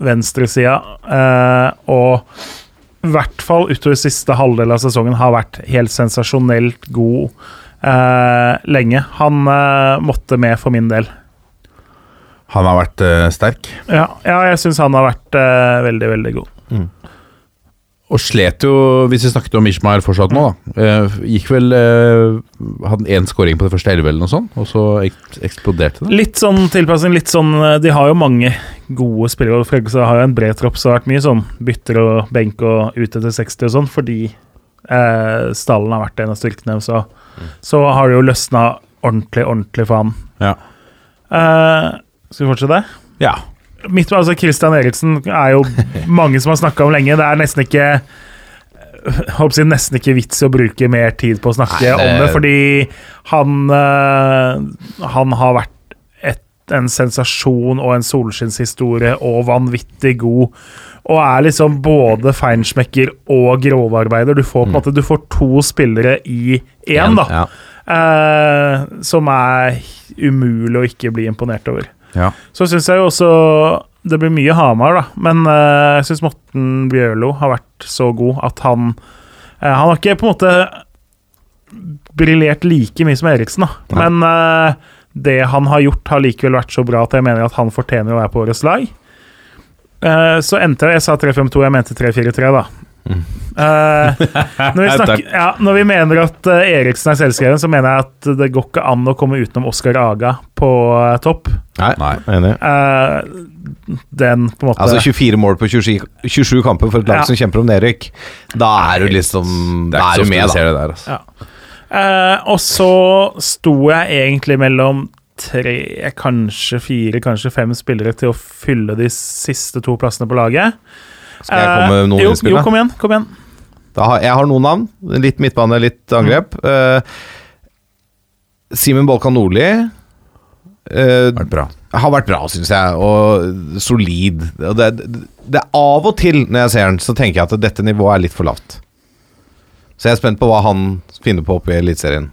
venstresida, uh, og i hvert fall utover siste halvdel av sesongen har vært helt sensasjonelt god uh, lenge. Han måtte med for min del. Han har vært sterk. Ja, ja jeg syns han har vært veldig, veldig god. Og slet jo, hvis vi snakket om Ishmael fortsatt nå, da. eh, gikk vel eh, Hadde én scoring på det første elleve eller noe sånt, og så eksploderte det. Litt sånn tilpassing, litt sånn eh, De har jo mange gode spillere, og Fredrikstad har jo en bred tropp, så det har vært mye sånn bytter og benk og ut etter 60 og sånn, fordi eh, stallen har vært en av styrkene. Så, så har det jo løsna ordentlig, ordentlig for ham. Ja. Eh, skal vi fortsette? ja. Mitt, altså Christian Eriksen er jo mange som har snakka om lenge. Det er nesten ikke håper nesten ikke vits i å bruke mer tid på å snakke Nei, det- om det, fordi han eh, Han har vært et, en sensasjon og en solskinnshistorie og vanvittig god. Og er liksom både feinschmecker og grovarbeider. Du får på en måte Du får to spillere i én, da. Ja. eh, som er umulig å ikke bli imponert over. Ja. Så syns jeg jo også Det blir mye Hamar, da. Men eh, jeg syns Morten Bjørlo har vært så god at han eh, Han har ikke på en måte briljert like mye som Eriksen, da. Men eh, det han har gjort, har likevel vært så bra at jeg mener at han fortjener å være på årets lag. Så endte jeg Jeg sa 3-5-2, jeg mente 3-4-3, da. Eh, når, vi snakker, ja, når vi mener at uh, Eriksen er selvskreven, så mener jeg at det går ikke an å komme utenom Oskar Aga på uh, topp. Nei, Nei. enig. Eh, den på en måte Altså 24 mål på 27, 27 kamper for et lag Ja. som kjemper om nedrykk. Da er du liksom Da er du med, da. det der, altså. Ja. Eh, og så sto jeg egentlig mellom tre, kanskje fire, kanskje fem spillere til å fylle de siste to plassene på laget. Skal jeg komme med Eh, noen jo, innspill? jo, kom igjen. kom igjen Da har, jeg har noen navn. Litt midtbane, litt angrep. Eh, Simen Bolkan Nordli Uh, Vært bra. har vært bra, syns jeg, og solid. Og det, det, det er Av og til når jeg ser den, så tenker jeg at dette nivået er litt for lavt. Så jeg er spent på hva han finner på oppe i Eliteserien.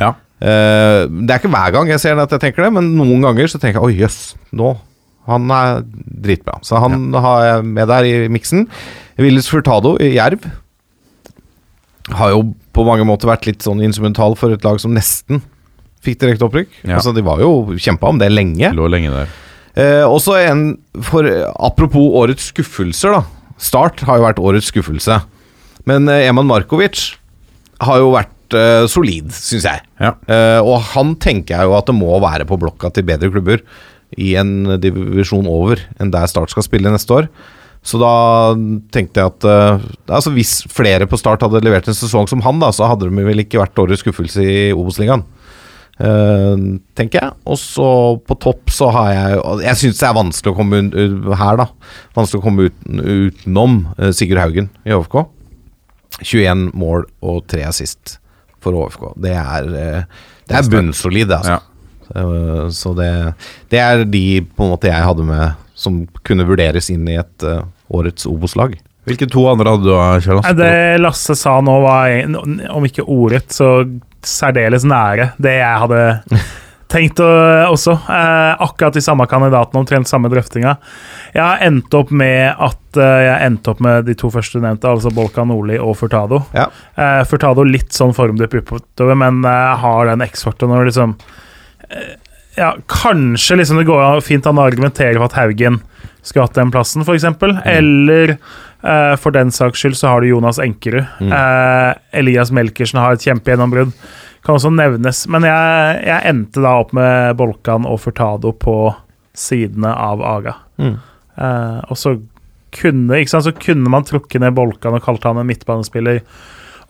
Ja. Uh, det er ikke hver gang jeg ser den at jeg tenker det, men noen ganger så tenker jeg oi, jøss, nå Han er dritbra. Så han har jeg med der i miksen. Willis Furtado i Jerv har jo på mange måter vært litt sånn instrumental for et lag som nesten fikk direkte opprykk. Ja. Altså, de var jo kjempa om det lenge. Lå lenge der. Eh, også en for Apropos årets skuffelser, da. Start har jo vært årets skuffelse. Men eh, Eman Markovic har jo vært eh, solid, syns jeg. Ja. Eh, og han tenker jeg jo at det må være på blokka til bedre klubber i en divisjon over enn der Start skal spille neste år. Så da tenkte jeg at uh, altså Hvis flere på Start hadde levert en sesong som han, da, så hadde de vel ikke vært årets skuffelse i Obos-ligaen. Uh, tenker jeg. Og så på topp så har jeg Jeg syns det er vanskelig å komme un her, da. Vanskelig å komme uten, utenom eh, Sigurd Haugen i ÅFK. 21 mål og 3 assist for ÅFK. Det er, det er bunnsolid, altså. Ja. Eh, Så det, det er de på en måte jeg hadde med som kunne vurderes inn i et eh, årets Obos-lag. Hvilke to andre hadde du, Kjell? Nei, Det Lasse sa nå, var om ikke ordrett, så særdeles nære det jeg hadde tenkt å, også. Eh, akkurat de samme kandidatene, omtrent samme drøftinga. Jeg har endt opp med at eh, jeg endte opp med de to første nevnte, altså Bolka Nordli og Furtado. Ja. Eh, Furtado litt sånn formdupp oppover, men eh, har den X-faktoren når liksom eh, Ja, kanskje liksom det går fint an å argumentere for at Haugen skulle hatt den plassen, f.eks. eksempel Eller uh, for den saks skyld så har du Jonas Enkerud. Eh, Elias Melkersen har et kjempegjennombrudd. Kan også nevnes. Men jeg, jeg endte da opp med Bolkan og Furtado på sidene av Aga. Eh, og så kunne, ikke sant, så kunne man trukket ned Bolkan og kalt han en midtbanespiller.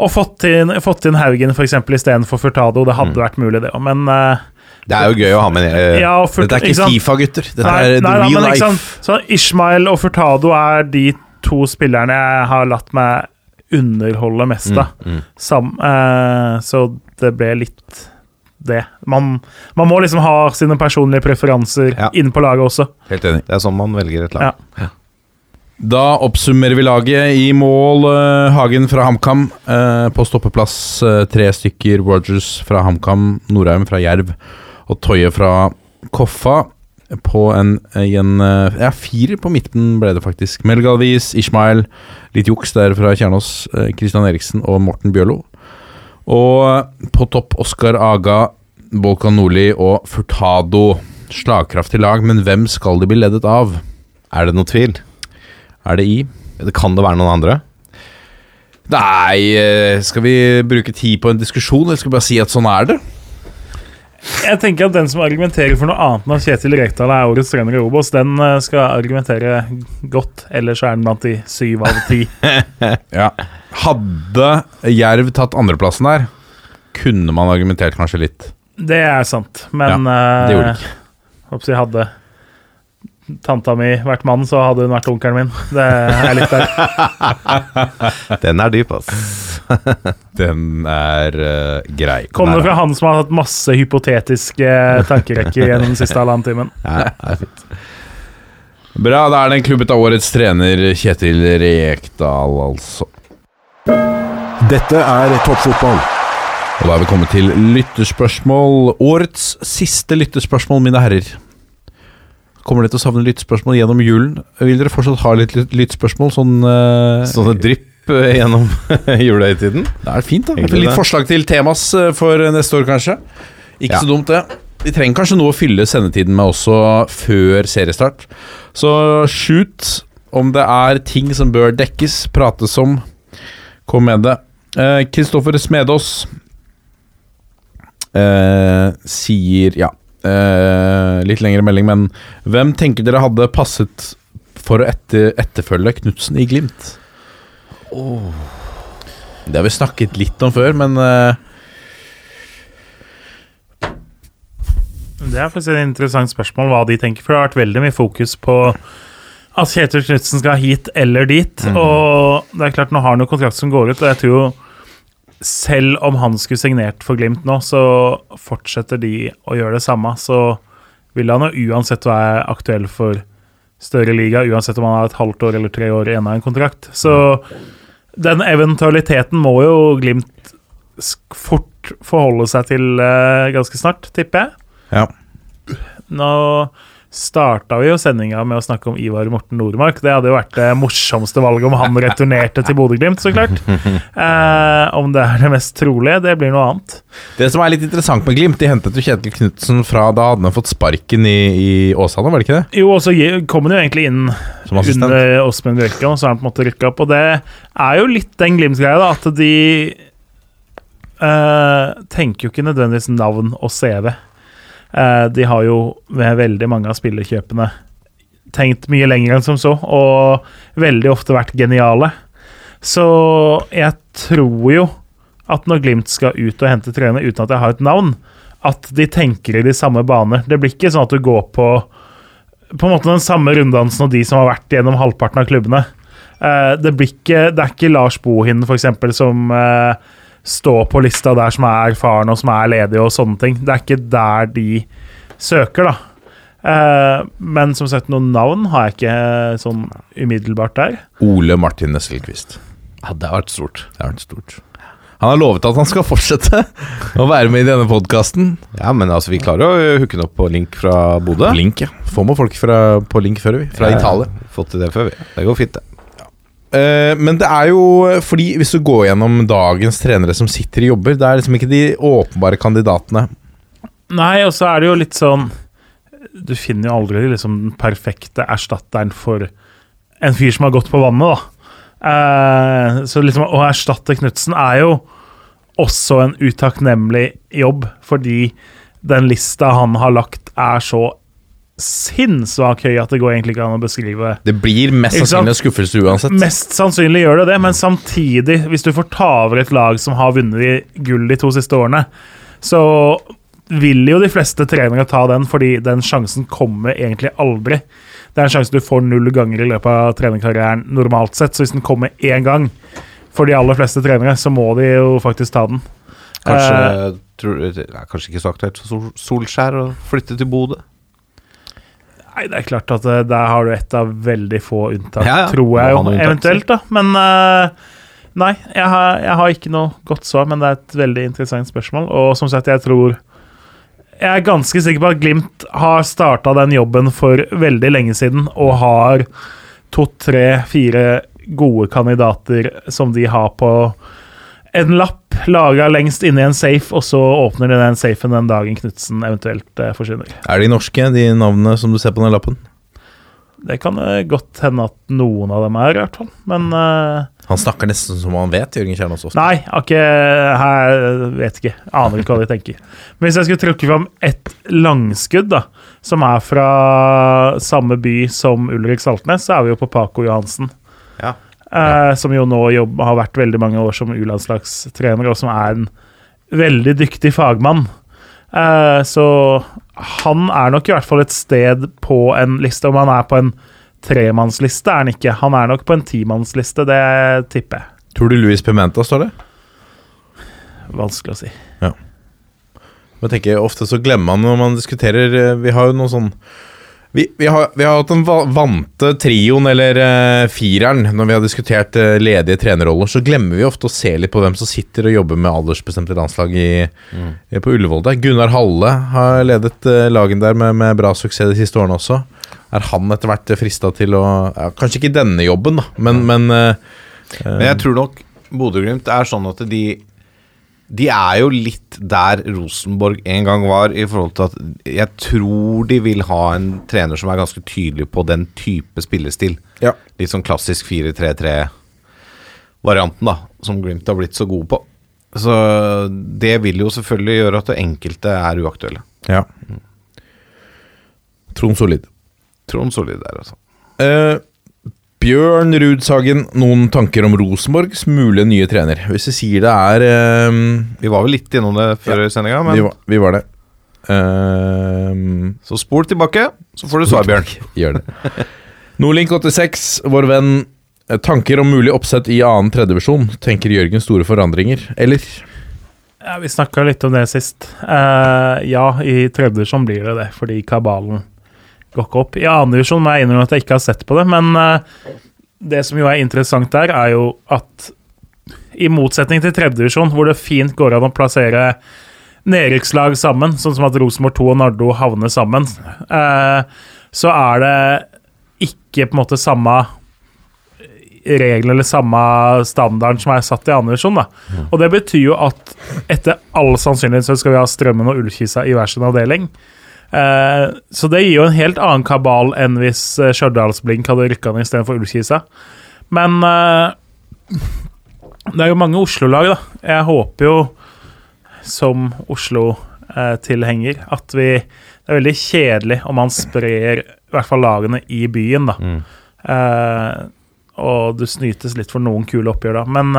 Og fått inn, fått inn Haugen eksempel istedenfor Furtado. Det hadde vært mulig, det òg, men eh, Det er jo gøy å ha med eh, ja, Furt- Dette er ikke ikke Fifa, gutter. Dette Nei, er the nei, nei, real men ikke life. sant? Så Ishmael og Furtado er de to spillerne jeg har latt meg underholde mest, av. Mm, Sam, eh, så det ble litt det. Man, man må liksom ha sine personlige preferanser Ja. inn på laget også. Helt enig. Det er sånn man velger et lag. Da oppsummerer vi laget. I mål eh, Hagen fra HamKam. Eh, på stoppeplass eh, tre stykker. Rogers fra HamKam, Norheim fra Jerv og Toye fra Koffa. På en, en eh, Ja, firer på midten ble det faktisk. Melgalvis, Ishmael, litt juks der fra Kjernås, Kristian Eriksen og Morten Bjørlo. Og eh, på topp Oskar Aga, Volkan Nordli og Furtado. Slagkraftig lag, men hvem skal de bli ledet av? Er det noe tvil? Er det i? Kan det være noen andre? Nei, eh, skal vi bruke tid på en diskusjon, eller skal vi bare si at sånn er det? Jeg tenker at Den som argumenterer for noe annet enn at Kjetil Rekdal er årets trener i Obos, den eh, skal argumentere godt. Ellers er den blant de syv av ti. Ja. Hadde Jerv tatt andreplassen der, kunne man argumentert kanskje litt. Det er sant, men det gjorde de ikke. håper jeg hadde tanta mi vært mann, så hadde hun vært onkelen min. Det er litt der. Den er dyp, ass. Den er uh, grei. Kommer er- fra han som har hatt masse hypotetiske tankerekker gjennom den siste halvannen timen. Ja, det er fint. Bra, da er det en klubbet av årets trener Kjetil Rekdal, altså. Dette er toppfotball. Og da er vi kommet til lytterspørsmål. Årets siste lytterspørsmål, mine herrer. Kommer dere til å savne lyttspørsmål gjennom julen? Vil dere fortsatt ha litt lyttspørsmål? Sånn uh, Sånne drypp eh, gjennom julehøytiden. Det er fint, da. Egentlig Litt det. forslag til temas eh, for neste år, kanskje. Ikke Ja. så dumt, det. Vi trenger kanskje noe å fylle sendetiden med også før seriestart. Så shoot om det er ting som bør dekkes, prates om. Kom med det. Kristoffer Kristoffer Smedås uh, sier Ja, eh, litt lengre melding, men hvem tenker dere hadde passet for å etter, etterfølge Knutsen i Glimt? Det har vi snakket litt om før, men eh, Det er faktisk et interessant spørsmål hva de tenker, for det har vært veldig mye fokus på at Kjetil Knutsen skal hit eller dit. Og det er klart, nå har han jo kontrakt som går ut, og jeg tror jo selv om han skulle signert for Glimt nå, så fortsetter de å gjøre det samme. Så vil han jo uansett være aktuell for større liga, uansett om han har et halvt år eller tre år igjen av en kontrakt. Så den eventualiteten må jo Glimt fort forholde seg til eh, ganske snart, tipper jeg. ja. Nå starta vi jo sendinga med å snakke om Ivar Morten Nordmark. Det hadde jo vært det morsomste valget om han returnerte til Bodø-Glimt, så klart. Eh, om det er det mest trolige, det blir noe annet. Det som er litt interessant med Glimt, de hentet jo Kjetil Knutsen fra da hadde han fått sparken i, i Åsane, var det ikke det? Jo, og så kom han jo egentlig inn under Åsmund Bjørkan, og så har han på en måte rykka opp. Og det er jo litt den Glimt-greia, da, at de eh, tenker jo ikke nødvendigvis navn og CV. Eh, de har jo ved veldig mange av spillerkjøpene tenkt mye lenger enn som så, og veldig ofte vært geniale. Så jeg tror jo at når Glimt skal ut og hente trener uten at jeg har et navn, at de tenker i de samme baner. Det blir ikke sånn at du går på på en måte den samme runddansen og de som har vært gjennom halvparten av klubbene. Eh, det, blir ikke, det er ikke Lars Bohin eksempel, som eh, står på lista der som er erfarne og som er ledig og sånne ting. Det er ikke der de søker, da. Eh, men som sagt, noen navn har jeg ikke sånn umiddelbart der. Ole Martin Nesselquist. Ja, det har vært stort. Det har vært stort. Han har lovet at han skal fortsette å være med i denne podkasten. Ja, men altså, vi klarer å hooke den opp på link fra Bodø. Link, ja. Får med folk fra, på link før, vi. Fra ja. Italia. Fått til det før, vi. Det går fint, det. Eh, men det er jo fordi hvis du går gjennom dagens trenere som sitter i jobber, det er liksom ikke de åpenbare kandidatene. Nei, og så er det jo litt sånn Du finner jo aldri liksom den perfekte erstatteren for en fyr som har gått på vannet, da. Uh, så liksom å erstatte Knutsen er jo også en utakknemlig jobb, fordi den lista han har lagt, er så sinnssvakt høy at det går egentlig ikke an å beskrive Det blir mest sannsynlig en skuffelse uansett. Mest sannsynlig gjør det det, men samtidig, hvis du får ta over et lag som har vunnet gull de to siste årene, så vil jo de fleste trenere ta den, fordi den sjansen kommer egentlig aldri. Det er en sjanse du får null ganger i løpet av trenerkarrieren normalt sett, så hvis den kommer én gang for de aller fleste trenere, så må de jo faktisk ta den. Kanskje, tror, det er kanskje ikke så aktuelt for Solskjær å flytte til Bodø? Nei, det er klart at eh, der har du et av veldig få unntak, Ja, ja. tror jeg jo, unntak, eventuelt, da. Men uh, nei, jeg har, jeg har ikke noe godt svar, men det er et veldig interessant spørsmål. Og som sagt, jeg tror Jeg er ganske sikker på at Glimt har starta den jobben for veldig lenge siden, og har to, tre, fire gode kandidater som de har på en lapp laga lengst inne i en safe, og så åpner de den safen den dagen Knutsen eventuelt eh, forsvinner. Er de norske, de navnene som du ser på den lappen? Det kan eh, godt hende at noen av dem er, i hvert fall. Men eh, Han snakker nesten som han vet, Jørgen Kjernås Ofte. nei, har ikke jeg Vet ikke. Aner ikke hva de tenker. Men hvis jeg skulle trukke fram ett langskudd, da, som er fra samme by som Ulrik Saltnes, så er vi jo på Paco Johansen. Eh, som jo nå jobb, har vært veldig mange år som U-landslagstrener, og som er en veldig dyktig fagmann. Eh, så han er nok i hvert fall et sted på en liste. Om han er på en tremannsliste, er han ikke. Han er nok på en timannsliste, det tipper jeg. Tror du Luis Pimenta står det? Vanskelig å si. Ja. Jeg tenker Ofte så glemmer man når man diskuterer eh, Vi har jo noe sånn vi, vi, har, vi har hatt den vante trioen, eller uh, fireren, når vi har diskutert uh, ledige trenerroller. Så glemmer vi ofte å se litt på hvem som sitter og jobber med aldersbestemte landslag i, i, på Ullevål. der. Gunnar Halle har ledet uh, lagen der med, med bra suksess de siste årene også. Er han etter hvert frista til å ja, Kanskje ikke denne jobben, da, men, men eh, Men jeg tror nok Bodø-Glimt er sånn at de De er jo litt der Rosenborg en gang var, i forhold til at jeg tror de vil ha en trener som er ganske tydelig på den type spillestil. Ja. Litt sånn klassisk 4-3-3-varianten, da, som Glimt har blitt så gode på. Så det vil jo selvfølgelig gjøre at det enkelte er uaktuelle. ja. Trond Solid. Trond Solid der, altså. Eh, Bjørn Rudsagen, noen tanker om Rosenborgs mulige nye trener? Hvis vi sier det er um, Vi var vel litt innom det før i sendinga, men vi, var, vi var det. Um, så spol tilbake, så får du svar, Bjørn. Gjør det. Nordlink86, vår venn. eh, Tanker om mulig oppsett i annen tredjevisjon? Tenker Jørgen store forandringer, eller? Ja, Vi snakka litt om det sist. Uh, ja, i tredjevisjon blir det det, fordi kabalen går ikke opp. I annen divisjon må jeg innrømme at jeg ikke har sett på det, men eh, det som jo er interessant der, er jo at i motsetning til tredje divisjon, hvor det fint går an å plassere nedrykkslag sammen, sånn som at Rosenborg 2 og Nardo havner sammen, eh, så er det ikke på en måte samme regler eller samme standarden som er satt i andre divisjon. da. Og det betyr jo at etter all sannsynlighet så skal vi ha Strømmen og Ullkisa i hver sin avdeling. Eh, så det gir jo en helt annen kabal enn hvis uh, Stjørdalsblink hadde rykka ned istedenfor Ullkisa. Men uh, det er jo mange Oslo-lag, da. Jeg håper jo, som Oslo-tilhenger, at vi Det er veldig kjedelig om man sprer i hvert fall lagene i byen, da. Eh, og du snytes litt for noen kule oppgjør, da. Men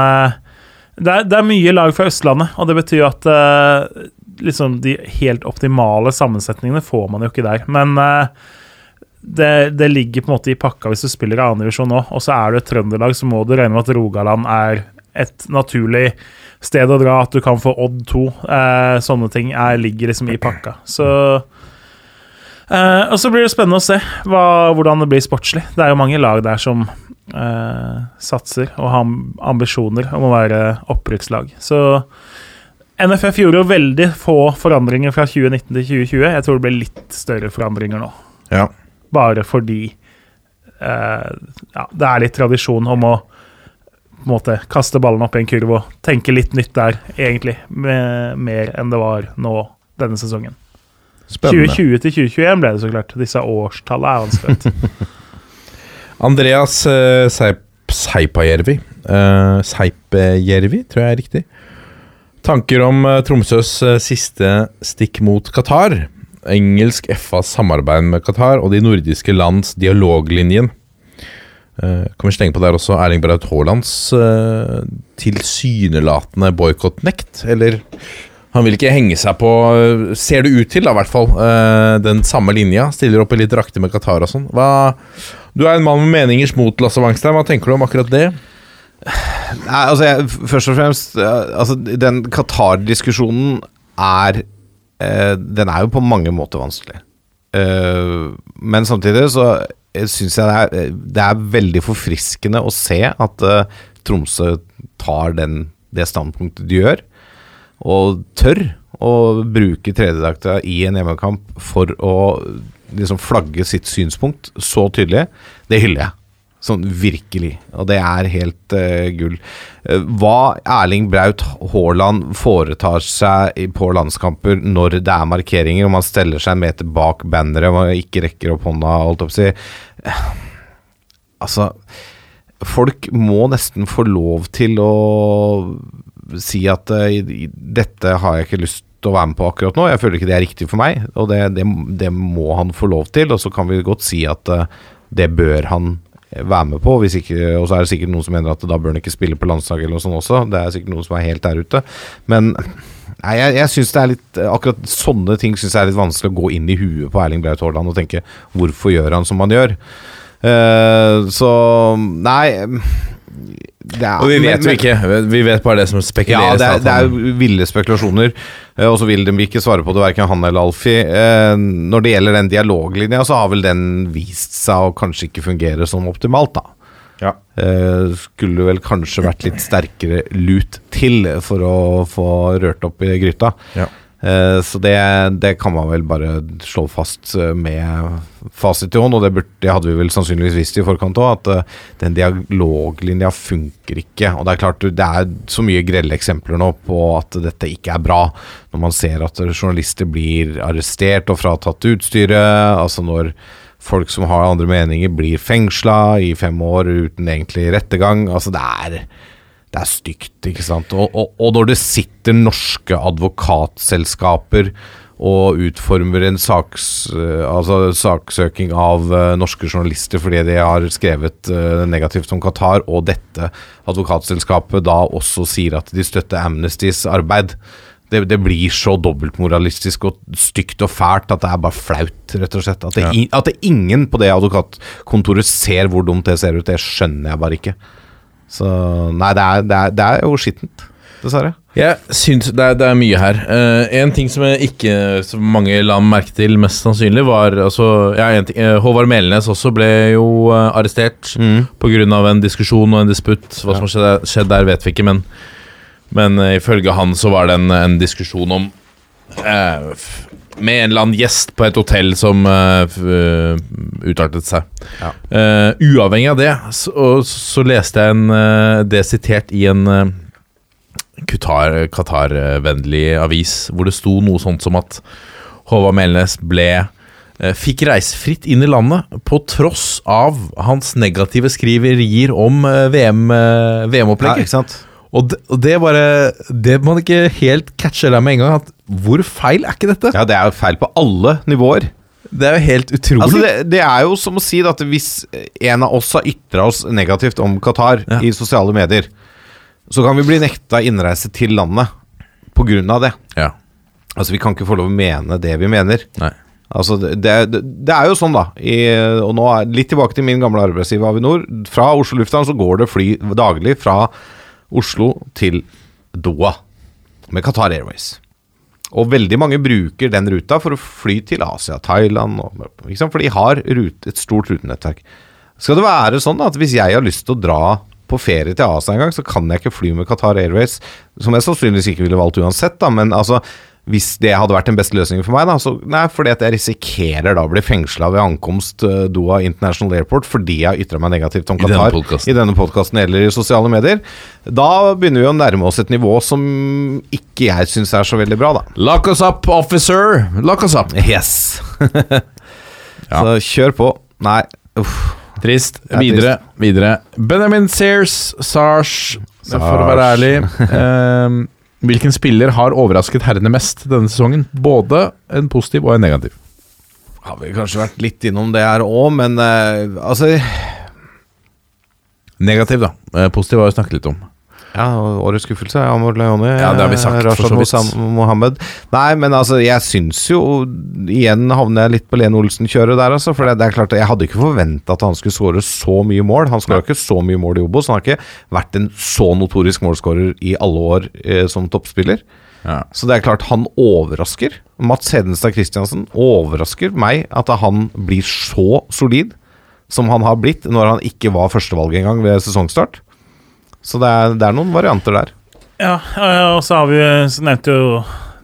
det, er, det er mye lag fra Østlandet, og det betyr at eh, liksom de helt optimale sammensetningene får man jo ikke der. Men eh, det, det ligger på en måte i pakka hvis du spiller i annendivisjon nå, og så er du et Trøndelag, så må du regne med at Rogaland er et naturlig sted å dra, at du kan få Odd 2. Eh, sånne ting er, ligger liksom i pakka. Så eh, Og så blir det spennende å se hva, hvordan det blir sportslig. Det er jo mange lag der som eh, satser og har ambisjoner om å være opprykkslag. Så NFF gjorde jo veldig få forandringer fra 2019 til 2020. Jeg tror det blir litt større forandringer nå. Ja. Bare fordi eh, ja, det er litt tradisjon om å på en måte kaste ballen opp i en kurv og tenke litt nytt der, egentlig. Med, mer enn det var nå denne sesongen. Spennende. 2020 til 2021 ble det så klart. Disse årstallene er vanskelig. Andreas uh, Seip, Seipajärvi uh, Seipajärvi, tror jeg er riktig. Tanker om eh, Tromsøs eh, siste stikk mot Qatar. Engelsk FAs samarbeid med Qatar og de nordiske lands dialoglinjen. Kan vi slenge på der også Erling Braut Haalands uh, tilsynelatende boikottnekt? Eller han vil ikke henge seg på eh, Ser det ut til, da, i hvert fall, eh, den samme linja. Stiller opp i litt drakter med Qatar og sånn. Du er en mann med meningers mot, Lasse Wangstein. Hva tenker du om akkurat det? Nei, altså jeg, Først og fremst eh, altså, Den Qatar-diskusjonen er eh, Den er jo på mange måter vanskelig. Eh, men samtidig så syns jeg det er, det er veldig forfriskende å se at eh, Tromsø tar den, det standpunktet de gjør, og tør å bruke tredjedrakta i en hjemmekamp for å liksom flagge sitt synspunkt så tydelig. Det hyller jeg. Sånn virkelig. Og det er helt uh, gull. Eh, hva Erling Braut Haaland foretar seg på landskamper når det er markeringer, og man steller seg en meter bak banneret og ikke rekker opp hånda, holdt opp si Eh, Altså Folk må nesten få lov til å si at dette har jeg ikke lyst å være med på akkurat nå. Jeg føler ikke det er riktig for meg, og det, det, det må han få lov til. Og så kan vi godt si at det bør han være med på. Og så er det sikkert noen som mener at da bør han ikke spille på landslaget eller noe sånt også. Det er sikkert noen som er helt der ute. Men nei, jeg, jeg synes det er litt Akkurat sånne ting syns jeg er litt vanskelig å gå inn i huet på Erling Braut Haaland og tenke hvorfor gjør han som han gjør? Uh, så nei er, Og vi vet men- jo ikke. Vi vet bare det som ja, det er, det er ville spekulasjoner, eh, og så vil de ikke svare på det, verken han eller Alfie. Eh, Når det gjelder den dialoglinja, så har vel den vist seg å kanskje ikke fungere som optimalt, da. Ja. Eh, Skulle vel kanskje vært litt sterkere lut til for å få rørt opp i gryta. Ja. Eh, Så det, det kan man vel bare slå fast eh, med fasit i hånd, og det, burde, det hadde vi vel sannsynligvis visst i forkant òg, at eh, den dialoglinja funker ikke. Og det er klart, det er så mye grelle eksempler nå på at dette ikke er bra. Når man ser at journalister blir arrestert og fratatt utstyret, altså når folk som har andre meninger, blir fengsla i fem år uten egentlig rettergang. Altså, det er det er stygt, ikke sant. Og, og, og når det sitter norske advokatselskaper og utformer en saks, eh, altså saksøking av eh, norske journalister fordi de har skrevet eh, negativt om Qatar, og dette advokatselskapet da også sier at de støtter Amnestys arbeid. Det, det blir så dobbeltmoralistisk og stygt og fælt at det er bare flaut, rett og slett. At det, ja. at det ingen på det advokatkontoret ser hvor dumt det ser ut, det skjønner jeg bare ikke. Så nei, det er, det er, det er jo skittent, dessverre. Jeg syns det er, det er mye her. Eh, en ting som ikke så mange la merke til, mest sannsynlig, var altså, ja, en ting, eh, Håvard Melnes også ble jo uh, arrestert Mm. pga. en diskusjon og en disputt. Hva som har skjedd, skjedd der, vet vi ikke, men, men uh, ifølge han så var det en, en diskusjon om Med en eller annen gjest på et hotell som uh, utartet seg. Ja. Uh, uavhengig av det, så, så leste jeg en, uh, det sitert i en uh, Qatar- Qatar-vennlig avis, hvor det sto noe sånt som at Håvard Melnes ble Fikk reisefritt inn i landet på tross av hans negative skriverier om VM-opplegget. Ja, VM ja, ikke sant? Og, det- og det bare Det man ikke helt catcher der med en gang. At hvor feil er ikke dette? Ja, det er jo feil på alle nivåer. Det er jo helt utrolig. Altså, det, det er jo som å si at hvis en av oss har ytra oss negativt om Qatar Ja. i sosiale medier, så kan vi bli nekta innreise til landet på grunn av det. ja. Altså, vi kan ikke få lov å mene det vi mener. Nei. Altså, det, det, det er jo sånn, da. I, og nå er Litt tilbake til min gamle arbeidsgiver Avinor. Fra Oslo lufthavn så går det fly daglig fra Oslo til Doha med Qatar Airways. Og veldig mange bruker den ruta for å fly til Asia, Thailand og? For de har rute, et stort rutenettverk. Skal det være sånn at hvis jeg har lyst til å dra på ferie til Asia en gang, så kan jeg ikke fly med Qatar Airways, som jeg sannsynligvis ikke ville valgt uansett, da, men altså hvis det hadde vært den beste løsningen for meg, da, så nei, fordi at jeg risikerer da å bli fengsla ved ankomst uh, Doha International Airport fordi jeg har ytra meg negativt om Qatar i denne podkasten eller i sosiale medier. Da begynner vi å nærme oss et nivå som ikke jeg syns er så veldig bra, da. Lock us up, officer! Lock us up! Yes. Så kjør på. Nei, uff. Trist. Videre, trist. Videre. Benjamin Sears, Sars, for å være ærlig. ehm, hvilken spiller har overrasket herrene mest denne sesongen? Både en positiv og en negativ. Har vi kanskje vært litt innom det her òg, men eh, altså Negativ, da. Eh, Positiv har vi snakket litt om. Ja, årets skuffelse er Amor Leone. Ja, det har vi sagt, for Rashad. Mohammed. Nei, men altså, jeg syns jo Igjen havner jeg litt på Lene Olsen-kjøret der, altså. For det, det er klart, jeg hadde ikke forventa at han skulle skåre så mye mål. Han skåra ikke så mye mål i Obos. Han har ikke vært en så notorisk målskårer i alle år eh, som toppspiller. Ja. Så det er klart, han overrasker. Mats Hedenstad Christiansen overrasker meg at han blir så solid som han har blitt når han ikke var førstevalget engang ved sesongstart. Så det er, det er noen varianter der. Ja, og så har vi så nevnte jo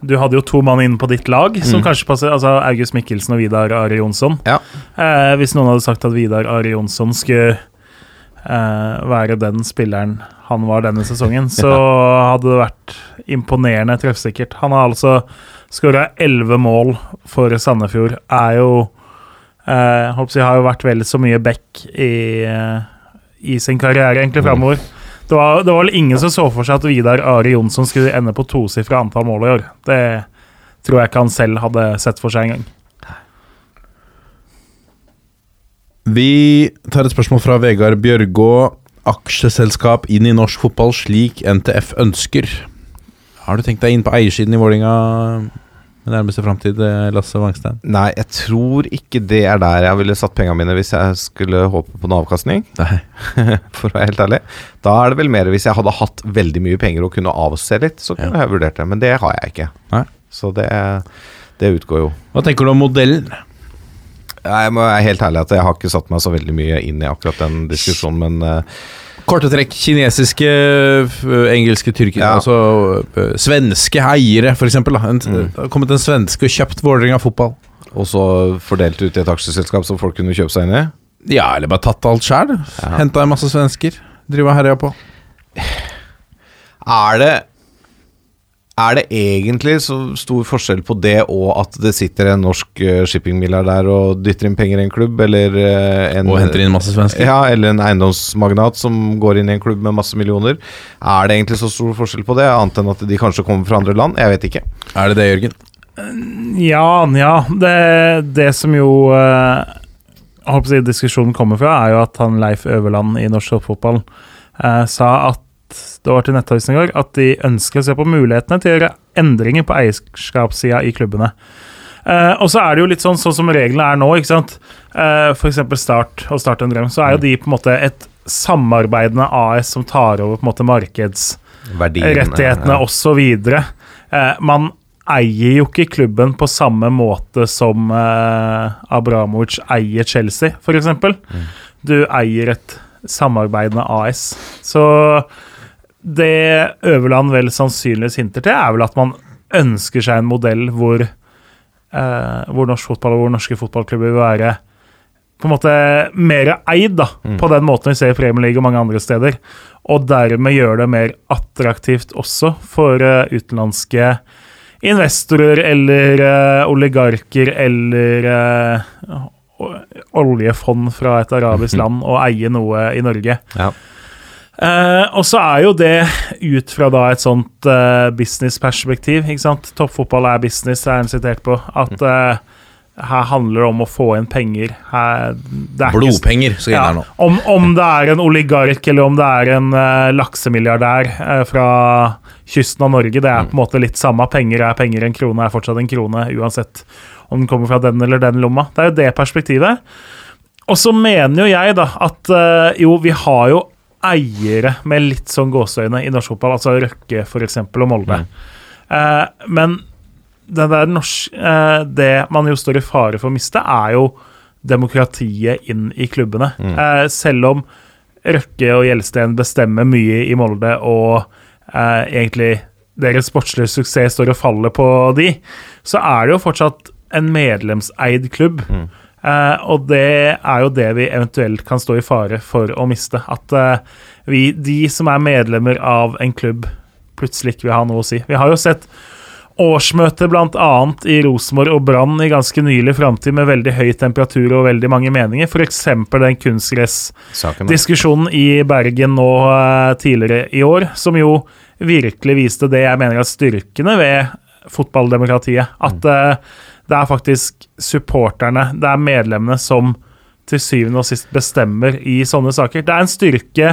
Du hadde jo to mann inne på ditt lag som kanskje passer Altså August Mikkelsen og Vidar Are Jonsson. Ja. Eh, hvis noen hadde sagt at Vidar Are Jonsson skulle eh, være den spilleren han var denne sesongen, så hadde det vært imponerende treffsikkert. Han har altså skåra elleve mål for Sandefjord. Er jo eh, håper jeg har jo vært vel så mye back i, eh, i sin karriere, egentlig, framover. Det var, det var vel ingen som så for seg at Vidar Are Jonsson skulle ende på tosifra antall mål i år. Det tror jeg ikke han selv hadde sett for seg engang. Vi tar et spørsmål fra Vegard Bjørgå. Aksjeselskap inn i norsk fotball slik NTF ønsker. Har du tenkt deg inn på eiersiden i Vålinga nærmeste framtid, eh, Lasse Wangstein? Nei, jeg tror ikke det er der jeg ville satt pengene mine hvis jeg skulle håpe på en avkastning. Nei. For å være helt ærlig. Da er det vel mer hvis jeg hadde hatt veldig mye penger og kunne avse litt, så kunne jeg vurdert det. Men det har jeg ikke. Nei. Så det, det utgår jo. Hva tenker du om modellen? Jeg må være helt ærlig at jeg har ikke satt meg så veldig mye inn i akkurat den diskusjonen, men eh, Korte trekk. Kinesiske, engelske, tyrkiske Ja. Altså svenske eiere, eksempel. Mm. Det har kommet en svenske og kjøpt Vålerenga fotball. Og så fordelt ut i et aksjeselskap som folk kunne kjøpe seg inn i. Ja, eller bare tatt alt sjæl. Ja. Henta en masse svensker. Driver og herja på. Er det Er det egentlig så stor forskjell på det og at det sitter en norsk uh, shippingmilliardær og dytter inn penger i en klubb, eller eh, en Og henter inn masse svensker. Ja, eller en eiendomsmagnat som går inn i en klubb med masse millioner. Er det egentlig så stor forskjell på det, annet enn at de kanskje kommer fra andre land? Jeg vet ikke. Er det det, Jørgen? Ja, nja. Det, det som jo eh, jeg håper å si diskusjonen kommer fra, er jo at han Leif Øverland i norsk toppfotball eh, sa at det var til Nettavisen i går at de ønsker å se på mulighetene til å gjøre endringer på eierskapssida i klubbene. Eh, og så er det jo litt sånn, sånn som reglene er nå, ikke sant. Uh, F.eks. Start og Start en drøm. Så er jo de på en måte et samarbeidende AS som tar over på en måte markedsrettighetene ja. osv. Uh, man eier jo ikke klubben på samme måte som uh, Abramovic eier Chelsea, f.eks. Mm. Du eier et samarbeidende AS. Så det Øverland vel sannsynligvis hinter til, er vel at man ønsker seg en modell hvor, eh, hvor norsk fotball og hvor norske fotballklubber vil være på en måte mer eid, da, på den måten vi ser i Premier League og mange andre steder. Og dermed gjøre det mer attraktivt også for eh, utenlandske investorer eller eh, oligarker eller eh, oljefond fra et arabisk land å eie noe i Norge. Ja. Eh, og så er jo det ut fra da et sånt uh, businessperspektiv. ikke sant? Toppfotball er business, er han sitert på. At uh, her handler det om å få inn penger. Her, det er Blodpenger, så her nå. om, om det er en oligark eller om det er en uh, laksemilliardær fra kysten av Norge, det er på en måte litt samme. Penger er penger, en krone er fortsatt en krone, uansett om den kommer fra den eller den lomma. Det er jo det perspektivet. Og så mener jo jeg da at jo, vi har jo eiere med litt sånn gåseøyne i norsk fotball, altså Røkke f.eks. og Molde. Eh, men det, der norsk, eh, det man jo står i fare for å miste, er jo demokratiet inn i klubbene. Eh, selv om Røkke og Gjelsten bestemmer mye i Molde, og eh, egentlig deres sportslige suksess står og faller på de, så er det jo fortsatt en medlemseid klubb. Eh, og det er jo det vi eventuelt kan stå i fare for å miste. At eh, vi, de som er medlemmer av en klubb, plutselig ikke vil ha noe å si. Vi har jo sett årsmøte bl.a. i Rosenborg og Brann i ganske nylig framtid med veldig høy temperatur og veldig mange meninger. F.eks. den kunstgressdiskusjonen i Bergen nå eh, tidligere i år, som jo virkelig viste det jeg mener er styrkene ved fotballdemokratiet. At eh, det er faktisk supporterne, det er medlemmene som til syvende og sist bestemmer i sånne saker. Det er en styrke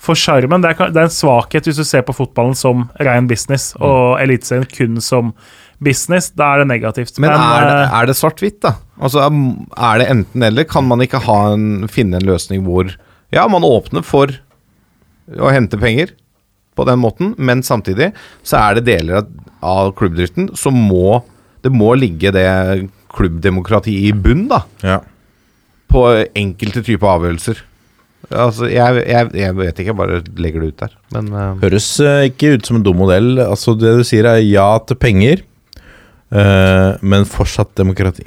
for sjarmen. Det, det er en svakhet hvis du ser på fotballen som ren business, og Eliteserien kun som business. Da er det negativt. Men, er, det, eh, er det svart-hvitt, da? Altså, Er det enten-eller? Kan man ikke ha en, finne en løsning hvor Ja, man åpner for å hente penger på den måten, men samtidig så er det deler av klubbdriften som må Det må ligge det klubbdemokratiet i bunn, da. Ja. På enkelte typer avgjørelser. Altså, jeg, jeg, jeg vet ikke, jeg bare legger det ut der. Men uh... Høres uh, ikke ut som en dum modell. Altså Det du sier, er ja til penger, uh, men fortsatt demokrati.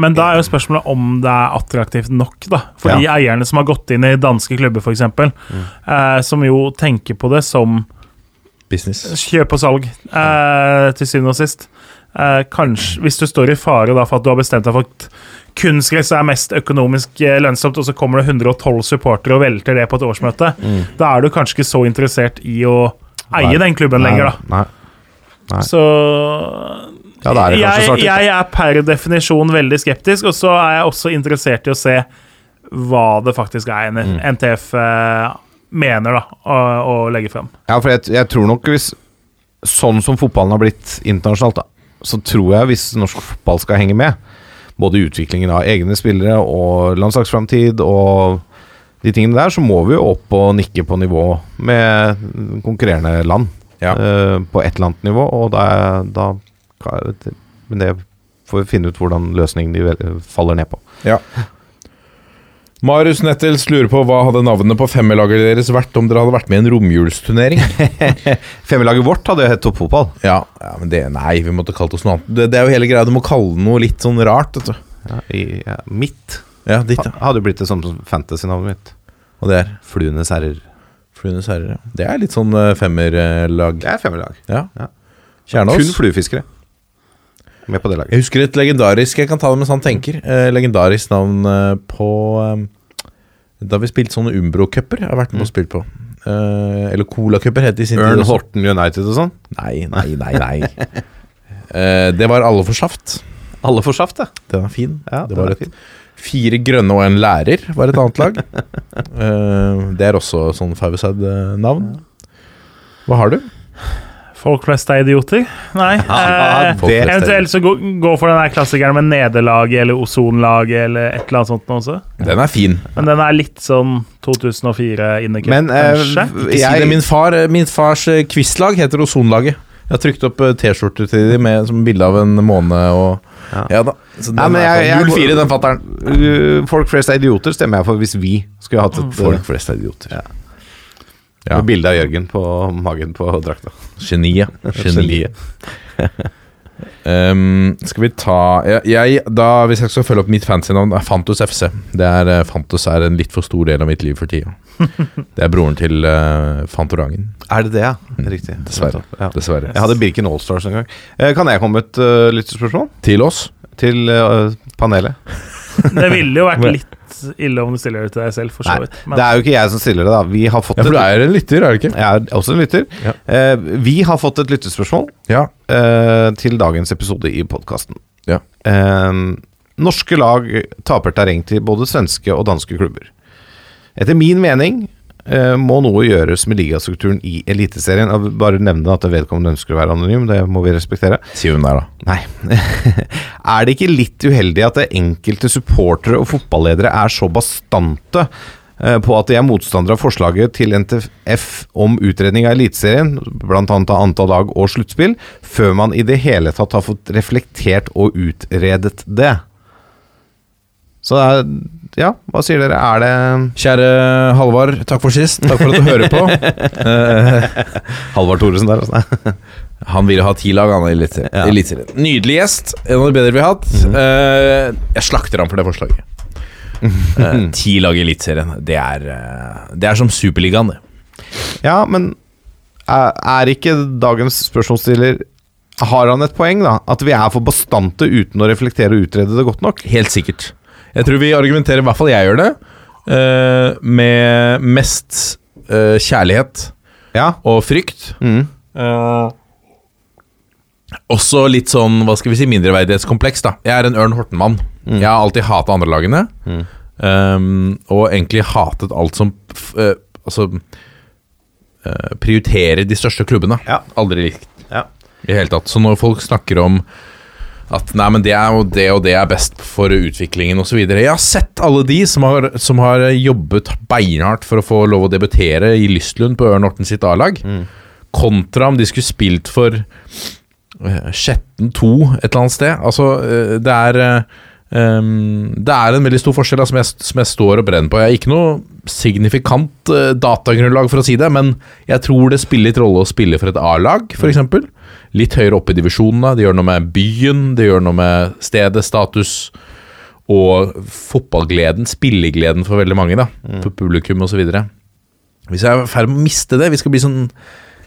Men da er jo spørsmålet om det er attraktivt nok, da. For de eierne som har gått inn i danske klubber, f.eks., eh, som jo tenker på det som Business. kjøp og salg, eh, til syvende og sist. Eh, kanskje, Hvis du står i fare da for at du har bestemt deg for at kunstgress er mest økonomisk eh, lønnsomt, og så kommer det 112 supportere og velter det på et årsmøte, da er du kanskje ikke så interessert i å eie Nei. den klubben lenger, da. Nei. Nei. Så Ja, er jeg, jeg er per definisjon veldig skeptisk, og så er jeg også interessert i å se hva det faktisk er Mm. NTF eh, mener da, å, å legge frem. Ja, for jeg, jeg tror nok hvis Sånn som fotballen har blitt internasjonalt, da, så tror jeg hvis norsk fotball skal henge med, både i utviklingen av egne spillere og landslagsframtid og de tingene der, så må vi jo opp og nikke på nivå med konkurrerende land. Ja. Uh, på et eller annet nivå, og da, da Men det får vi finne ut hvordan løsningen de faller ned på. Ja. Marius Nettels lurer på hva hadde navnet på femmerlaget deres vært om dere hadde vært med i en romjulsturnering? Femmerlaget vårt hadde jo hett toppfotball. Ja, ja, men det Nei, vi måtte kalt oss noe annet. Det, det er jo hele greia, du må kalle noe litt sånn rart, vet du. Ja, i, ja, mitt Ja, ditt, ja. hadde jo blitt det samme som fantasy-navnet mitt. Og det er Fluenes herrer. Fluenes herrer, ja. Det er litt sånn eh, femmerlag. Det er femmerlag. Ja. Ja. Kun fluefiskere. Med på det laget. Jeg husker et legendarisk Jeg kan ta det mens han tenker. Eh, legendarisk navn eh, på eh, Da vi spilte sånne Umbro-cuper. Jeg har vært med og spilt på. Eh, eller Cola-cuper, het det i sin tid. Ørn også. Horten United og sånn. Nei, nei, nei. nei. Eh, det var Alle for saft. Alle får saft, ja. Den er fin. ja det den var er et fin. Fire grønne og en lærer var et annet lag. Eh, det er også sånn Five-Side-navn. Hva har du? Folk flest er idioter? Nei. Ja, eh, det- eventuelt så gå, gå for den der klassikeren med nederlaget eller ozonlaget eller et eller annet sånt. Også. Den er fin. Men den er litt sånn 2004-innekutt, Men eh, kanskje? Ikke si det. Min, far, min fars eh, quizlag heter Ozonlaget. Jeg har trykt opp eh, T-skjorter til dem med som bilde av en måne og Ja. Ja, da. Så den Nei, men jeg- jeg- 04, den fatteren. Uh, Folk flest er idioter, stemmer jeg for hvis vi skulle hatt et Folk flest er idioter. Ja. Ja. bilde av Jørgen på magen på drakta. Geniet. Geniet. Um, skal vi ta jeg, jeg, da, Hvis jeg skal følge opp mitt fancy-navn, er Fantos FC. Det er, eh, Fantos er en litt for stor del av mitt liv for tida. Det er broren til uh, Fantorangen. Er det det, ja? Riktig. Dessverre. Ja. Dessverre. Jeg hadde Birken Allstars en gang. Eh, kan jeg komme med et uh, lyttespørsmål? Til oss. Til uh, panelet? Det ville jo vært litt ille om du stiller det til deg selv, for så vidt. Men... det er jo ikke jeg som stiller det, da. Vi har fått Ja, for du er en lytter, er du ikke? Jeg er også en lytter. Ja. Eh, vi har fått et lyttespørsmål Ja. eh, til dagens episode i podkasten. Ja. Eh, norske lag taper terreng til både svenske og danske klubber. Etter min mening må noe gjøres med ligastrukturen i Eliteserien. Jeg bare nevne at vedkommende ønsker å være anonym, det må vi respektere. Si hun der, da. Nei. er det ikke litt uheldig at det enkelte supportere og fotballedere er så bastante eh, på at de er motstandere av forslaget til NTF om utredning av Eliteserien, bl.a. av antall lag og sluttspill, før man i det hele tatt har fått reflektert og utredet det? Så det er, ja, hva sier dere? Er det Kjære Halvard, takk for sist. Takk for at du hører på. Eh, Halvard Thoresen der, altså? han ville ha ti lag, han, i Eliteserien. Ja. Nydelig gjest. En av de bedre vi har hatt. Eh, jeg slakter ham for det forslaget. Eh, ti lag i Eliteserien. Det, er, det er som Superligaen, det. Ja, men er, er ikke dagens spørsmålsstiller Har han et poeng, da? At vi er for bastante uten å reflektere og utrede det godt nok? Helt sikkert. Jeg tror vi argumenterer, i hvert fall jeg gjør det, eh, med mest eh, kjærlighet Ja. og frykt. Mm. Eh, også litt sånn, hva skal vi si, mindreverdighetskompleks, da. Jeg er en Ørn Horten-mann. Jeg har alltid hata andrelagene. Um, og egentlig hatet alt som f- eh, Altså eh, prioriterer de største klubbene. Ja. Aldri likt Ja. i hele tatt. Så når folk snakker om at nei, men det er jo det og det er best for utviklingen osv. Jeg har sett alle de som har, som har jobbet beinhardt for å få lov å debutere i Lystlund på Ørn Horten sitt A-lag, kontra om de skulle spilt for eh, Skjetten 2 et eller annet sted. Altså, eh, det er eh, Um, det er en veldig stor forskjell da, som, jeg, som jeg står og brenner på. Jeg har ikke noe signifikant uh, datagrunnlag for å si det, men jeg tror det spiller litt rolle å spille for et A-lag, f.eks. Litt høyere opp i divisjonene. Det gjør noe med byen, det gjør noe med stedet, status og fotballgleden, spillegleden for veldig mange, da. For publikum osv. Hvis jeg er i ferd med å miste det Vi skal bli sånn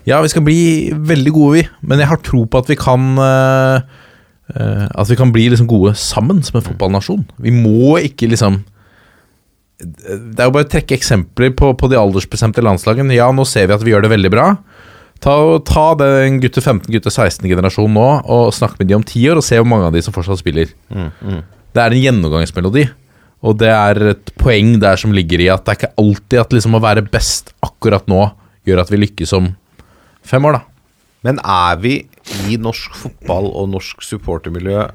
Ja, vi skal bli veldig gode, vi, men jeg har tro på at vi kan uh, uh, At vi kan bli liksom gode sammen som en fotballnasjon. Vi må ikke liksom Det er jo bare å trekke eksempler på, på de aldersbestemte landslagene. Ja, nå ser vi at vi gjør det veldig bra. Ta, ta den gutte 15, gutte 16-generasjonen nå og snakk med de om ti år, og se hvor mange av de som fortsatt spiller. Det er en gjennomgangsmelodi. Og det er et poeng der som ligger i at det er ikke alltid at liksom å være best akkurat nå gjør at vi lykkes om fem år, da. Men er vi i norsk fotball og norsk supportermiljø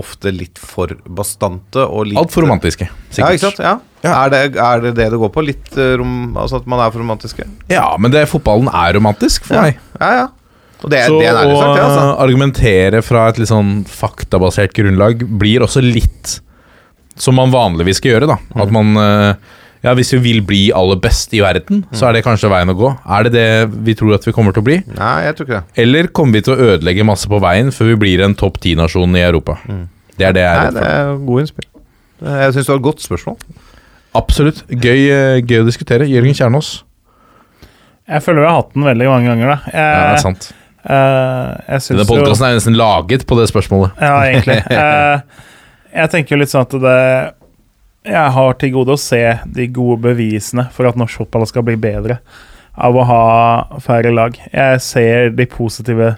ofte litt for bastante og litt Altfor romantiske. Ja, ikke sant? Ja. Er, det, er det det det går på? Litt eh, rom, Altså at man er for romantiske? Ja, men det, fotballen er romantisk for Ja, meg. ja. ja. Og det, Så det er å sagt, det, altså. argumentere fra et litt sånn faktabasert grunnlag blir også litt som man vanligvis skal gjøre, da. Mm. At man eh, Ja, hvis vi vil bli aller best i verden, så er det kanskje veien å gå. Er det det vi tror at vi kommer til å bli? Nei, jeg tror ikke det. Eller kommer vi til å ødelegge masse på veien før vi blir en topp ti-nasjon i Europa? Det er det jeg er Mm. Nei, det er gode innspill. Jeg syns det var et godt spørsmål. Absolutt. Gøy, eh, gøy å diskutere. Jørgen Kjernås. Jeg føler vi har hatt den veldig mange ganger, da. Jeg, Ja, det er sant. Uh, jeg Denne podkasten er nesten laget på det spørsmålet. Ja, egentlig. Uh, jeg tenker jo litt sånn at det Jeg har til gode å se de gode bevisene for at norsk fotball skal bli bedre av å ha færre lag. Jeg ser de positive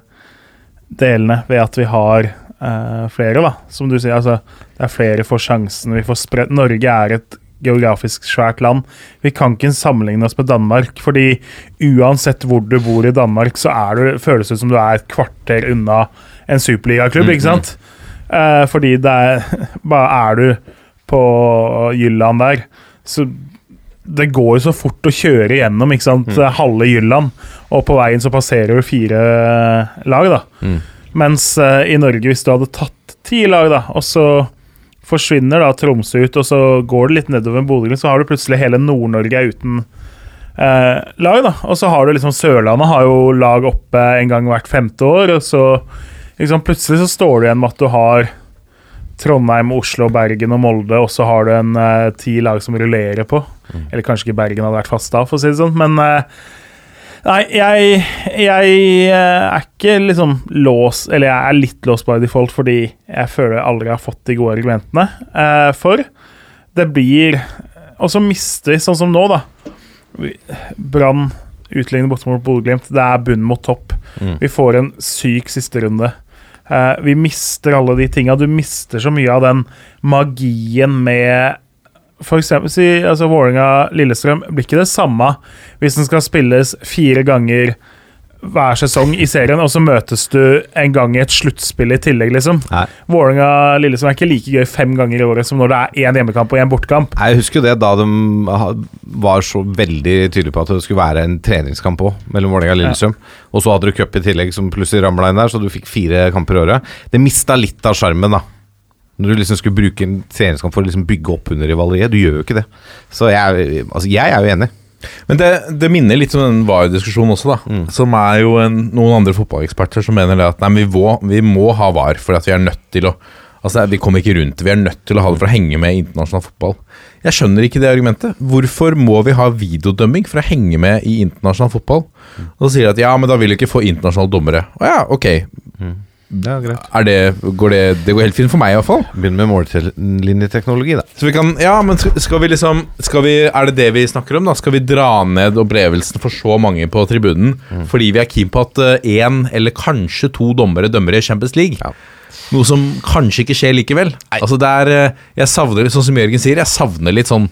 delene ved at vi har uh, flere, da. Som du sier, altså det er flere får sjansen. Vi får spredt Norge er et geografisk svært land. Vi kan ikke sammenligne oss med Danmark, fordi uansett hvor du bor i Danmark, så er du, føles det som du er et kvarter unna en superligaklubb, ikke sant? Eh, fordi det er Bare er du på Jylland der, så det går jo så fort å kjøre gjennom ikke sant? halve Jylland, og på veien så passerer du fire lag, da. Mens eh, i Norge, hvis du hadde tatt ti lag, da, og så forsvinner da Tromsø ut, og så går det litt nedover Bodø, så har du plutselig hele Nord-Norge uten eh, lag, da. Og så har du liksom Sørlandet har jo lag oppe en gang hvert femte år, og så liksom, plutselig så står du igjen med at du har Trondheim, Oslo, Bergen og Molde, og så har du en eh, ti lag som rullerer på. Eller kanskje ikke Bergen hadde vært fast da, for å si det sånn, men eh, Nei, jeg, jeg eh, er ikke liksom låst Eller jeg er litt låst by default fordi jeg føler jeg aldri har fått de gode argumentene eh, for. Det blir Og så mister vi, sånn som nå, da. Brann utligner borte mot Bodø-Glimt. Det er bunn mot topp. Vi får en syk siste runde. Eh, vi mister alle de tinga. Du mister så mye av den magien med for eksempel si, altså Vålerenga-Lillestrøm blir ikke det samme hvis den skal spilles fire ganger hver sesong i serien, og så møtes du en gang i et sluttspill i tillegg, liksom. Vålerenga-Lillestrøm er ikke like gøy fem ganger i året som når det er én hjemmekamp og én bortekamp. Jeg husker jo det da de var så veldig tydelige på at det skulle være en treningskamp òg, mellom Vålerenga og Lillestrøm. Og så hadde du cup i tillegg som plutselig ramla inn der, så du fikk fire kamper i året. Det mista litt av sjarmen, da. Når du liksom skulle bruke en treningskamp for å liksom bygge opp under rivaleriet. Du gjør jo ikke det. Så jeg, altså, jeg er jo enig. Men det, det minner litt om den VAR-diskusjonen også, da. Mm. Som er jo en, noen andre fotballeksperter som mener det at nei, vi, må, vi må ha VAR at vi er nødt til å Altså, Vi kommer ikke rundt det. Vi er nødt til å ha det for å henge med i internasjonal fotball. Jeg skjønner ikke det argumentet. Hvorfor må vi ha videodømming for å henge med i internasjonal fotball? Og så sier de at ja, men da vil du ikke få internasjonale dommere. Å ja, ok. Ja, greit. Er det, går det, det går helt fint for meg, i hvert fall. Begynn med mållinjeteknologi, da. Så vi kan, ja, men skal vi liksom skal vi, Er det det vi snakker om? da? Skal vi dra ned opplevelsen for så mange på tribunen fordi vi er keen på at én eller kanskje to dommere dømmer i Champions League? Ja. Noe som kanskje ikke skjer likevel. Altså det er, eh, Jeg savner litt, sånn som Jørgen sier, jeg savner litt sånn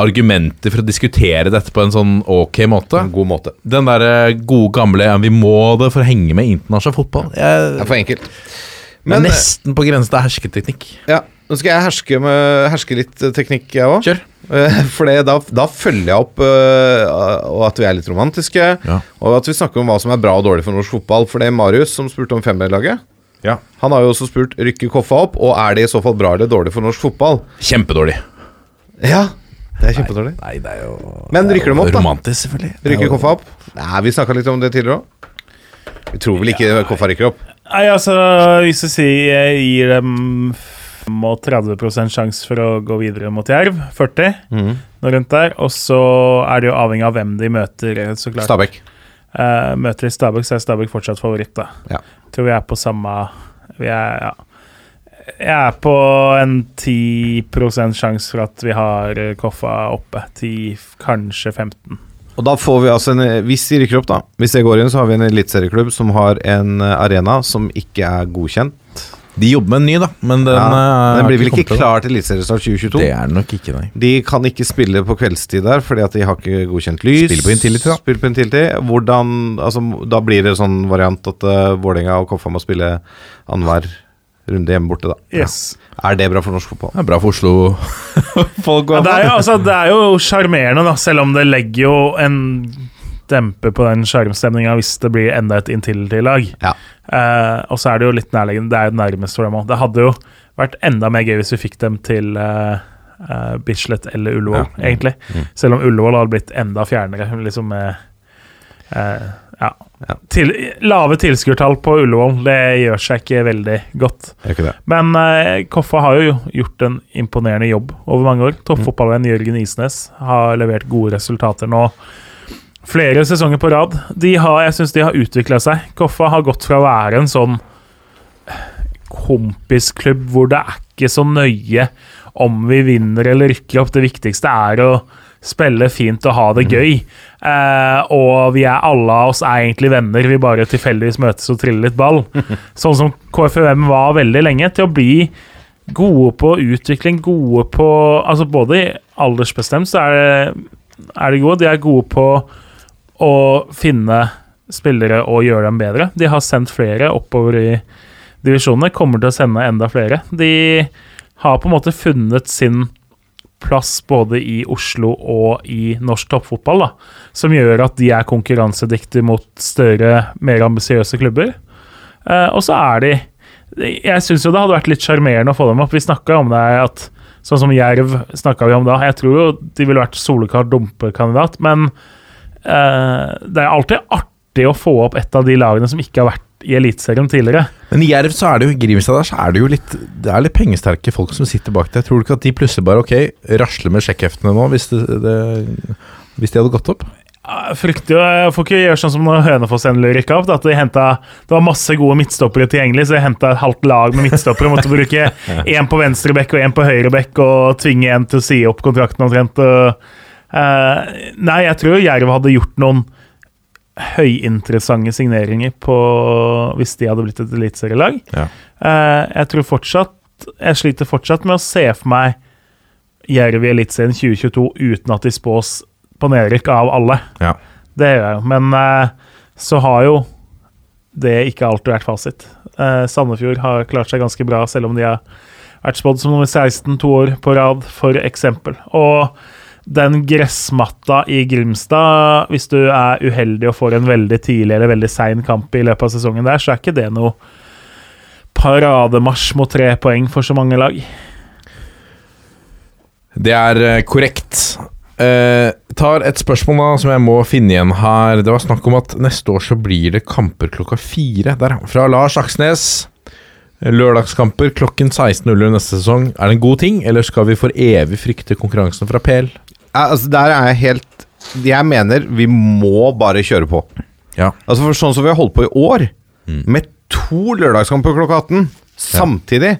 argumenter for å diskutere dette på en sånn ok måte. En god måte. Den derre gode gamle ja, 'vi må det for å henge med i internasjonal fotball'. Jeg, Det er for enkelt. men er nesten på grensen til hersketeknikk. ja, nå skal jeg herske, med, herske litt eh, teknikk, jeg òg. For da, da følger jeg opp uh, og at vi er litt romantiske, Ja. og at vi snakker om hva som er bra og dårlig for norsk fotball. For det er Marius som spurte om femmerlaget. Ja. Han har jo også spurt rykker Koffa opp, og er det i så fall bra eller dårlig for norsk fotball? Kjempedårlig. Ja, det er kjempedårlig. Nei, det er jo Men rykker de opp, da? Romantisk, selvfølgelig. Er Rykker Koffa opp? Nei, vi snakka litt om det tidligere òg. Vi tror vel ikke Koffa rykker opp. Nei, altså, hvis du sier jeg gir dem 35 sjanse for å gå videre mot Jerv, 40, mm. noe rundt der, og så er det jo avhengig av hvem de møter, så klart. Stabæk. Uh, møter de Stabæk, så er Stabæk fortsatt favoritt, da. Ja. Tror vi er på samme Vi er, ja. Jeg er på en 10% sjanse for at vi har eh, Koffa oppe. 10, kanskje 15. Og da får vi altså en Hvis de rykker opp, da Hvis det går inn, så har vi en eliteserieklubb som har en eh, arena som ikke er godkjent. De jobber med en ny, da, men den, Ja, eh, den blir vel ikke ikke klar til eliteseriestart 2022. Det er den nok ikke, nei. De kan ikke spille på kveldstid der fordi at de har ikke godkjent lys. Spiller på Intility, da. Spiller på Intility. Hvordan Altså, da blir det sånn variant at uh, Vålerenga og Koffa må spille annenhver runde hjemme borte, da. Yes. Er det bra for norsk fotball? Det er bra for Oslo. Folk Ja, det er jo altså, er sjarmerende, da, selv om det legger jo en demper på den sjarmstemninga hvis det blir enda et Intility-lag. Ja. Eh, og så er det jo litt nærliggende. Det er jo nærmest for dem òg. Det hadde jo vært enda mer gøy hvis vi fikk dem til eh, eh, Bislett eller Ullevål, Ja. egentlig. Selv om Ullevål hadde blitt enda fjernere, liksom med eh, ja. Ja. Til, lave tilskuertall på Ullevål, det gjør seg ikke veldig godt. Ikke det. Men uh, Koffa har jo gjort en imponerende jobb over mange år. Toppfotballvenn Jørgen Isnes har levert gode resultater nå flere sesonger på rad. De har, jeg syns de har utvikla seg. Koffa har gått fra å være en sånn kompisklubb hvor det er ikke så nøye om vi vinner eller rykker opp. Det viktigste er å spille fint og ha det gøy. Eh, og vi er alle av oss er egentlig venner, vi bare tilfeldigvis møtes og triller litt ball. sånn som KFUM var veldig lenge, til å bli gode på utvikling, gode på Altså både aldersbestemt så er, det, er det gode, de er gode på å finne spillere og gjøre dem bedre. De har sendt flere oppover i divisjonene, kommer til å sende enda flere. De har på en måte funnet sin plass både i Oslo og i norsk toppfotball, da, som gjør at de er konkurransedyktige mot større, mer ambisiøse klubber. Eh, og så er de Jeg syns jo det hadde vært litt sjarmerende å få dem opp. Vi snakka om det at Sånn som Jerv snakka vi om da. Jeg tror jo de ville vært soleklar dumpekandidat, men eh, det er alltid artig å få opp et av de lagene som ikke har vært i Eliteserien tidligere. Men i Jerv så er det jo Grimstad der så er det jo litt Det er litt pengesterke folk som sitter bak der. Tror du ikke at de plutselig bare ok, rasler med sjekkheftene nå hvis, det, det, hvis de hadde gått opp? Jeg frykter jo Jeg får ikke gjøre sånn som når Hønefoss endelig rykka opp. At de hentet, det var masse gode midtstoppere tilgjengelig, så jeg henta et halvt lag med midtstoppere. Måtte bruke én på venstre bekk og én på høyre bekk og tvinge en til å si opp kontrakten omtrent. Eh, nei, jeg tror Jerv hadde gjort noen høyinteressante signeringer på hvis de hadde blitt et eliteserielag. Ja. Uh, jeg tror fortsatt Jeg sliter fortsatt med å se for meg Jerv i Eliteserien 2022 uten at de spås på nedrykk av alle. Ja. Det gjør jeg. Men uh, så har jo det ikke alltid vært fasit. Uh, Sandefjord har klart seg ganske bra, selv om de har vært spådd som nummer 16 to år på rad, for eksempel. Og den gressmatta i Grimstad, hvis du er uheldig og får en veldig tidlig eller veldig sein kamp i løpet av sesongen der, så er ikke det noe parademarsj mot tre poeng for så mange lag. Det er eh, korrekt. Eh, tar et spørsmål da som jeg må finne igjen her. Det var snakk om at neste år så blir det kamper klokka fire. Der, fra Lars Aksnes. Lørdagskamper klokken 16.00 neste sesong. Er det en god ting, eller skal vi for evig frykte konkurransen fra PL? Ja, altså, der er jeg helt Jeg mener vi må bare kjøre på. Ja. Altså for Sånn som vi har holdt på i år, med to lørdagskamper klokka 18 samtidig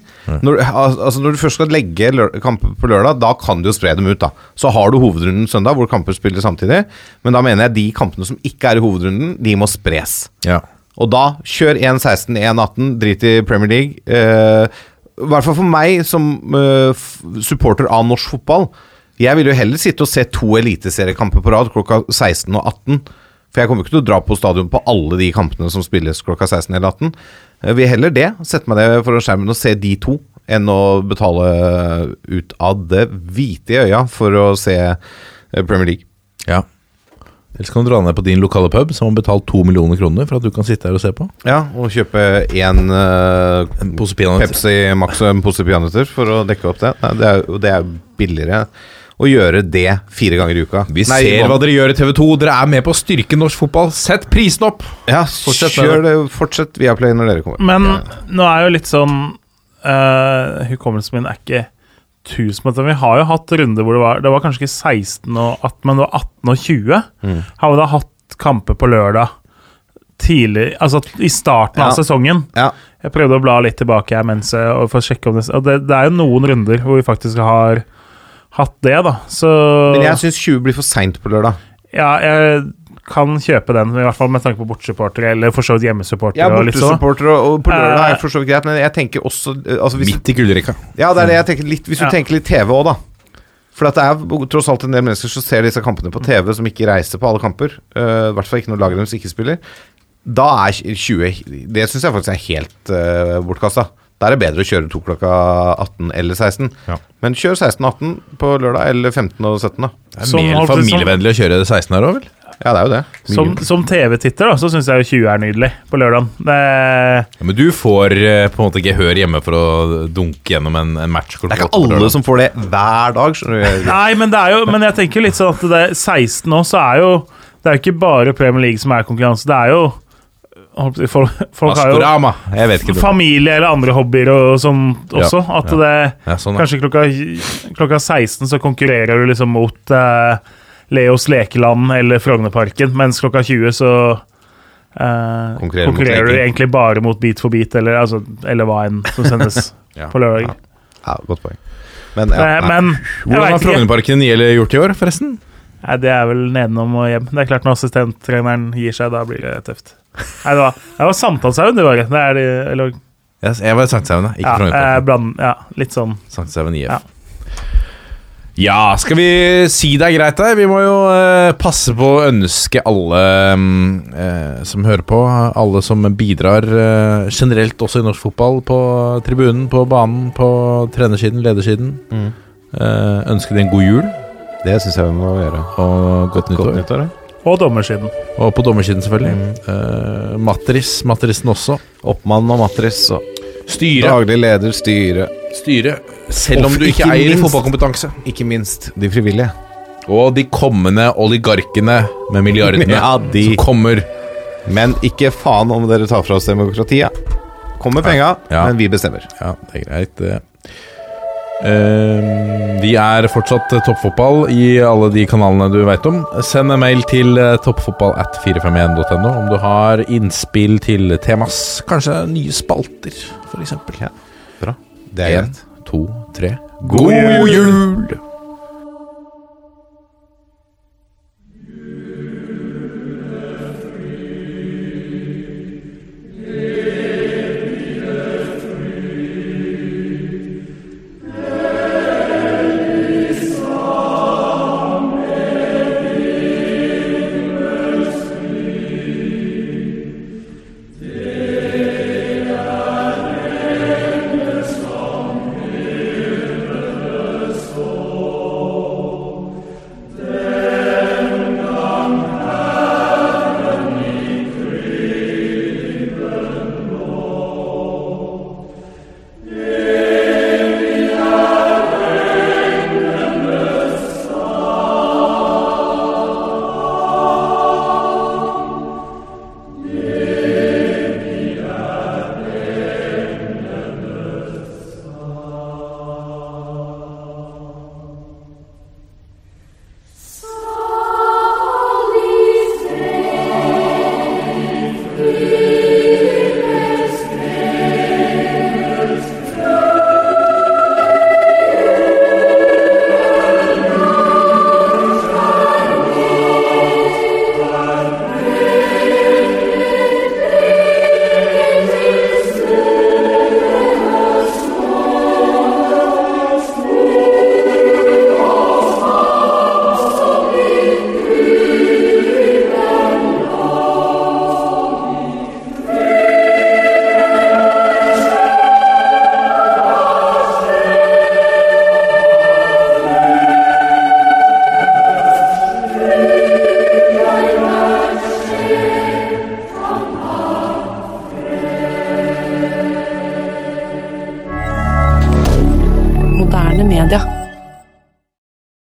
når, altså når du først skal legge kamper på lørdag, da kan du jo spre dem ut. da Så har du hovedrunden søndag, hvor kamper spiller samtidig. Men da mener jeg de kampene som ikke er i hovedrunden, de må spres. Ja. Og da kjør 1-16, 1-18, drit i Premier League. Eh, I hvert fall for meg som eh, supporter av norsk fotball. Jeg vil jo heller sitte og se to eliteseriekamper på rad klokka 16 og 18. For jeg kommer ikke til å dra på stadion på alle de kampene som spilles klokka 16 eller 18. Jeg vil heller det, sette meg ned foran skjermen og se de to, enn å betale ut av det hvite i øya for å se eh, Premier League. Ja. Ellers kan du dra ned på din lokale pub, som har betalt to millioner kroner for at du kan sitte her og se på. Ja, og kjøpe én uh, En. Pepsi Max og en pose peanøtter for å dekke opp det. Nei, det det er jo billigere å gjøre det fire ganger i uka. Vi Nei, ser hva dere gjør i TV 2. Dere er med på å styrke norsk fotball. Sett prisen opp! Ja, Fortsett kjør det. Fortsett via Play når dere kommer. Men nå er jo litt sånn uh, Hukommelsen min er ikke tusen Vi har jo hatt runder hvor det var Det var kanskje ikke 16 og 18, men det var 18 og 20. Mm. Har vi da hatt kamper på lørdag tidlig Altså i starten av sesongen? Ja. Jeg prøvde å bla litt tilbake her mens jeg, og for å sjekke om det Og det, det er jo noen runder hvor vi faktisk har hatt det, da. Så Men jeg syns 20 blir for seint på lørdag. Ja, jeg kan kjøpe den, i hvert fall med tanke på bortsupportere, eller for så vidt hjemmesupportere. Ja, bortesupportere, og, og på lørdag er Eh, for så vidt greit, men jeg tenker også eh, altså hvis, Midt i gullrekka. Ja, det er det jeg tenker litt Hvis du Ja. tenker litt TV òg, da. For at det er tross alt en del mennesker som ser disse kampene på TV, som ikke reiser på alle kamper. Uh, I hvert fall ikke når laget deres ikke spiller. Da er 20 Det syns jeg faktisk er helt uh, bortkasta. Da er det bedre å kjøre to klokka 18 eller 16. Ja. Men kjør 16 og 18 på lørdag, eller 15 og 17, da. Det er Som mer holdt familievennlig å kjøre 16 her òg, vel? Ja, det er jo det. Mye. Som, som TV-titter da, så syns jeg jo 20 er nydelig på lørdagen. Det, Ja, men du får eh, på en måte gehør hjemme for å dunke gjennom en, en match. det er ikke alle som får det hver dag, skjønner du. nei, men det er jo Men jeg tenker litt sånn at det er 16 nå, så er jo Det er jo ikke bare Premier League som er konkurranse. Det er jo Folk, folk har jo familie eller andre hobbyer og sånn også. Ja, at det Ja, sånn. Kanskje klokka, klokka 16 så konkurrerer du liksom mot eh, Leos lekeland eller Frognerparken, mens klokka 20 så eh, Konkurrerer konkurrerer du egentlig bare mot Beat for beat, eller, altså, eller hva enn som sendes Ja. på lørdag. Ja, godt poeng. Men, ja, Eh, men Hvordan har. Frognerparken Niele gjort i år, forresten? Nei, det er vel nedenom og hjem. Det er klart Når assistenttreneren gir seg, da blir det tøft. Nei, det var, det var Sankthanshaugen det var. Det er de, eller, Yes, jeg var i Sankthanshaugen, ikke ja, eh, Frognerparken. bland, ja, litt sånn. Sankthanshaugen IF. Ja. Ja, skal vi si det er greit da? Vi må jo eh, passe på å ønske alle mm, eh, som hører på, alle som bidrar eh, generelt også i norsk fotball, på tribunen, på banen, på trenersiden, ledersiden. Mm. Eh, ønske dem en god jul Det syns jeg vi må gjøre. og godt nyttår. Godt nyttår, ja. Og dommersiden. Og på dommersiden, selvfølgelig. Eh, Matris, Matrisen også. Oppmann og matris og Styre. daglig leder, styre. Styre. Selv om du ikke, ikke eier minst- fotballkompetanse. Ikke minst de frivillige. Og de kommende oligarkene med milliardene Ja, de. som kommer. Men ikke faen om dere tar fra oss demokratiet. Kommer penga, Ja. men vi bestemmer. Ja, det er greit, det. Ehm, vi er fortsatt eh, toppfotball i alle de kanalene du veit om. Send en mail til eh, toppfotball at 451.no om du har innspill til temas. Kanskje nye spalter, f.eks. Ja, bra. Det er Én, greit. to, tre. God jul!